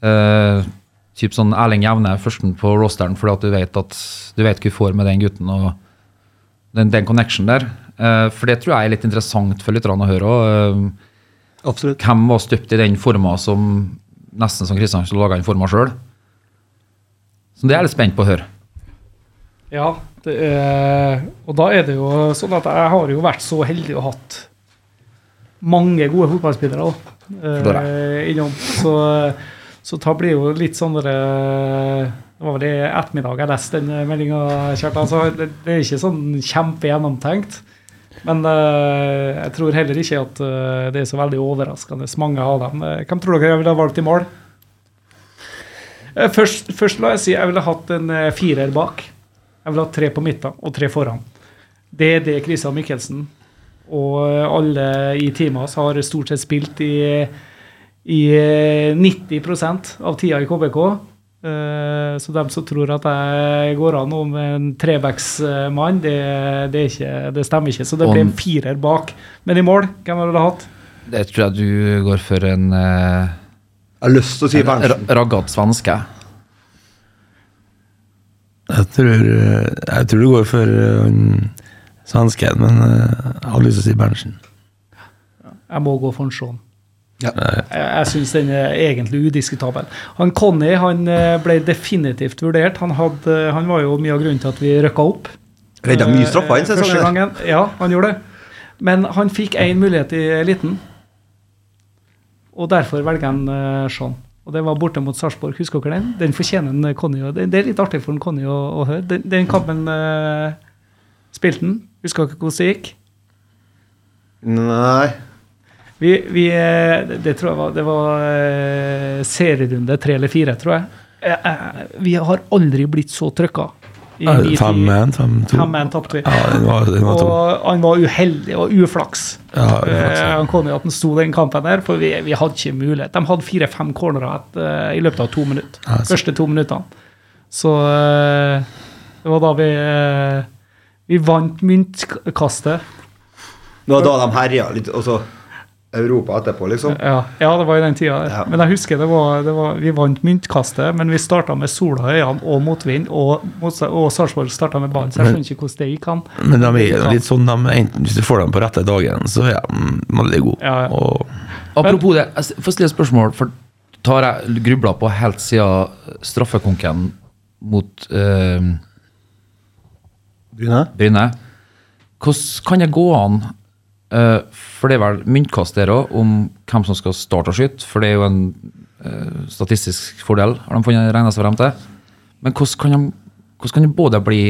Eh, typ sånn Erling Jevne førsten på rosteren fordi at du vet at du vet hva du får med den gutten. og den, den connection der. Eh, for det tror jeg er litt interessant for lytterne å høre. Eh, Absolutt. hvem var støpt i den forma som nesten som Kristian skulle laga den forma sjøl? Så det er jeg litt spent på å høre. Ja, det er, og da er det jo sånn at jeg har jo vært så heldig og hatt mange gode fotballspillere da, eh, innom. Så, så da blir jo litt sånn der, eh, Det var vel i ettermiddag jeg leste den meldinga, Kjartan. Så det, det er ikke sånn kjempegjennomtenkt. Men uh, jeg tror heller ikke at uh, det er så veldig overraskende mange av dem. Eh, Hvem tror dere jeg ville ha valgt i mål? Først, først la jeg si jeg ville hatt en firer bak. Jeg ville hatt tre på midten og tre foran. Det er det Christian Michelsen og alle i teamet hans har stort sett spilt i, i eh, 90% av tida i KBK. Eh, Så dem som tror at jeg går an om en trebacksmann, det, det, det stemmer ikke. Så det blir en firer bak. Men i mål, hvem ville du hatt? Det tror jeg du går for en uh, Jeg har lyst til å si Berntsen. raggete svenske. Jeg tror, eh, jeg tror du går for uh, svensken, men uh, jeg har lyst til å si Berntsen. Jeg må gå for en Sean. Jeg, jeg syns den er egentlig udiskutabel. Han Conny han eh, ble definitivt vurdert. Han, hadde, han var jo mye av grunnen til at vi rykka opp. Redda mye straffer inn Eh, Første sesongen. gangen. Ja, han gjorde det. Men han fikk én mulighet i eliten, og derfor velger han sånn Sean. Og det var borte mot Sarpsborg. Husker dere den? Den fortjener en Conny. Det, det er litt artig for en Conny å, å høre. Den, den kampen uh, spilte han. Husker dere hvordan det gikk? Nei. Vi, vi, eh, det, tror jeg var, det var eh, serierunde tre eller fire, tror jeg. Eh, Vi har aldri blitt så trykka. I min tid. 5-1, 5-2. 5-1 tapte vi. Ja, den var, den var. Og han var uheldig og uflaks. Ja, uflaks, ja. Han kom jo at han sto den kampen der, for vi, vi hadde ikke mulighet. De hadde fire-fem cornerer eh, i løpet av to minutter. Ja, så- Første to minuttene. Så uh, det var da vi uh, Vi vant myntkastet. Det var da de herja litt, og så Europa etterpå, liksom. Ja, ja, det var i den tida. Ja. Men jeg husker det var, det var Vi vant myntkastet, men vi starta med sola i øynene og motvind, og, mot, og Sarpsborg starta med ballen, så jeg skjønner ikke hvordan det gikk an. Men de er litt sånn, de, enten, hvis du får dem på rette dagen, så er de veldig gode. Ja, ja. Og Apropos det, få får stille et spørsmål, for tar jeg grubla på helt siden straffekonken mot øh, Bryne? Bryne. Hvordan kan det gå an eh, For det er vel myntkast der òg, om hvem som skal starte å skyte. For det er jo en uh, statistisk fordel, har de funnet regna seg frem til. Men hvordan kan, de, hvordan kan det både bli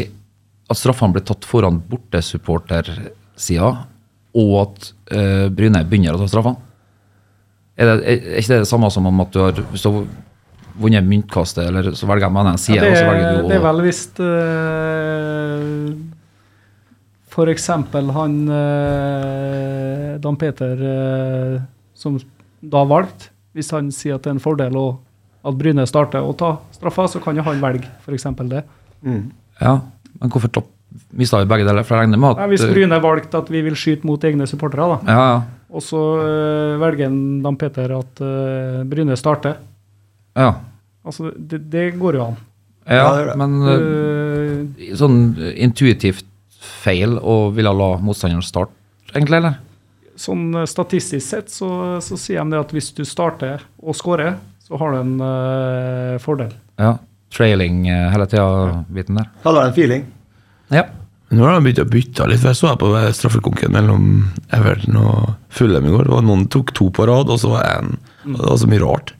at straffene blir tatt foran bortesupportersida, og at uh, Bryne begynner å ta straffene? Er, det, er, er ikke det det samme som om at du har, hvis du vunnet myntkastet, eller så velger de en annen side, Ja, det, og så velger du å det er vel visst uh, For eksempel han eh, Dan Peter eh, som da valgte, hvis han sier at det er en fordel å, at Bryne starter å ta straffa, så kan jo han velge f.eks. det. Ja, men hvorfor topp, mista vi begge deler? For jeg regner med at Nei, hvis Bryne valgte at vi vil skyte mot egne supportere, da, Ja, ja. og så eh, velger Dan Peter at eh, Bryne starter, ja. altså det, det går jo an. Ja, men Eh, eh, sånn intuitivt feil å ville la motstanderen starte, egentlig, eller? Sånn eh, statistisk sett så, så sier de det at hvis du starter og scorer, så har du en uh, fordel. Ja. Trailing eh, hele tida-biten der. Hadde en feeling. Ja. nå har de begynt å bytte litt. for Jeg så på straffekonken mellom Everton og Fulham i går. Det var Noen tok to på rad, og så var en og Det var så mye rart.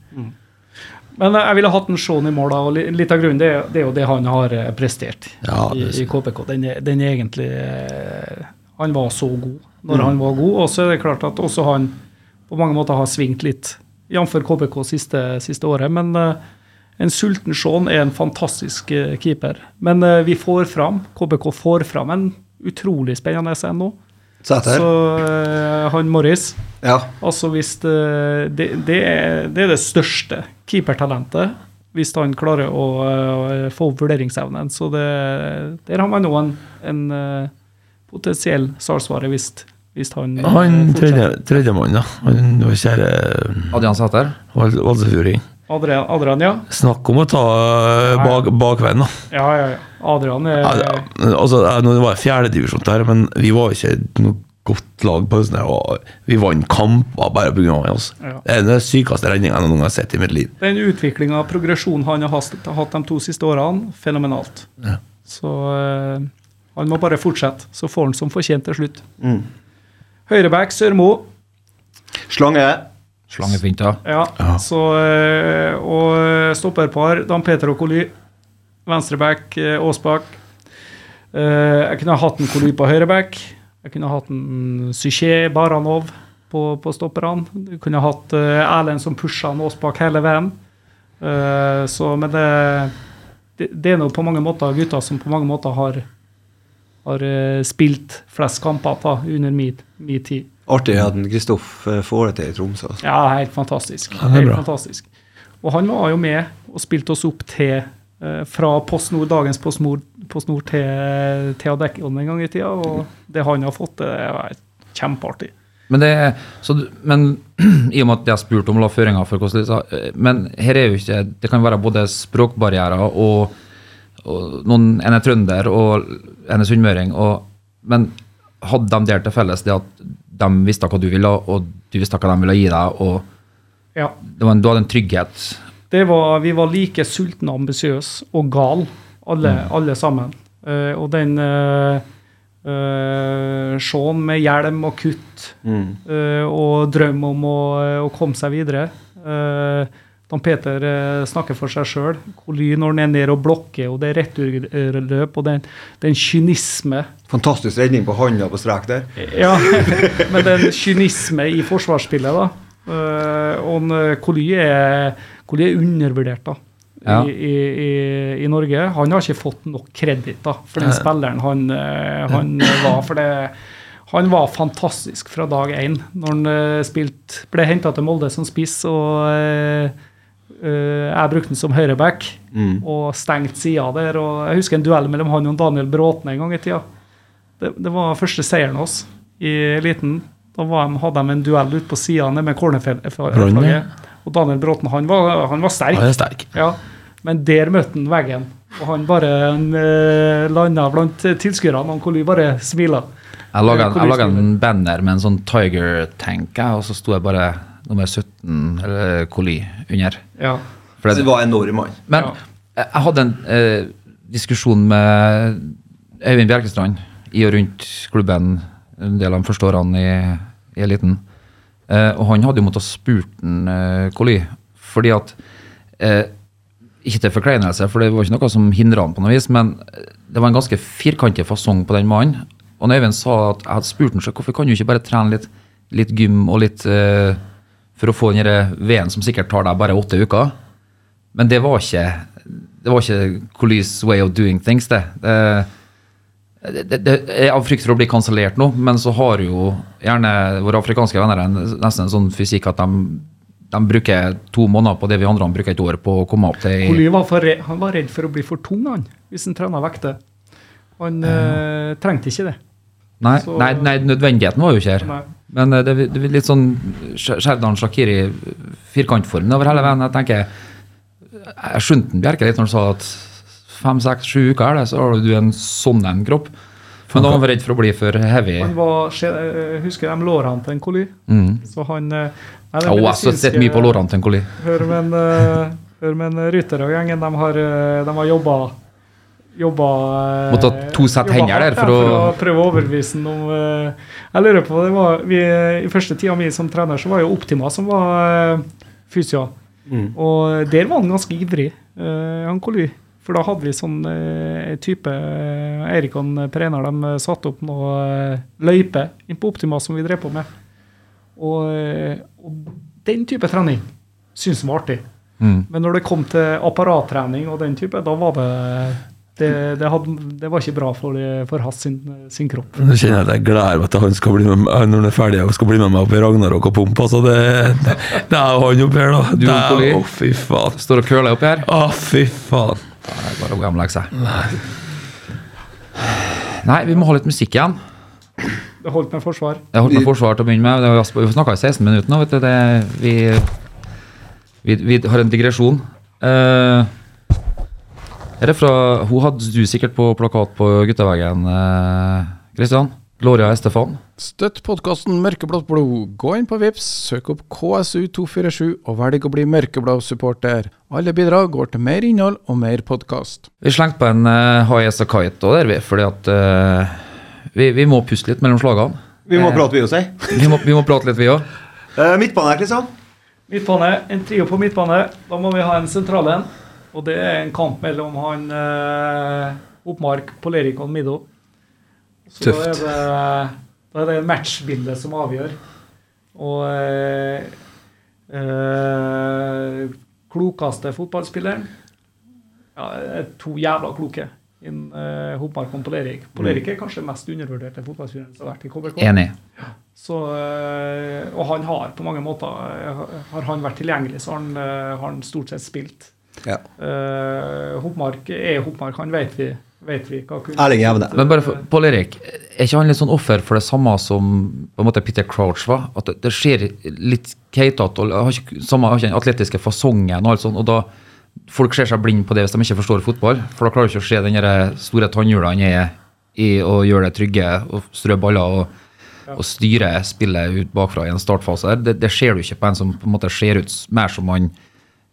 Men jeg ville hatt en Shaun i mål, da, og litt av grunnen det, det er jo det han har eh, prestert Ja, i, i KPK. Den, den er egentlig eh, Han var så god når han var god, og så er det klart at også han på mange måter har svingt litt, jf. KPK siste, siste året. Men eh, en sulten Shaun er en fantastisk keeper. Men vi får fram, KBK får fram en utrolig spennende en nå. Sæter. Så uh, han Morris Ja. Altså hvis det, det, det, er, det er det største keepertalentet. Hvis han klarer å uh, få opp vurderingsevnen. Så det, der har man nå en, en uh, potensiell salgsvare hvis, hvis han, eh, Han tredjemann, tredje- da. Han var kjære Adrian Sæter. Val- Valsefjording. Adrian, Adrian, ja. Snakk om å ta eh, bak, bakveien, da. Ja, ja, ja. Adrian er Ja, det- altså, nå var det fjerdedivisjon der, men vi var ikke noe godt lag på høsten. Vi vant kamper bare pga. Altså. Ja. Det er den sykeste redninga jeg noen gang har sett i mitt liv. Den utviklinga og progresjonen han har hatt, hatt de to siste årene, fenomenalt. Ja. Så øh, han må bare fortsette, så får han som fortjent til slutt. Mm. Høyreback Sørmo. Slange. Slangefint, ja. Ja, så eh, Og stopperpar Dan Peter og Coly. Venstreback eh, Aasbakk. Eh, Jeg kunne hatt en Coly på høyreback. Jeg kunne hatt en Syché Baranov på, på stopperne. Du kunne hatt eh, Erlend som pusha Aasbakk hele veien. Eh, Så, men det, det, det er nå på mange måter gutter som på mange måter har, har eh, spilt flest kamper da, under min, min tid. Artig at Kristoff eh, får det til i Tromsø. altså. Ja, helt fantastisk. Ja, er helt fantastisk. Og han var jo med og spilte oss opp til eh, fra PostNord, dagens PostNord, til, til Adeccon en gang i tida. Og det han har fått, det er kjempeartig. Men, det, så, men i og med at jeg spurte om om la føringer for hvordan det er, Men her er jo ikke Det kan være både språkbarrierer og, og noen, En er trønder og en er sunnmøring. og- Men hadde de der til felles det at de visste hva du ville, og du visste hva de ville gi deg, og Ja. det var en, du hadde en trygghet. Det var, vi var like sultne, ambisiøse og gal, alle, alle sammen. Uh, og den uh, Sean med hjelm og kutt eh, og drøm om å, å komme seg videre. Uh, Dan Peter eh, snakker for seg sjøl. Coly når han er nede og blokker, og det er returløp, og den, den kynisme Fantastisk redning på handa på strek der. Ja, men den kynisme i forsvarsspillet, da. Eh, og en, eh, er, er undervurdert, da. Ja. I, i, i, I Norge. Han har ikke fått nok kreditt da, for den spilleren han, han var. For det, han var fantastisk fra dag én. Når han spilt, ble henta til Molde som spiss, og eh, eh, jeg brukte den som høyreback og stengt sida der. og Jeg husker en duell mellom han og Daniel Bråten en gang i tida. Det, det var første seieren hos i eliten. Da var de, hadde de en duell ute på sida med cornerflagget. Og Daniel Bråten han var, han var sterk. Han er sterk. Ja, men der møtte han veggen. Og han bare uh, landa blant tilskuerne, kunne bare smila. Jeg laga en, laget en banner med en sånn Tiger-tank, og så sto jeg bare nummer 17, eller Koli, under. Ja. For Så det, det var enorm mann. men jeg jeg hadde en eh, diskusjon med Øyvind Bjerkestrand i og rundt klubben en del av de første årene i, i eliten. Eh, og han hadde jo måttet spurt en, eh, Coly, fordi at eh, Ikke til forkleinelse, for det var ikke noe som hindra han på noe vis, men eh, det var en ganske firkantig fasong på den mannen. Og når Øyvind sa at jeg hadde spurt han, så hvorfor kan du ikke bare trene litt, litt gym og litt eh, for å få den veden som sikkert tar deg bare åtte uker? Men det var ikke det var ikke Colys way of doing things, det. det, det, det er av frykt for å bli kansellert nå, men så har jo gjerne våre afrikanske venner en, nesten en sånn fysikk at de, de bruker to måneder på det vi andre bruker et år på å komme opp til Coly var, for han var redd for å bli for tung, han, hvis han trena vekter. Han uh, trengte ikke det. Nei, så- nei, nei, nødvendigheten var jo ikke her. Nei. Men eh, det, det blir litt sånn Sh- Sherdan Shakiri firkantform over hele veien. Jeg tenker Jeg skjønte den Bjerke litt når han sa at fem, seks, sju uker er det, så har du en sånn en kropp. Men da var han redd for å bli for heavy. Han var, eh, husker de lårene til en koli. Mm. Så han eh, nei, det jeg har sett mye på lårene til en koli. Hør med en, uh, hør med en rytter og gjengen, de har, de har jobba Jobba eh, Måtte ha to sett hender der hardt, for ja, å- prøve å overbevise ham om eh, Jeg lurer på det var, vi, I første tida mi som trener så var jo Optima som var uh, fysio. Og der var han ganske ivrig, uh, han Coly. For da hadde vi sånn eh, type uh, Eirik og Per Einar de eh, satte opp noe uh, løype inn på Optima som vi drev på med. Og, eh, og den type trening syntes han var artig. Mm. Men når det kom til apparattrening og den type, da var det det, det, hadde, det var ikke bra for, for Hass sin, sin kropp. Nå kjenner jeg at jeg gleder meg til han skal bli med meg, når han er ferdig og skal bli med meg opp i Ragnarok og Pump. Altså det, det, det er han oppi her, da. Du Det? Å, fy faen. Står og køler oppi her. Å, fy faen. Det er bare å hjemlegge seg. Nei, vi må ha litt musikk igjen. Det holdt med forsvar. Det holdt med forsvar til å begynne med. Det var- Vi snakka i 16 minutter nå. vet du. Det, vi, vi, vi har en digresjon. Eh, er det fra, Hun hadde du sikkert på plakat på gutteveggen, eh, Kristian. Gloria Estefan. Støtt podkasten Mørkeblått blod. Gå inn på Vips, søk opp KSU247 og velg å bli mørkeblå-supporter. Alle bidrag går til mer innhold og mer podkast. Vi slengte på en uh, Hayes og Kite òg der, vi, fordi at eh, vi, vi må puste litt mellom slagene. Vi må prate, vi også. Vi må, vi må prate litt, vi òg. Uh, midtbane Kristian. Midtbane, en trio på midtbane. Da må vi ha en sentral en. Og det er en kamp mellom han eh, Oppmark, Polerik og Middo. Så Tøft. Da er det, da er det matchbildet som avgjør. Og eh, eh, klokeste fotballspilleren ja, To jævla kloke. In, eh, Hopmark og Polerik. Polerik er kanskje den mest undervurderte fotballspilleren som har vært i KBK. Enig. Så, øh, og han har på mange måter øh, Har han vært tilgjengelig, så har han, øh, har han stort sett spilt. Ja. Uh, Hopmark er Hopmark, han vet vi, vet vi hva Erling Jevne. Men bare for, Pål Erik, er ikke han litt sånn offer for det samme som på en måte Peter Crouch var? At det, det skjer litt keitete og har ikke, samme, har ikke den atletiske fasongen og alt sånt, og da folk ser seg blind på det hvis de ikke forstår fotball. For da klarer du ikke å se den store tannhjula han er i og gjøre det trygge og strø baller. og og styre spillet ut bakfra i en startfase. Det, det ser du ikke på en som på en måte ser ut mer som han ja,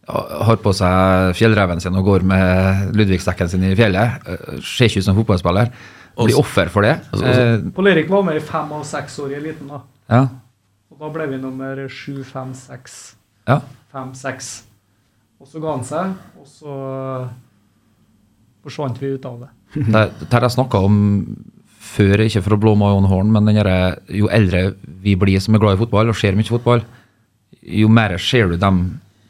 har på seg fjellreven sin og går med Ludvigsekken sin i fjellet. Eh, Ser ikke ut som fotballspiller. Blir offer for det. Eh, Pål Erik var med i fem av seks år i eliten. da. ja. Og da ble vi nummer sju, fem, seks. ja. Fem, seks. Og så ga han seg, og så forsvant vi ut av det. Det, det har jeg snakka om før, ikke for å blå my own horn, men den derre- jo eldre vi blir som er glad i fotball og ser mye fotball, jo mer ser du dem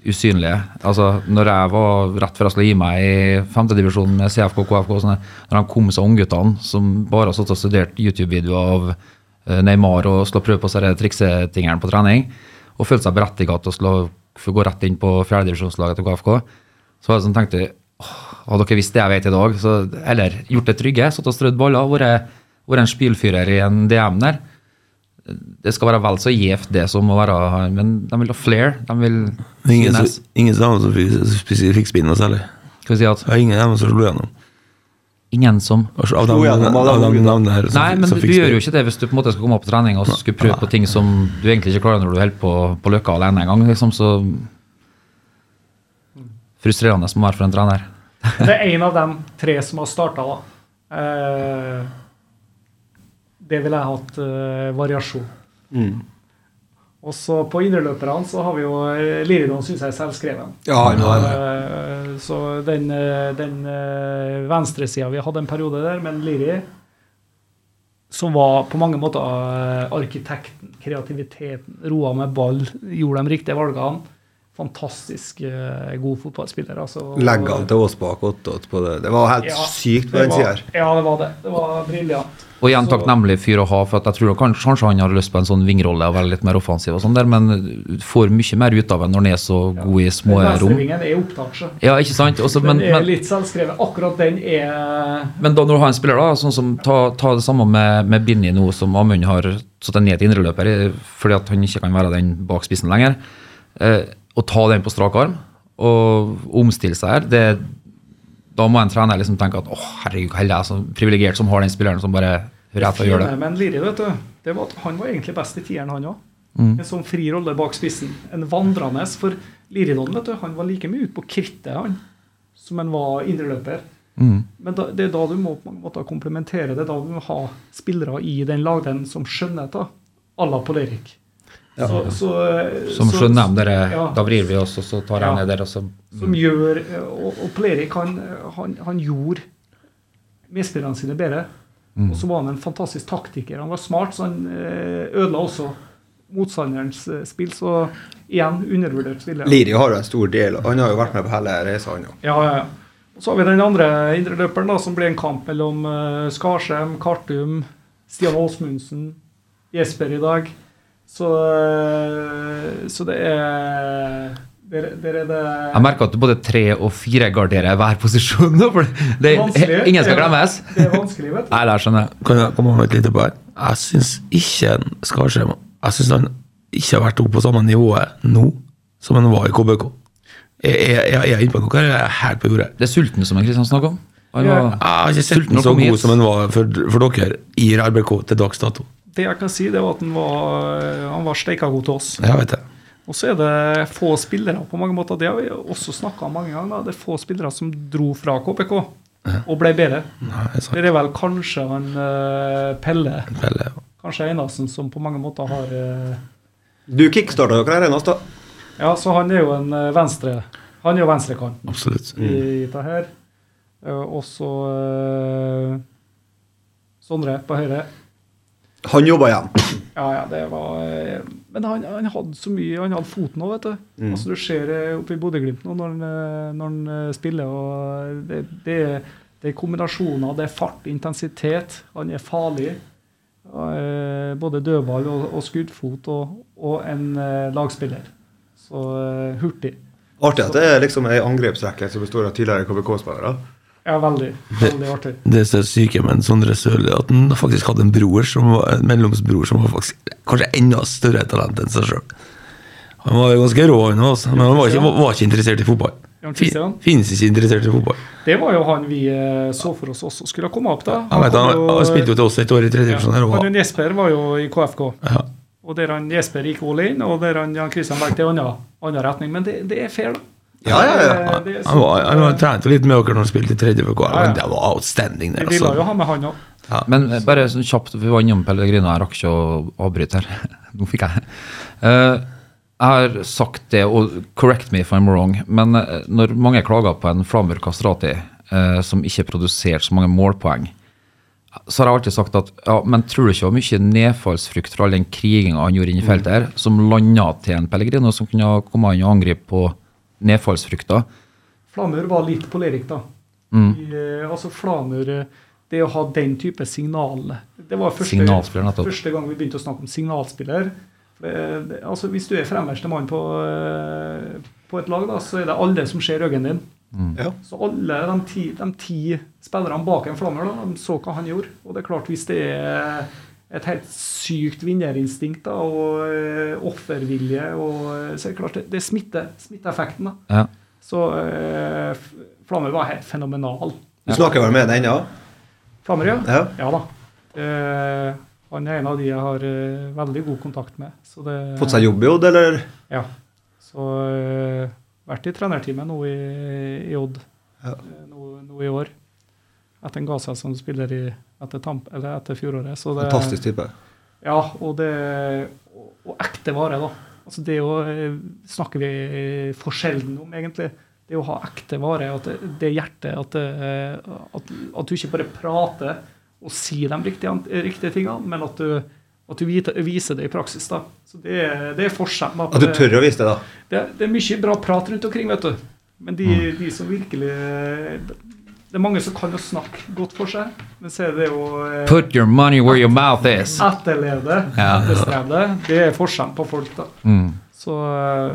usynlige. Altså, når jeg var rett før jeg skulle gi meg i femtedivisjon med CFK KFK, sånne, når de kom seg ungguttene som bare har og studert YouTube-videoer av eh, Neymar og slå prøve på seg de triksetingene på trening, og følte seg berettiget til å gå rett inn på fjerdedivisjonslaget til KFK, så var det sånn, tenkte jeg, hadde dere visst det jeg vet i dag, så, eller gjort det trygge, satt og strødd baller, vært en spilfyrer i en DM der. Det skal være vel så gjevt det som må være Men de vil ha flair. De vil Ingen, som- ingen som som fikk, fikk, noe særlig. Skal vi si at Ja, ingen av dem som slo gjennom. ingen som Av de, navnene her. som- Nei, men som du gjør jo ikke det hvis du på en måte skal komme opp på trening og skulle prøve på ting som du egentlig ikke klarer når du holder på på Løkka alene en gang. Liksom, så frustrerende som å være for en trener. Det er en av de tre som har starta, da. Eh, det ville jeg hatt uh, variasjon. Og så på indreløperne så har vi jo eh, Liridon syns jeg er selvskreven. Ja, han var. Eh, så den, den eh, venstresida vi hadde en periode der, men Liri som var på mange måter arkitekten, kreativiteten, roa med ball, gjorde de riktige valgene. Fantastisk uh, god fotballspiller. Altså. Leggene til oss bak åtte på det. Det var helt Ja, sykt på den sida her. Ja, det var det. Det var briljant. Og igjen takknemlig fyr å ha, for at jeg tror kanskje, kanskje han har lyst på en sånn vingrolle og være litt mer offensiv, og sånn der, men får mye mer ut av en når han er så god i små Den rom. Den er opptaksje. Ja, ikke sant? Også, men, Den er litt selvskrevet. Akkurat den er men da når du har en spiller, da, sånn som ta, ta det samme med, med Binni nå, som Amund har satt ned til indreløper i, fordi at han ikke kan være den bak spissen lenger, eh, og ta den på strak arm og omstille seg her, det, da må en trener liksom tenke at å, herregud, hva heldig jeg er så privilegert som har den spilleren som bare hører etter og gjør det. Men Liri, vet du, det var at han var egentlig best i tieren, han òg. Mm. En sånn fri rolle bak spissen. En vandrende. For Liridon vet du, han var like mye ute på krittet han, som han var indreløper. Mm. Men da, det er da du må på mange måter komplementere. Det da du må ha spillere i den lagdelen som skjønner det. à la Pål Erik. Så, så, Som skjønner dem, dere, ja. da vrir vi oss, og så tar jeg Ja. ned der, og så som gjør Og, og Plerik, han, han, han gjorde medspillerne sine bedre. Mm. Og så var han en fantastisk taktiker. Han var smart, så han eh, ødela også motstanderens eh, spill. Så igjen, undervurdert spiller. Liri har jo en stor del. Han har jo vært med på hele reisa, han òg. Ja, ja, ja. Og så har vi den andre indreløperen, da, som ble en kamp mellom uh, Skarsheim, Kartum, Stian Åsmundsen, Jesper i dag. Så, eh, så det er der, der er det Jeg merker at du både tre og fire garderer hver posisjon. nå, For det, Vanskelig. ingen skal glemmes. Det er vanskelig, vet du. Nei, det skjønner jeg. Kan jeg komme med et lite poeng? Jeg syns ikke Skarsheim Jeg syns han ikke har vært oppe på samme nivået nå som han var i KBK. Jeg, jeg, jeg, jeg er inne på noe her, jeg er helt på jordet. Det er sulten som Kristian snakker om. Han Ja. Jeg har ikke sett Sulten så god hit. som han var for, for dere i RBK til dags dato. Det jeg kan si, det var at han var, han var steika god til oss. Jeg vet det. Og så er det få spillere på mange måter. Det har vi også snakka om mange ganger. da. Det er få spillere som dro fra KPK og ble bedre. Nei, Det er vel kanskje han uh, Pelle, Pelle. kanskje Einarsen, som på mange måter har uh, Du kickstarta dere her da. Ja, så han er jo en uh, venstre Han er jo venstrekant Absolutt. i dette her. Uh, og så eh, Sondre på høyre. Han jobba igjen. Ja, ja, det var eh, Men han, han hadde så mye Han hadde foten òg, vet du. Altså Du ser det oppe i Bodø-Glimt nå når han, eh, når han eh, spiller, og det, det, det er kombinasjoner. Det er fart, intensitet. Han er farlig. Både dødball og, og skuddfot, og, og en lagspiller. Så hurtig. Artig at det er liksom ei angrepsrekke som består av tidligere KBK-spillere. Ja, veldig. Veldig artig. Det som er syke med Sondre Sørli, at han faktisk hadde en bror som var, en mellomsbror som var faktisk kanskje enda større talent enn seg sjøl. Han var ganske rå, han også, men han var ikke, var, ikke interessert i fotball. Finnes ikke interessert i fotball. Det var jo han vi eh, så for oss også skulle komme opp, da. Han, vet, han, han spilte jo til oss et år i tredje ja, han Jesper var jo i KFK. Ja. Og der han Jesper gikk all in, og der han Jan Christian til en annen, annen retning. Men det, det er fair, da. Ja, ja, ja. Eh, det Han, var, han var trente litt med dere når han spilte i tredje for Ja, ja. men det var outstanding. Vi der, ville jo altså. ha med han òg. Men eh, bare sånn kjapt, vi var innom Pellegrino, jeg rakk ikke å avbryte her. Nå fikk jeg. Uh, jeg har sagt det, og correct me if I'm wrong, men når mange klager på en Flamur Kastrati uh, som ikke produserte så mange målpoeng, så har jeg alltid sagt at ja, men tror du ikke det var mye nedfallsfrukt fra all den kriginga han gjorde inne i feltet her, som landa til en Pellegrino som kunne komme inn og angripe på nedfallsfrukta? Flamur var litt polerikt, da. Mm. I, eh, altså Flamur eh, Det å ha den type signal Det var første, første gang vi begynte å snakke om signalspiller. Det, altså Hvis du er fremmerste mann på, eh, på et lag, da, så er det alle som ser øynene dine. Mm. Ja. Så alle de ti, de ti spillerne bak en Flammer da, de så hva han gjorde. Og det er klart, hvis det er et helt sykt vinnerinstinkt da, og eh, offervilje, og, eh, så er det klart det, det smitter, smitteeffekten. da. Ja. Så eh, Flammer var helt fenomenal. Du snakker vel med den ennå? Flammer, ja? Ja. Ja da. Eh, han er en av de jeg har eh, veldig god kontakt med. Så det, Fått seg jobb i Odd, eller? Ja. Så eh, vært i trenerteamet nå i, i Odd Ja. nå, nå i år. Etter en Gaza som spiller i, etter, tamp, eller etter fjoråret. Så det, Fantastisk type. Ja, og, det, og, og ekte vare, da. Altså det å, eh, snakker vi for sjelden om, egentlig. Det å ha ekte vare, at det, det hjertet at, det, at, at du ikke bare prater og sier de riktige, riktige tingene, men at du, at du vite- viser det i praksis. da. Så Det, det er forskjellen. At du tør å vise det, da. Det, det er mye bra prat rundt omkring, vet du. Men de, de som virkelig Det er mange som kan å snakke godt for seg, men så er det jo eh, Put your money where your mouth is. etterleve det, Ja. etterstrebe det, det er forskjellen på folk, da. Mm. Så eh,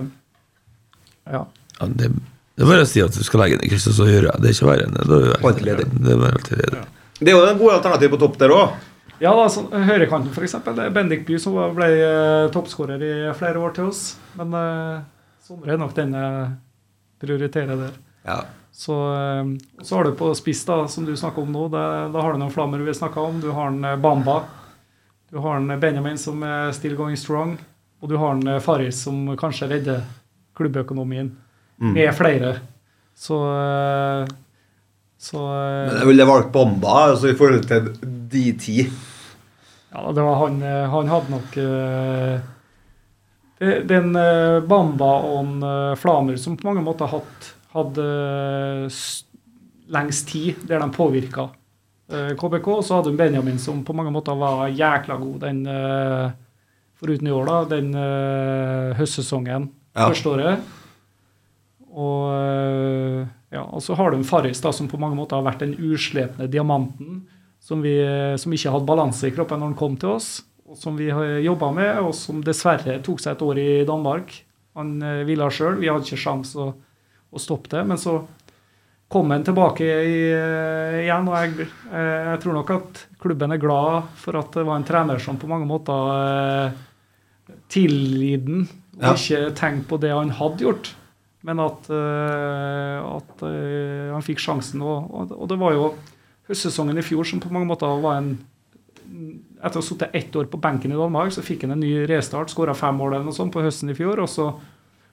ja. Ja, det, det er bare å si at du skal legge ned krysset, så gjør jeg det. er ikke verre enn det. Da er Alltid ledig. Det er alltid ledig. Det er jo en god alternativ på topp der òg. Ja, da, sånn, Høyrekanten, f.eks. Det er Bendik By som ble uh, toppskårer i flere år til oss. Men uh, Sondre er nok den jeg prioriterer der. Ja. Så, eh, så har du på spiss, da, som du snakker om nå. Det, da har du noen flammer vi snakka om. Du har en eh, Bamba. Du har en Benjamin som er still going strong. Og du har en Farris Faris som kanskje redder klubbøkonomien. Med flere. Så eh, Så eh, Men jeg ville valgt Bamba altså i forhold til de ti. Ja, det var han eh, Han hadde nok eh, Den eh, Bamba og en, eh, Flamer som på mange måter hatt, hadde eh, lengst tid, der de påvirka KBK. Og så hadde hun Benjamin som på mange måter var jækla god den eh, foruten i år, da, den eh, høstsesongen Ja. første året. Og, eh, ja, og så har du en Farris da, som på mange måter har vært den uslepne diamanten som, vi, som ikke hadde balanse i kroppen når han kom til oss, og som vi har jobba med, og som dessverre tok seg et år i Danmark. Han eh, ville sjøl, vi hadde ikke sjans å, å stoppe det. Men så kom han tilbake i, eh, igjen, og jeg, eh, jeg tror nok at klubben er glad for at det var en trener som på mange måter eh, tilgitt den, og Ja. ikke tenkt på det han hadde gjort. Men at, uh, at uh, han fikk sjansen. Og, og, og det var jo høstsesongen i fjor som på mange måter var en Etter å ha sittet ett år på benken i Danmark, så fikk han en ny restart. Skåra fem mål eller noe sånt på høsten i fjor. Og så,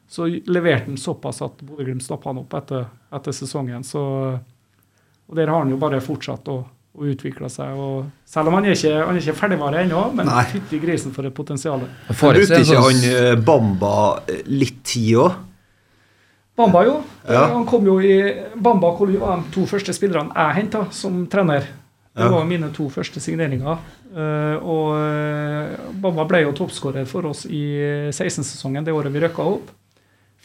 så leverte han såpass at Bodø-Glimt stoppa han opp etter, etter sesongen. Så, og der har han jo bare fortsatt å, å utvikle seg. Og selv om han er ikke, han er ikke ferdigvare ennå, men fytti grisen for et potensial. Brukte ikke sånn- han eh, Bamba eh, litt tid òg? Bamba jo. Ja. Han kom jo i Bamba og Kolly var de to første spillerne jeg henta som trener. Det Ja. var mine to første signeringer. Eh, og Bamba ble jo toppskårer for oss i 16-sesongen, det året vi røkka opp.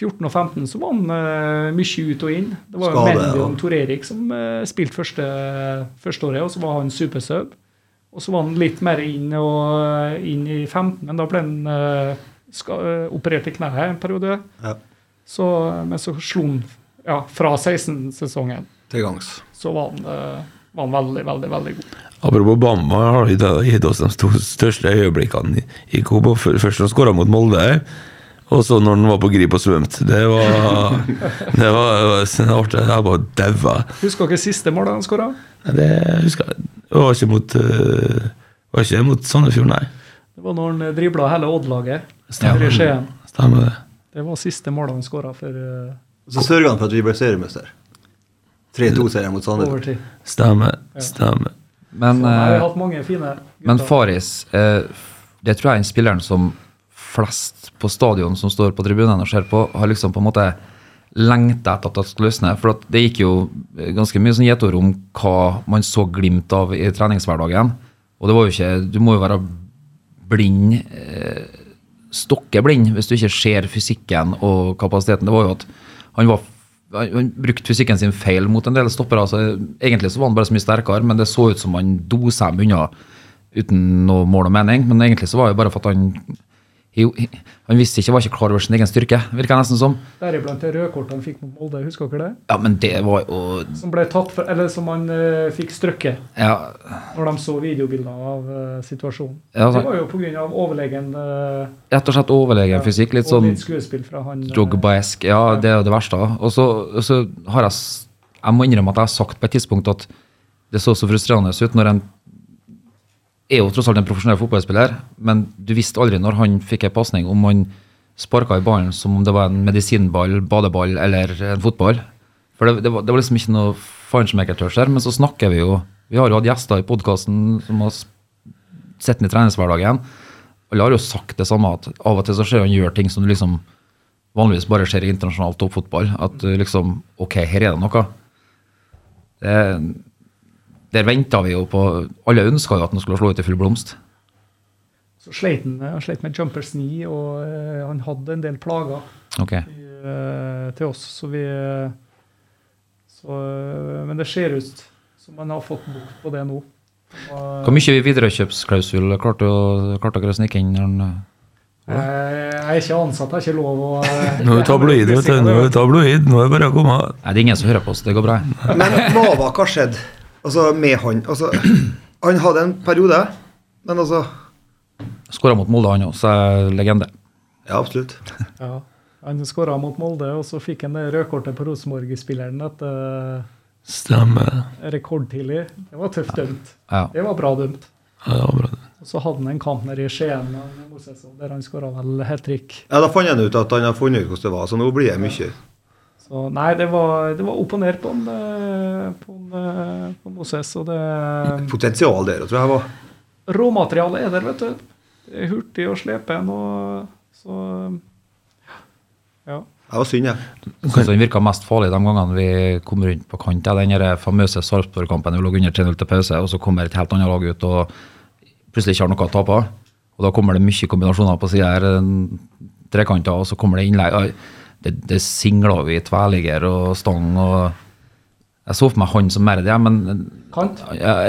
14 og 15 så var han eh, mye ut og inn. Det var jo Skade, Mendy ja. Tor Erik som uh, spilte første, første året, og så var han supersub. Og så var han litt mer inn, og, inn i 15, men da ble han eh, ska, eh, operert i kneet en periode. Ja. Så, men så slo han ja, Fra 16-sesongen Til gangs. så var han, eh, var han veldig, veldig veldig god. Apropos Bamba, har de gitt oss de to største øyeblikkene i, i Kobo. Først han skåra mot Molde, Og så når han var på grip og svømte. Det var Det var, det var artig. Jeg bare daua. Husker dere siste målet han skåra? Det husker jeg. Det var ikke mot uh, Det var ikke mot Sandefjord, nei. Det var når han dribla hele Odd-laget i Skien. Stemmer det. Det var siste målet han skåra for eh, Så sørga han for at vi ble seriemester. 3-2-seier mot Sandefjord. Stemmer. Stemmer. Men, Så, nei, eh, har hatt mange fine men. Faris, uh, det tror jeg er den spilleren som flest på stadion som står på tribunene og ser på, har liksom på en måte lengta etter at det skulle løsne. For det gikk jo ganske mye sånn gjetord om hva man så glimt av i treningshverdagen. Og det var jo ikke Du må jo være blind, eh, stokke blind, hvis du ikke ser fysikken og kapasiteten. Det var jo at han var han brukte fysikken sin feil mot en del stoppere. Altså, egentlig så var han bare så mye sterkere, men det så ut som han dosa dem unna uten noe mål og mening. Men egentlig så var det bare for at han han visste ikke, var ikke klar over sin egen styrke, virka nesten som. Deriblant det rødkortet han fikk mot Molde, husker dere det? Ja, men det var jo Som ble tatt for, eller som han uh, fikk strøkket Ja, når de så videobilder av uh, situasjonen. Ja, altså- det var jo pga. overlegen uh, rett og slett overlegen fysikk. Litt sånn litt skuespill fra han. Drogbaesk. Drogba-esk. Ja, det er jo det verste. Og så, og så har jeg Jeg må innrømme at jeg har sagt på et tidspunkt at det så så frustrerende ut når en er jo tross alt en profesjonell fotballspiller, men du visste aldri når han fikk en pasning, om han sparka i ballen som om det var en medisinball, badeball eller en fotball. For det, det, var, det var liksom ikke noe feinschmecker-touch der. Men så snakker vi jo Vi har jo hatt gjester i podkasten som har sett den i treningshverdagen. Alle har jo sagt det samme, at av og til så ser han gjør ting som du liksom vanligvis bare ser i internasjonal toppfotball. At liksom Ok, her er det noe. Det, der venta vi jo på Alle ønska jo at han skulle slå ut i full blomst. Så sleit han, han sleit med jumpers knee, og uh, han hadde en del plager okay. i, uh, til oss, så vi eh, så, eh, Men det ser ut som han har fått bukt på det nå. Og, Hvor mye viderekjøpsklausul klarte dere å snike inn? når han- eh, jeg er ikke ansatt, jeg har ikke lov å eh, Nå er du tabloid, vet du. Nå er vi tabloid. Nå er det bare å komme. Nei, det er ingen som hører på oss, det går bra. Men Nava, hva skjedde altså, med han? Altså, han hadde en periode, men altså Skåra mot Molde, han òg, så legende. Ja, absolutt. Ja. Han skåra mot Molde, og så fikk han det rødkortet på Rosenborg-spilleren etter Stemmer. rekordtidlig. Det var tøft dømt. Ja. Det var bra dømt. Ja, det var bra. Og så hadde han en kamp nede i Skien der han skåra vel hat trick. Ja, Da fant han ut at han hadde funnet ut hvordan det var, så nå blir det mye. Så nei, det var, det var opp og ned på, en, eh, på, en, eh, på Moses. Og det Potensial der, tror jeg var. Råmaterialet er der, vet du. Det er hurtig å slepe en, og så Ja. Det var synd, jeg. Jeg synes han virka mest farlig de gangene vi kom rundt på kant. Ja, den famøse Sarpsborg-kampen. Vi lå under 3-0 til pause, og så kommer et helt annet lag ut og plutselig ikke har noe å tape. Og da kommer det mye kombinasjoner på sida her. en- Trekanter, og så kommer det innlegg. Det, det singler vi tverrligger og stang. og Jeg så for meg han som mer det, men Kant?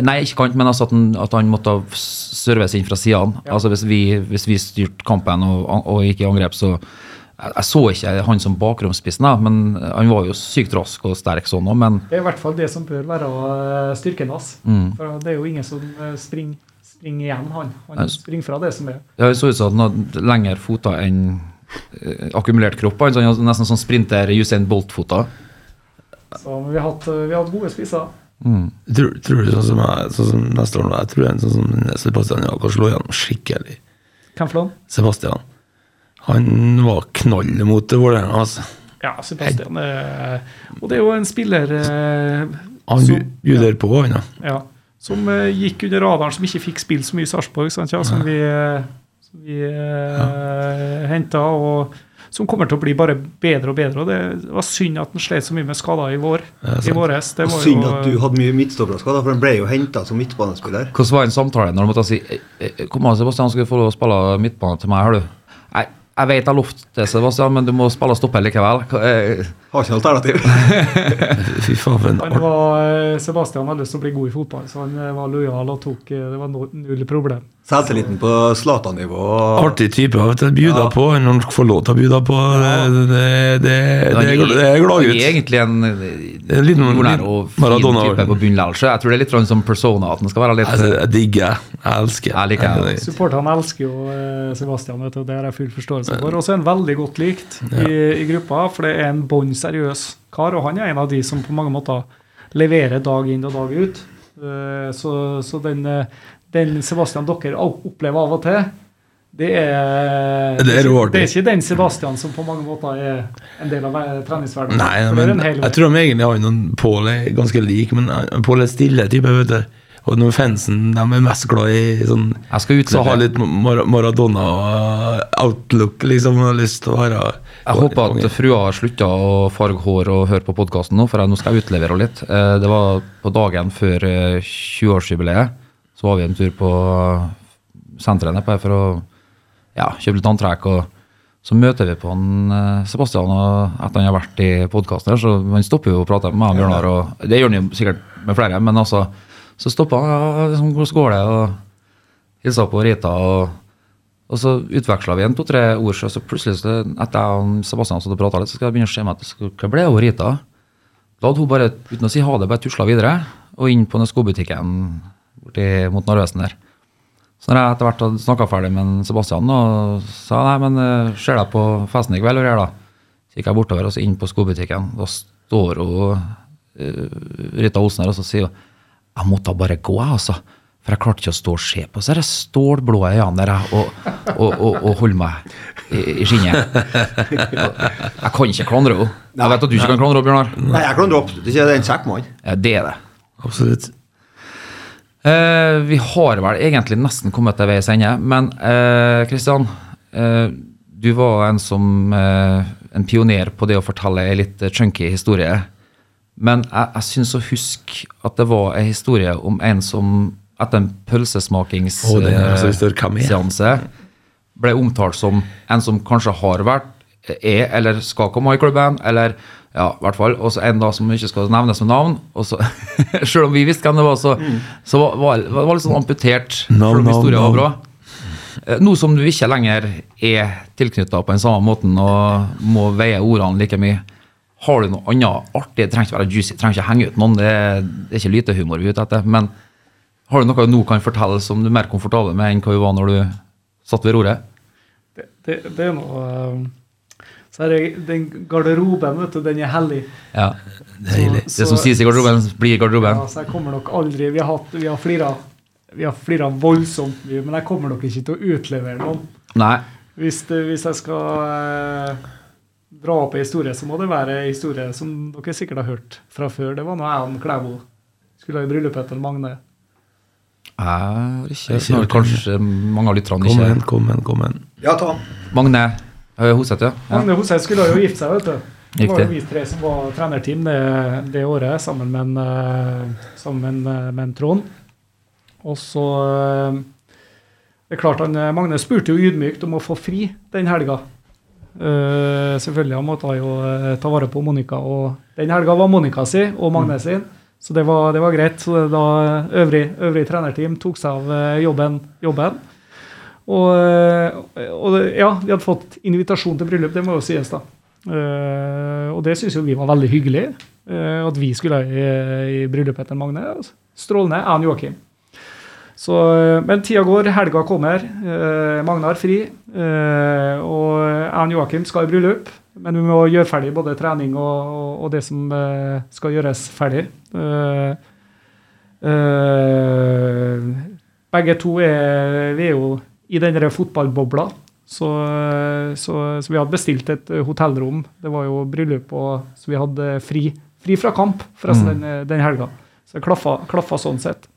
Nei, ikke kant, men altså at han, at han måtte serves inn fra sidene. Altså hvis vi, hvis vi styrte kampen og, og gikk i angrep, så jeg, så ikke han som bakromspissen, men han var jo sykt rask og sterk sånn òg, men Det er i hvert fall det som bør være eh, styrken hans. Mm. For det er jo ingen som eh, springer, springer igjen, han. Han springer fra det som er. det så ut som han hadde lengre føtter enn akkumulert kropp. Han, så nesten sånn sprinter Usain Bolt-foter. Så vi har hatt, eh, vi har hatt gode spisser. Tror, tror du sånn som jeg, sånn som neste år nå, jeg tror en sånn som Sebastian ja, kan slå igjennom skikkelig. Hvem for noen? Sebastian. Han var knall mot Vålerenga, altså. Ja, Sebastian. er, og det er jo en spiller eh, Han som, bju- på, han, ja. ja, som eh, gikk under radaren, som ikke fikk spille så mye i Sarpsborg, sant, ja, som vi, eh, som vi ja. henta, og som kommer til å bli bare bedre og bedre. og Det var synd at han slet så mye med skader i vår. i våres. Det var synd jo, at du hadde mye midtstopperskader, for han ble jo henta som midtbanespiller. Hvordan var en samtale når du måtte si eh, eh, Kom an, Sebastian, skal du få lov å spille midtbane til meg, har du? Nei, jeg vet jeg lovte det, Sebastian, men du må spille stopper likevel. Eh, Har ikke noe alternativ. Fy faen, for en art. eh, Sebastian hadde lyst til å bli god i fotball, så han eh, var lojal og tok eh, Det var null problem. Selvtilliten på Zlatan-nivå. Artig type. vet du, Bjuda på når han får lov til å bjuda på. Det, det, det, det, er- det er glad gutt. egentlig en er en liten- jordnær og fin Maradona. type på altså. Jeg tror det er litt sånn som persona, at den skal være litt Altså, jeg digger. Jeg elsker. Jeg liker jeg. Supporterne elsker jo eh, Sebastian, vet du, det har jeg full forståelse for. Og så er han veldig godt likt i, i gruppa, for det er en bånn seriøs kar. Og han er en av de som på mange måter leverer dag inn og dag ut. Eh, Så, så den, eh, den Sebastian dere opplever av og til, det er, Det er det er ikke den Sebastian som på mange måter er en del av eh, treningsverdenen. Nei, men jeg tror de egentlig har noen Pål er ganske lik, men eh, Pål er stille type, vet du. Og når fansen de er mest glad i sånn Jeg skal Så har litt Mar Maradona-outlook, liksom. Har lyst til å være Jeg håper at frua har slutta å farge hår og høre på podkasten nå, for jeg, nå skal jeg utlevere henne litt. Eh, Det var på dagen før eh, 20-årsjubileet. Så var vi en tur på senteret nedpå for å ja, kjøpe litt antrekk. og så møter vi på han, eh, Sebastian og etter han har vært i podkasten her, så han stopper jo å prate med han Bjørnar. og Det gjør han jo sikkert med flere, men altså, så stopper han ja, liksom, hvordan går det, og hilser på Rita. og og så utveksla vi en to-tre ord, så plutselig, så, etter jeg og Sebastian hadde og prata litt, så skal jeg begynne å se meg etter hva ble av Rita? Da hadde hun bare, uten å si ha det, bare tusla videre og inn på den skobutikken borti mot Narvesen der. Så når jeg etter hvert hadde snakka ferdig med Sebastian og sa nei, men eh, ser deg på festen i kveld, hva gjør da? Så gikk jeg bortover og så inn på skobutikken. Da står hun eh, Rita Olsen her og så sier hun jeg måtte bare gå, jeg, altså. For jeg klarte ikke å stå og se på så disse stålblå øynene der og, og, og, og holde meg i, i skinnet. Jeg kan ikke klandre henne. Jeg vet at du ikke kan klandre henne, Bjørnar. Nei, jeg klandrer absolutt ikke. Det er en kjekk mann. Ja, det er det. Absolutt. Eh, vi har vel egentlig nesten kommet til veis ende, men Kristian, du var en som eh, en pioner på det å fortelle ei litt chunky historie. Men jeg, jeg syns å huske at det var ei historie om en som etter en pølsesmakingsseanse oh, så stor. Hvem er? pølsesmakingsseanse ble omtalt som en som kanskje har vært, er eller skal komme i klubben, eller ja, i hvert fall. Og så en da som ikke skal nevnes med navn. Og så, Selv om vi visste hvem det var, så, så var, det litt sånn amputert. No, selv om no, historien var bra. Eh, Nå som du ikke lenger er tilknytta på den samme måten og må veie ordene like mye, har du noe annet artig? Det trenger ikke være juicy, trenger ikke henge ut noen. Det er, det er ikke lytehumor vi er ute etter. Men har du noe du nå kan fortelle som du er mer komfortabel med enn hva du var når du satt ved roret? Det, det, det er noe eh, Så er det den garderoben, vet du, den er hellig. Ja. Deilig. Det som sies i garderoben, blir i garderoben. Ja, så jeg kommer nok aldri Vi har, hatt, vi har flira vi har flira voldsomt mye, men jeg kommer nok ikke til å utlevere noen. Nei. Hvis, det, hvis jeg skal eh, dra opp en historie, så må det være en historie som dere sikkert har hørt fra før. Det var noe jeg og Klæbo skulle ha i bryllupet til Magne. Jeg har ikke kanskje mange av lytterne Kom igjen, ikke kom igjen, kom igjen. Ja, ta. Magne Hoseth, ja. Magne Hoseth skulle jo gifte seg, vet du. Det var jo vi tre som var trenerteam det, det året, sammen med en, eh, sammen med en, med en Trond. Og så eh, Det er klart han, eh, Magne spurte jo ydmykt om å få fri den helga. Uh, selvfølgelig han måtte jo eh, ta vare på Monica, og den helga var Monica si og Magne sin. Så det var, det var greit. Så da øvrig, øvrig trenerteam tok seg av eh, jobben. jobben. Og, eh, og ja, vi hadde fått invitasjon til bryllup, det må jo sies, da. Uh, og det syns jo vi var veldig hyggelig. uh, at vi skulle i, i bryllupet til Magne. Strålende. Jeg og Joakim. Så, men tida går, helga kommer. Uh, Magne har fri. Og jeg og Joakim skal i bryllup. Men vi må gjøre ferdig både trening og, og, og det som skal gjøres ferdig. Begge to er, vi er jo i den der fotballbobla. Så, så, så vi hadde bestilt et eh, hotellrom. Det var jo bryllup, og, så vi hadde fri, fri fra kamp forresten den, den helga. Så det klaffa, klaffa sånn sett.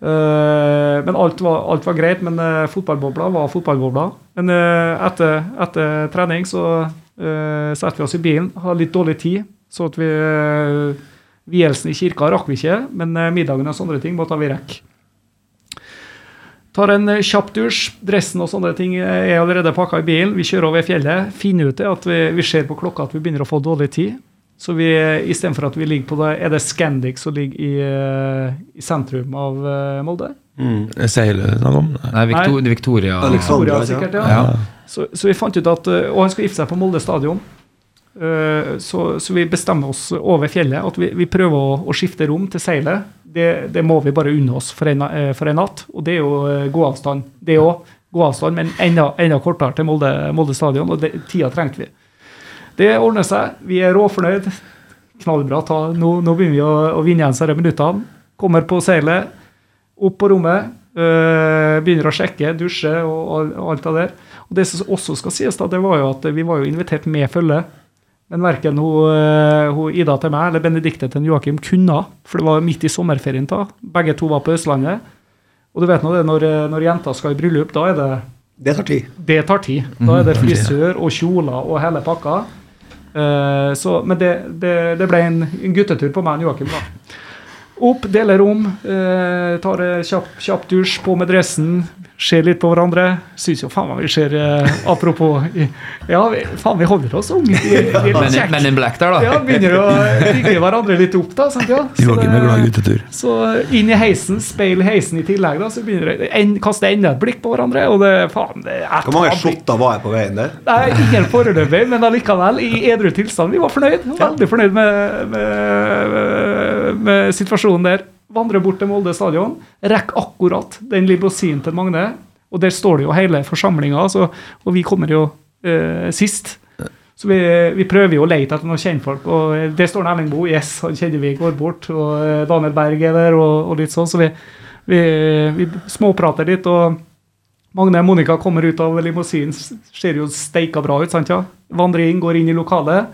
Uh, men alt var, alt var greit, men uh, fotballbobla var fotballbobla. Men uh, etter, etter trening så uh, setter vi oss i bilen, hadde litt dårlig tid, så at vi uh, Vielsen i kirka rakk vi ikke, men eh, middagen og sånne ting måtte vi rekke. Tar en eh, kjapp dusj. Dressen og sånne ting er allerede pakka i bilen. Vi kjører over fjellet. Finner ut det at vi, vi ser på klokka at vi begynner å få dårlig tid. Så vi, istedenfor at vi ligger på det Er det Scandic som ligger i, eh, i sentrum av eh, Molde? Seilet snakk om? Nei, Victor, Victoria Victoria, sikkert, ja. Ja. Så, så vi fant ut at eh, Og han skal gifte seg på Molde stadion. Eh, Så, så vi bestemmer oss over fjellet at vi, vi prøver å, å skifte rom til seilet. Det, det må vi bare unne oss for en, eh, for en natt. Og det er jo eh, gåavstand. Det òg gåavstand, men enda, enda kortere til Molde, Molde stadion. Og det, tida trengte vi. Det ordner seg. Vi er råfornøyd. Knallbra. Ta, nå, nå begynner vi å, å vinne igjen disse minuttene. Kommer på seilet, opp på rommet. øh, begynner å sjekke, dusje og, og, og alt det der. Og Det som også skal sies, da, det var jo at vi var jo invitert med følge. Men verken hun, øh, hun Ida til meg eller Benedicte til Joakim kunne, for det var midt i sommerferien. da. Begge to var på Østlandet. Og du vet nå det, når, når jenter skal i bryllup, da er det Det tar tid. det tar tid. Da er det frisør og kjoler og hele pakka. Uh, så, men det, det, det ble en, en guttetur på meg og Joakim. da. Opp, deler rom, uh, tar kjapp, kjapp dusj, på med dressen, ser litt på hverandre. Syns jo faen meg vi ser eh, Apropos Ja, vi, faen, vi holder oss unge. Vi, vi Men, men in black der, da. Ja, begynner å rigge hverandre litt opp, da. Sant, ja? Så det- så inn i heisen, speil heisen i tillegg, da, så begynner det en, kaste enda et blikk på hverandre. Og det faen det er Hvor mange shotter var jeg på veien der? Nei, ingen foreløpig, men allikevel, i edru tilstand. Vi var fornøyd. Veldig fornøyd med, med, med situasjonen der. Vandrer bort til Molde stadion, rekker akkurat den limousinen til Magne. Og der står det jo hele forsamlinga, og vi kommer jo eh, sist. Så vi, vi prøver jo å lete etter noen kjentfolk, og der står Erling Boe. Yes, han kjenner vi går bort. Og eh, Daniel Berg er der, og, og litt sånn. Så vi, vi, vi småprater litt. og Magne og Monica kommer ut av limousinen, ser jo steika bra ut. sant ja? Vandrer inn, går inn i lokalet.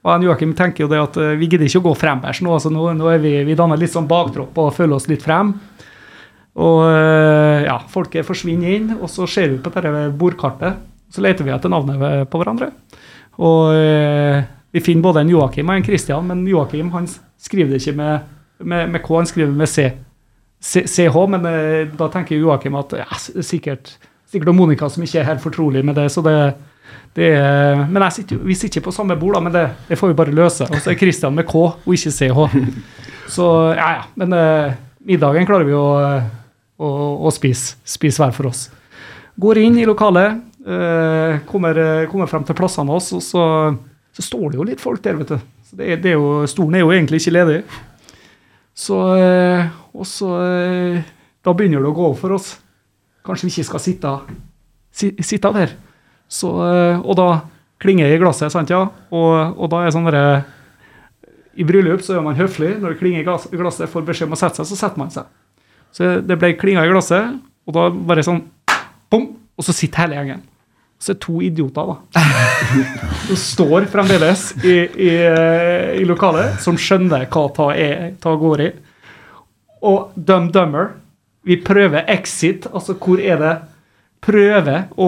Og Joakim tenker jo det at eh, vi gidder ikke å gå frembærs nå. altså Nå, nå er vi, vi danner litt sånn baktropp og føler oss litt frem. Og eh, ja, folket forsvinner inn, og så ser vi på dette bordkartet. Så leter vi etter navnet på hverandre. Og eh, vi finner både en Joakim og en Kristian, men Joakim han skriver det ikke med, med, med K, han skriver med C. C- CH, men eh, da tenker Joakim at ja, sikkert, sikkert Monica som ikke er helt fortrolig med det. så det, det er, men jeg sitter, vi sitter ikke på samme bord, da, men det, det får vi bare løse. Og så er Christian med K og ikke CH. Så ja, ja. Men eh, middagen klarer vi å, å, å spise, spise hver for oss. Går inn i lokalet, eh, kommer, eh, kommer frem til plassene våre, og så, så står det jo litt folk der, vet du. Så det, det er jo, stolen er jo egentlig ikke ledig. Så, eh, og så eh, Da begynner det å gå opp for oss. Kanskje vi ikke skal sitte, si, sitte der. Så, eh, og da klinger i glasset, sant, ja. Og, og da er sånn derre I bryllup så er man høflig. Når det klinger i glasset, får beskjed om å sette seg, så setter man seg. Så det ble klinga i glasset, og da bare sånn bom, og så sitter hele gjengen. Så er det to idioter, da. Som står fremdeles i, i, eh, i lokalet, som skjønner hva ta, er, ta går i. Og Dum Dummer. Vi prøver exit, altså hvor er det Prøver å,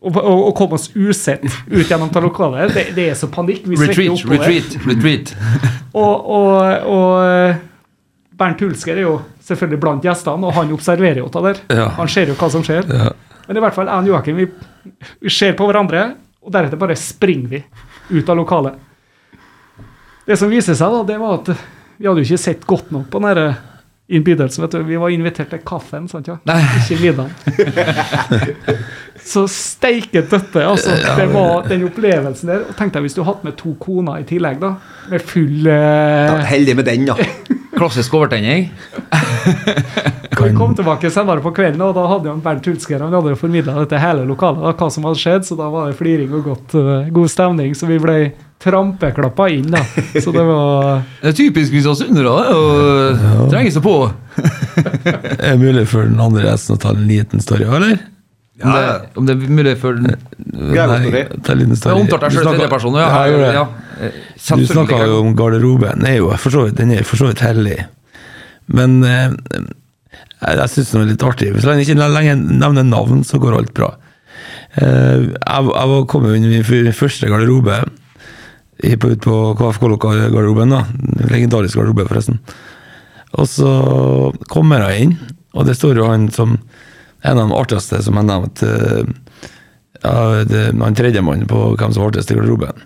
å, å, å komme oss usett ut gjennom det lokalet. Det, det er så panikk. Vi Retreat, retreat, retreat. Og, og, og Bernt Hulsker er jo selvfølgelig blant gjestene, og han observerer jo det der. Ja. Han ser jo hva som skjer. Ja. Men i hvert fall jeg og Joakim vi, vi ser på hverandre, og deretter bare springer vi ut av lokalet. Det som viser seg, da, det var at vi hadde jo ikke sett godt nok på den innbydelsen. vet du. Vi var invitert til kaffen, sant ja? Nei. ikke middagen. Så steike døtte, altså. Det var den opplevelsen der. Og tenk deg hvis du hadde med to koner i tillegg, da. Med full eh, heldig med den, da. Klassisk overtenning. Vi kom tilbake senere på kvelden, og da hadde jo Bernt Hulsker han hadde formidla dette hele lokalet, da, hva som hadde skjedd, så da var det fliring og godt, eh, god stemning. Så vi ble trampeklappa inn, da. Så det var Det er typisk kristiansundere. det, og Trenger seg på. Er det mulig for den andre gjesten å ta en liten story, eller? Ja, det, om det er mulig for den Nei, ta en liten story. omtalt deg Du selv i tredjeperson. Ja, Ja, jeg gjorde det. ja. Du snakka jo om garderoben. Den er jo for så vidt, den er for så vidt hellig. Men eh, jeg, jeg syns den er litt artig. Hvis jeg ikke lenger nevner navn, så går alt bra. Eh, jeg, jeg kommet inn i min første garderobe ut på KFK-garderoben. da, Legendarisk garderobe, forresten. Og så kommer jeg inn, og det står jo han som en av de artigste som jeg nevnte. eh, ja, det, han tredjemann på hvem som var artigst i garderoben.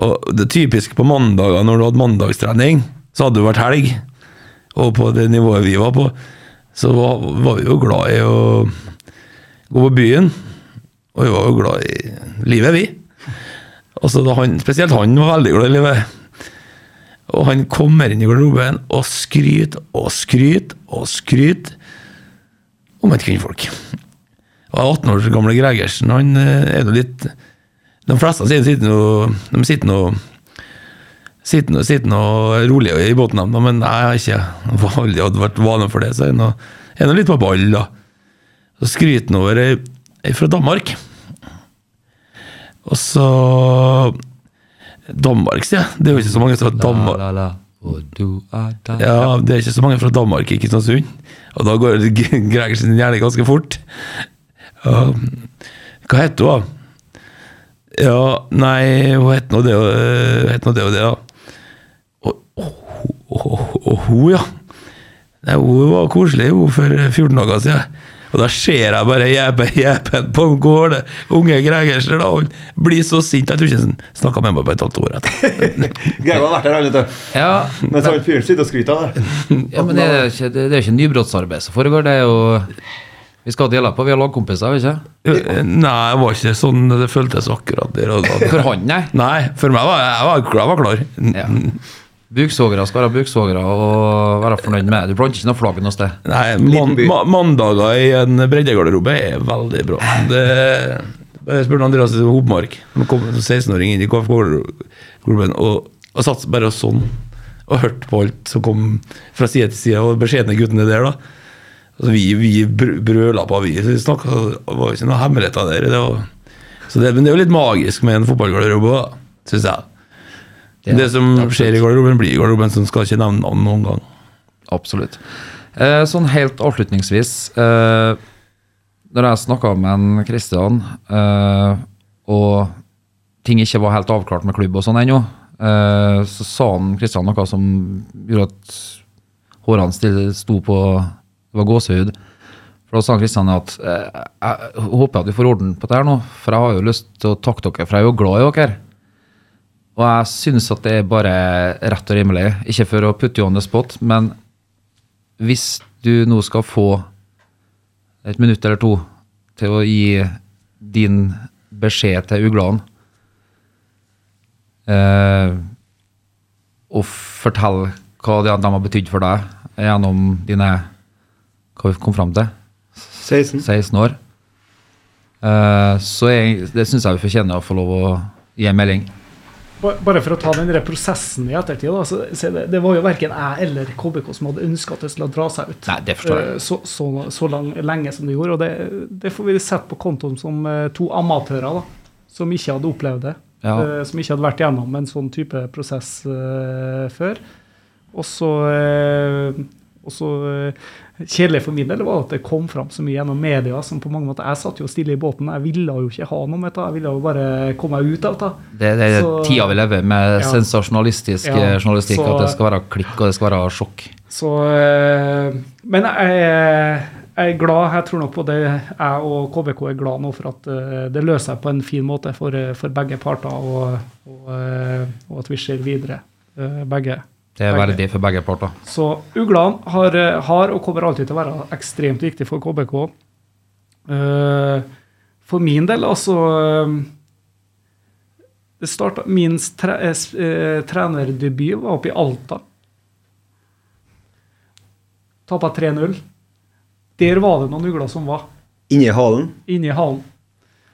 Og det typiske på mandager når du hadde mandagstrening, så hadde det vært helg. Og på det nivået vi var på, så var, var vi jo glad i å gå på byen. Og vi var jo glad i livet, vi. Altså, da han, spesielt han var veldig glad i livet. Og han kommer inn i garderoben og skryter og skryter og skryter om et kvinnfolk. Og 18 år gamle Gregersen, han eh, er nå litt De fleste sitter nå De sitter nå Sitter nå, sitter nå rolig i båten, men jeg har ikke hadde vært vane for det. Så jeg er nå- litt på ball, da. Så skryter han over ei fra Danmark. Og så Danmark, sier jeg. Det er jo ikke så mange fra Danmark. La, la, la. Og du der. Ja, det er ikke så mange fra Danmark i Kristiansund. Og da går Gregersen gjerne ganske fort. Ja, hva heter hun, da? Ja, nei, hun heter nå det og het nå det og det, da. Og, og, og, og, og hun, ja. Nei, hun var koselig hun for 14 dager siden. Og da ser jeg bare jæpen, jæpen på gårde, unge Gregersen. da, og Han blir så sint. Jeg tror ikke han snakka med meg på et halvt år etter. Geir har vært der, vet du. Ja, Mens han fyren sitter og skryter av det. ja, men det er jo ikke, ikke nybrottsarbeid som foregår. Det er jo Vi skal dele på, vi har lagkompiser, ikke Nei, det var ikke sånn det føltes akkurat der og da. For han, nei. Nei, for meg var jeg var, jeg var klar. Ja. Buksvogere skal være buksvogere og være fornøyd med det. Du planter ikke noe flagg noe sted. Nei, man, ma mandager i en breddegarderobe er veldig bra. Det Jeg spurte Andreas Hopmark, som kom som 16-åring inn i KFK-garderoben, og, og satt bare sånn og hørte på alt som kom fra side til side, og beskjedne guttene der, da. Altså, vi vi brøla på, vi. Så vi snakket, det var ikke noen hemmeligheter der. Det var, så det, men det er jo litt magisk med en fotballgarderobe, syns jeg. Ja, det som skjer i garderoben, blir i garderoben, så skal ikke nevne navn noen gang. Absolutt. Eh, sånn helt avslutningsvis eh, Når jeg snakka med en Kristian, eh, og ting ikke var helt avklart med klubb og sånn ennå, eh, så sa han Kristian noe som gjorde at hårene stille- sto på Det var gåsehud. For Da sa Kristian at eh, jeg håper at vi får orden på det her nå, for jeg har jo lyst til å takke dere, for jeg er jo glad i dere. Og jeg synes at det er bare rett og rimelig. Ikke for å putte you on the spot, men hvis du nå skal få et minutt eller to til å gi din beskjed til uglene eh, og fortelle hva de, de har betydd for deg gjennom dine Hva vi kom fram til? 16. 16 år. Eh, så jeg, det syns jeg vi fortjener å få lov å gi en melding. Ba- Bare for å ta den prosessen i ettertid. Da, så, så det, det var jo verken jeg eller KBK som hadde ønska at det skulle dra seg ut Nei, eh, så, så, så lang, lenge som det gjorde. Og det, det får vi sette på kontoen som eh, to amatører da, som ikke hadde opplevd det. Ja. eh, Som ikke hadde vært gjennom en sånn type prosess uh, før. Og så uh, og så eh, Kjedelig for min del var at det kom fram så mye gjennom media. som på mange måter, Jeg satt jo stille i båten. Jeg ville jo ikke ha noe med det. Jeg ville jo bare komme meg ut av det. Det, det er Så- tida vi lever med Ja. sensasjonalistisk Ja, eh, journalistikk. så- At det skal være klikk og det skal være sjokk. Så, eh, men jeg, jeg er glad. Jeg tror nok på det. Jeg og KBK er glad nå for at eh, det løser seg på en fin måte for, for begge parter, og, og, og at vi ser videre, begge. Det er verdig for begge parter. Så uglene har, eh, har og kommer alltid til å være ekstremt viktig for KBK. Eh, For min del, altså eh, det starta, Min tre, eh, trenerdebut var oppe i Alta. Tapa 3-0. Der var det noen ugler som var Inni halen. inne i hallen.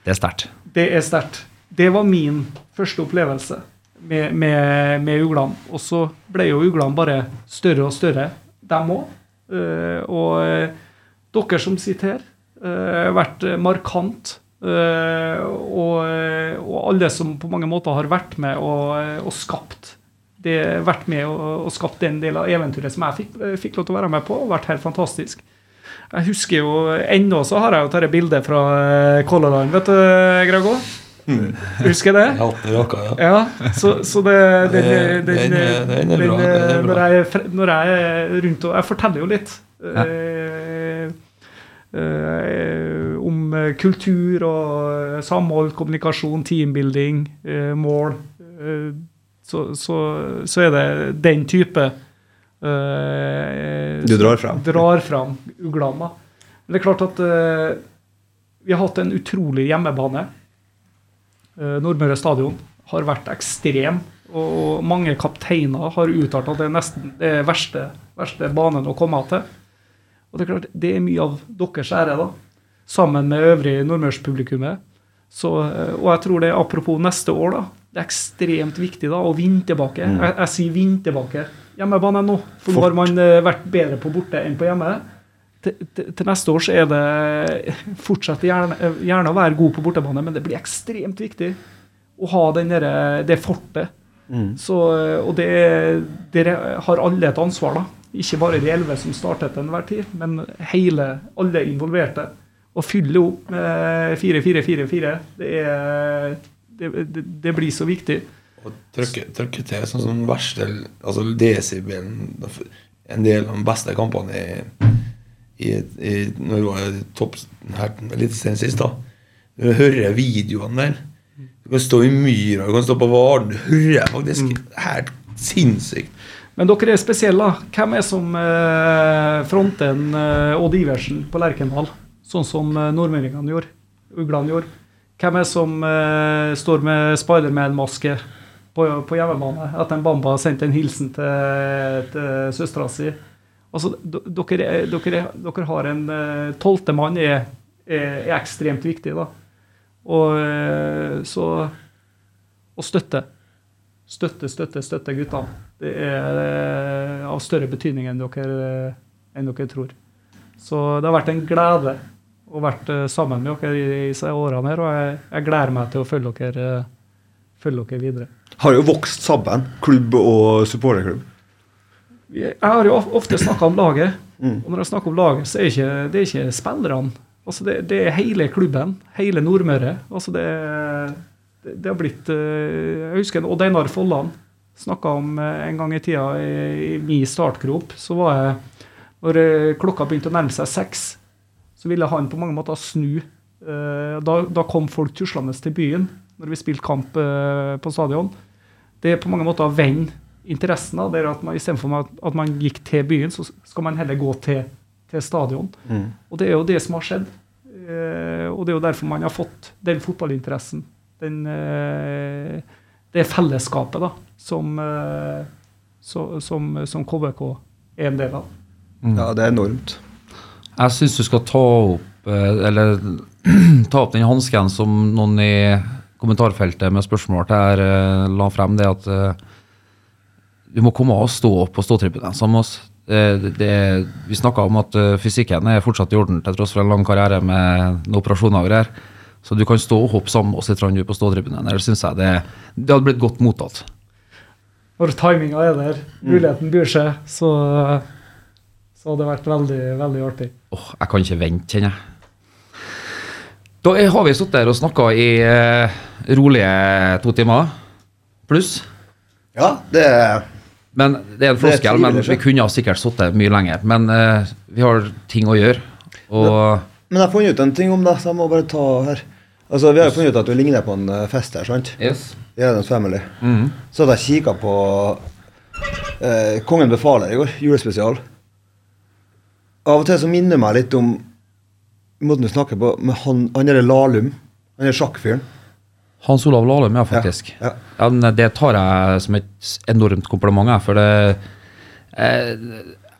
Det er sterkt. Det er sterkt. Det var min første opplevelse med, med, med uglene. Og så ble jo uglene bare større og større, dem òg. og eh, dere som sitter her, eh, har vært eh, markant. eh, og, eh, og alle som på mange måter har vært med og, eh, og skapt det, vært med og, og skapt den delen av eventyret som jeg fikk, eh, fikk lov til å være med på, og vært helt fantastisk. Jeg husker jo Ennå så har jeg jo dette bildet fra eh, Color Line, vet du, Grego? Husker jeg det? Rocka, ja. Ja, så, så det, den, den, den er- den er bra. Når, jeg, er når jeg er rundt og Jeg forteller jo litt eh, eh, om kultur og samhold, kommunikasjon, teambuilding, eh, mål. eh, eh, så, så, så er det den type eh, Du drar fram. Drar fram uglene. Men det er klart at eh, vi har hatt en utrolig hjemmebane. Eh, Nordmøre stadion har vært ekstrem, og mange kapteiner har uttalt at det er nesten det er verste, verste banen å komme til. Og Det er klart, det er mye av deres ære, da. Sammen med øvrig nordmørspublikummet. Så, eh, og jeg tror det, apropos neste år, da. Det er ekstremt viktig da, å vinne tilbake. Jeg, jeg sier vinne tilbake. Hjemmebane nå. For nå har man eh, vært bedre på borte enn på hjemme. Til, neste år så er det fortsatt gjerne, gjerne å være god på bortebane, men det blir ekstremt viktig å ha den der, det fortet. Så, eh, og det, dere har alle et ansvar, da. Ikke bare de elleve som startet til enhver tid, men hele, alle involverte. Å fylle opp med 4-4-4-4, det, er- det, det, det blir så viktig. Og trykke, trykke til sånn som verste Altså desibelen En del av de beste kampene i, i, i Når det var topp her sen sist, da. Du hører videoene der. Du kan stå i myra, du kan stå på Varen. Du hører faktisk helt sinnssykt. Men dere er spesielle. Hvem er som eh, fronter en eh, Odd Iversen på Lerkendal? Sånn som eh, nordmenningene gjorde. Uglene gjorde. Hvem er som eh, står med Spiderman-maske på, på hjemmebane etter en Bamba har sendt en hilsen til, til søstera si? Altså, dere, er- dere, er- dere har en eh, tolvte mann er, er, ekstremt viktig, da. Og eh, så Og støtte. Støtte, støtte, støtte guttene. Det er eh, av større betydning enn dere, enn dere tror. Så det har vært en glede å vært eh, sammen med dere i, disse årene her, og jeg, jeg gleder meg til å følge dere, eh, følge dere videre. Har jo vokst sammen, klubb og supporterklubb. Jeg har jo ofte snakka om laget, og når jeg snakker om laget, så er ikke, det er ikke spillerne. Altså det, det er hele klubben, hele Nordmøre. Altså det, det, har blitt eh, Jeg husker Odd Einar Folland snakka om eh, en gang i tida i, i min startgrop. Så var jeg Når eh, klokka begynte å nærme seg seks, så ville han på mange måter snu. Da, da kom folk tuslende til byen når vi spilte kamp på stadion. Det er på mange måter å vende interessen. da, det er at man Istedenfor at, at man gikk til byen, så skal man heller gå til, til stadion. Og det er jo det som har skjedd. Eh, og det er jo derfor man har fått den fotballinteressen. Den, eh, det fellesskapet da, som, eh, så, som, som KBK er en del av. Ja, det er enormt. Jeg syns du skal ta opp Eller ta opp den hansken som noen i kommentarfeltet med spørsmål til her la frem, det at du må komme og stå på ståtribunen sammen med oss. Eh, Det, det, vi snakka om at eh, fysikken er fortsatt i orden til tross for en lang karriere med noen operasjoner og greier. Så du kan stå og hoppe sammen med oss litt på ståtribunen. Det syns jeg det, det hadde blitt godt mottatt. Når timinga er der, muligheten byr seg, så, så hadde det vært veldig, veldig artig. Åh, jeg kan ikke vente, kjenner jeg. Da er- har vi sittet her og snakka i eh, rolige to timer pluss. Ja, det Men det er en floskel, men vi kunne ha sikkert sittet mye lenger. Men uh, vi har ting å gjøre. Og Men jeg har funnet ut en ting om det, så jeg må bare ta her. Altså, Vi har jo funnet ut at du ligner på en eh, fest her, sant? yes. I Adams Family. Mhm. Så hadde jeg kikka på uh, Kongen befaler i går, julespesial. Av og til så minner meg litt om måten du snakker på med han, han derre Lahlum. Han der sjakkfyren. Hans Olav Lahlum, ja, faktisk. Ja, Ja, ja, det tar jeg som et enormt kompliment, jeg, for det eh,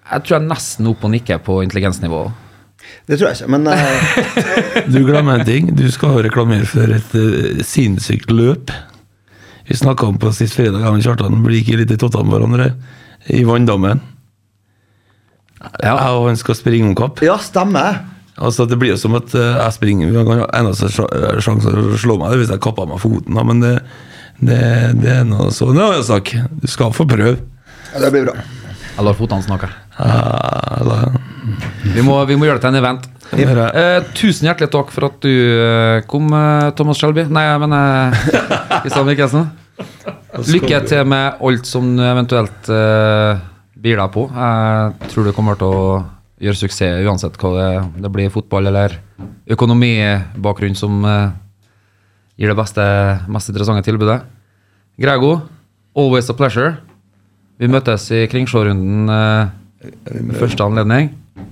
Jeg tror jeg er nesten oppe og nikker på intelligensnivå. Det tror jeg ikke, men eh, Du glemmer en ting. Du skal reklamere for et uh, sinnssykt løp. Vi snakka om på sist fredag, jeg og Kjartan blir ikke litt i tottene med hverandre. I Vanndammen. Ja. Jeg og han skal springe om kapp. Ja, stemmer. Altså, det blir jo som at eh, jeg springer Eneste sj- sjanse å slå meg er hvis jeg kapper meg foten, da, men det, det, det er noe så Det er en sak. Du skal få prøve. Ja, det blir bra. Jeg lar fotene snakke. Ja, Vi må, vi må gjøre det til en event. Eh, tusen hjertelig takk for at du eh, kom, eh, Thomas Shelby. Nei, jeg mener Kristian Mikkelsen. Lykke til med alt som du eventuelt eh, byr deg på. Jeg tror du kommer til å gjøre suksess uansett hva det, det blir fotball eller økonomibakgrunn som uh, gir det beste, mest interessante tilbudet. Grego, always a pleasure. Vi møtes i Kringsjårunden uh, første anledning.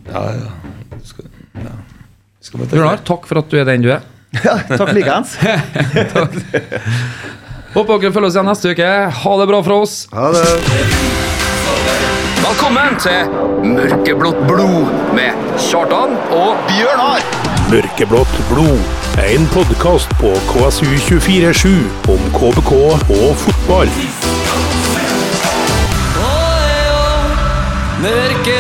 Ja, ja. Skal, ja. Skal Bjørnar, takk for at du er den du er. Ja, takk likeens. Håper dere følger oss igjen neste uke. Ha det bra fra oss. Ha det. Velkommen til Mørkeblått blod med Kjartan og Bjørnar. Mørkeblått blod, er en podkast på KSU247 om KBK og fotball. Nå er jo Mørke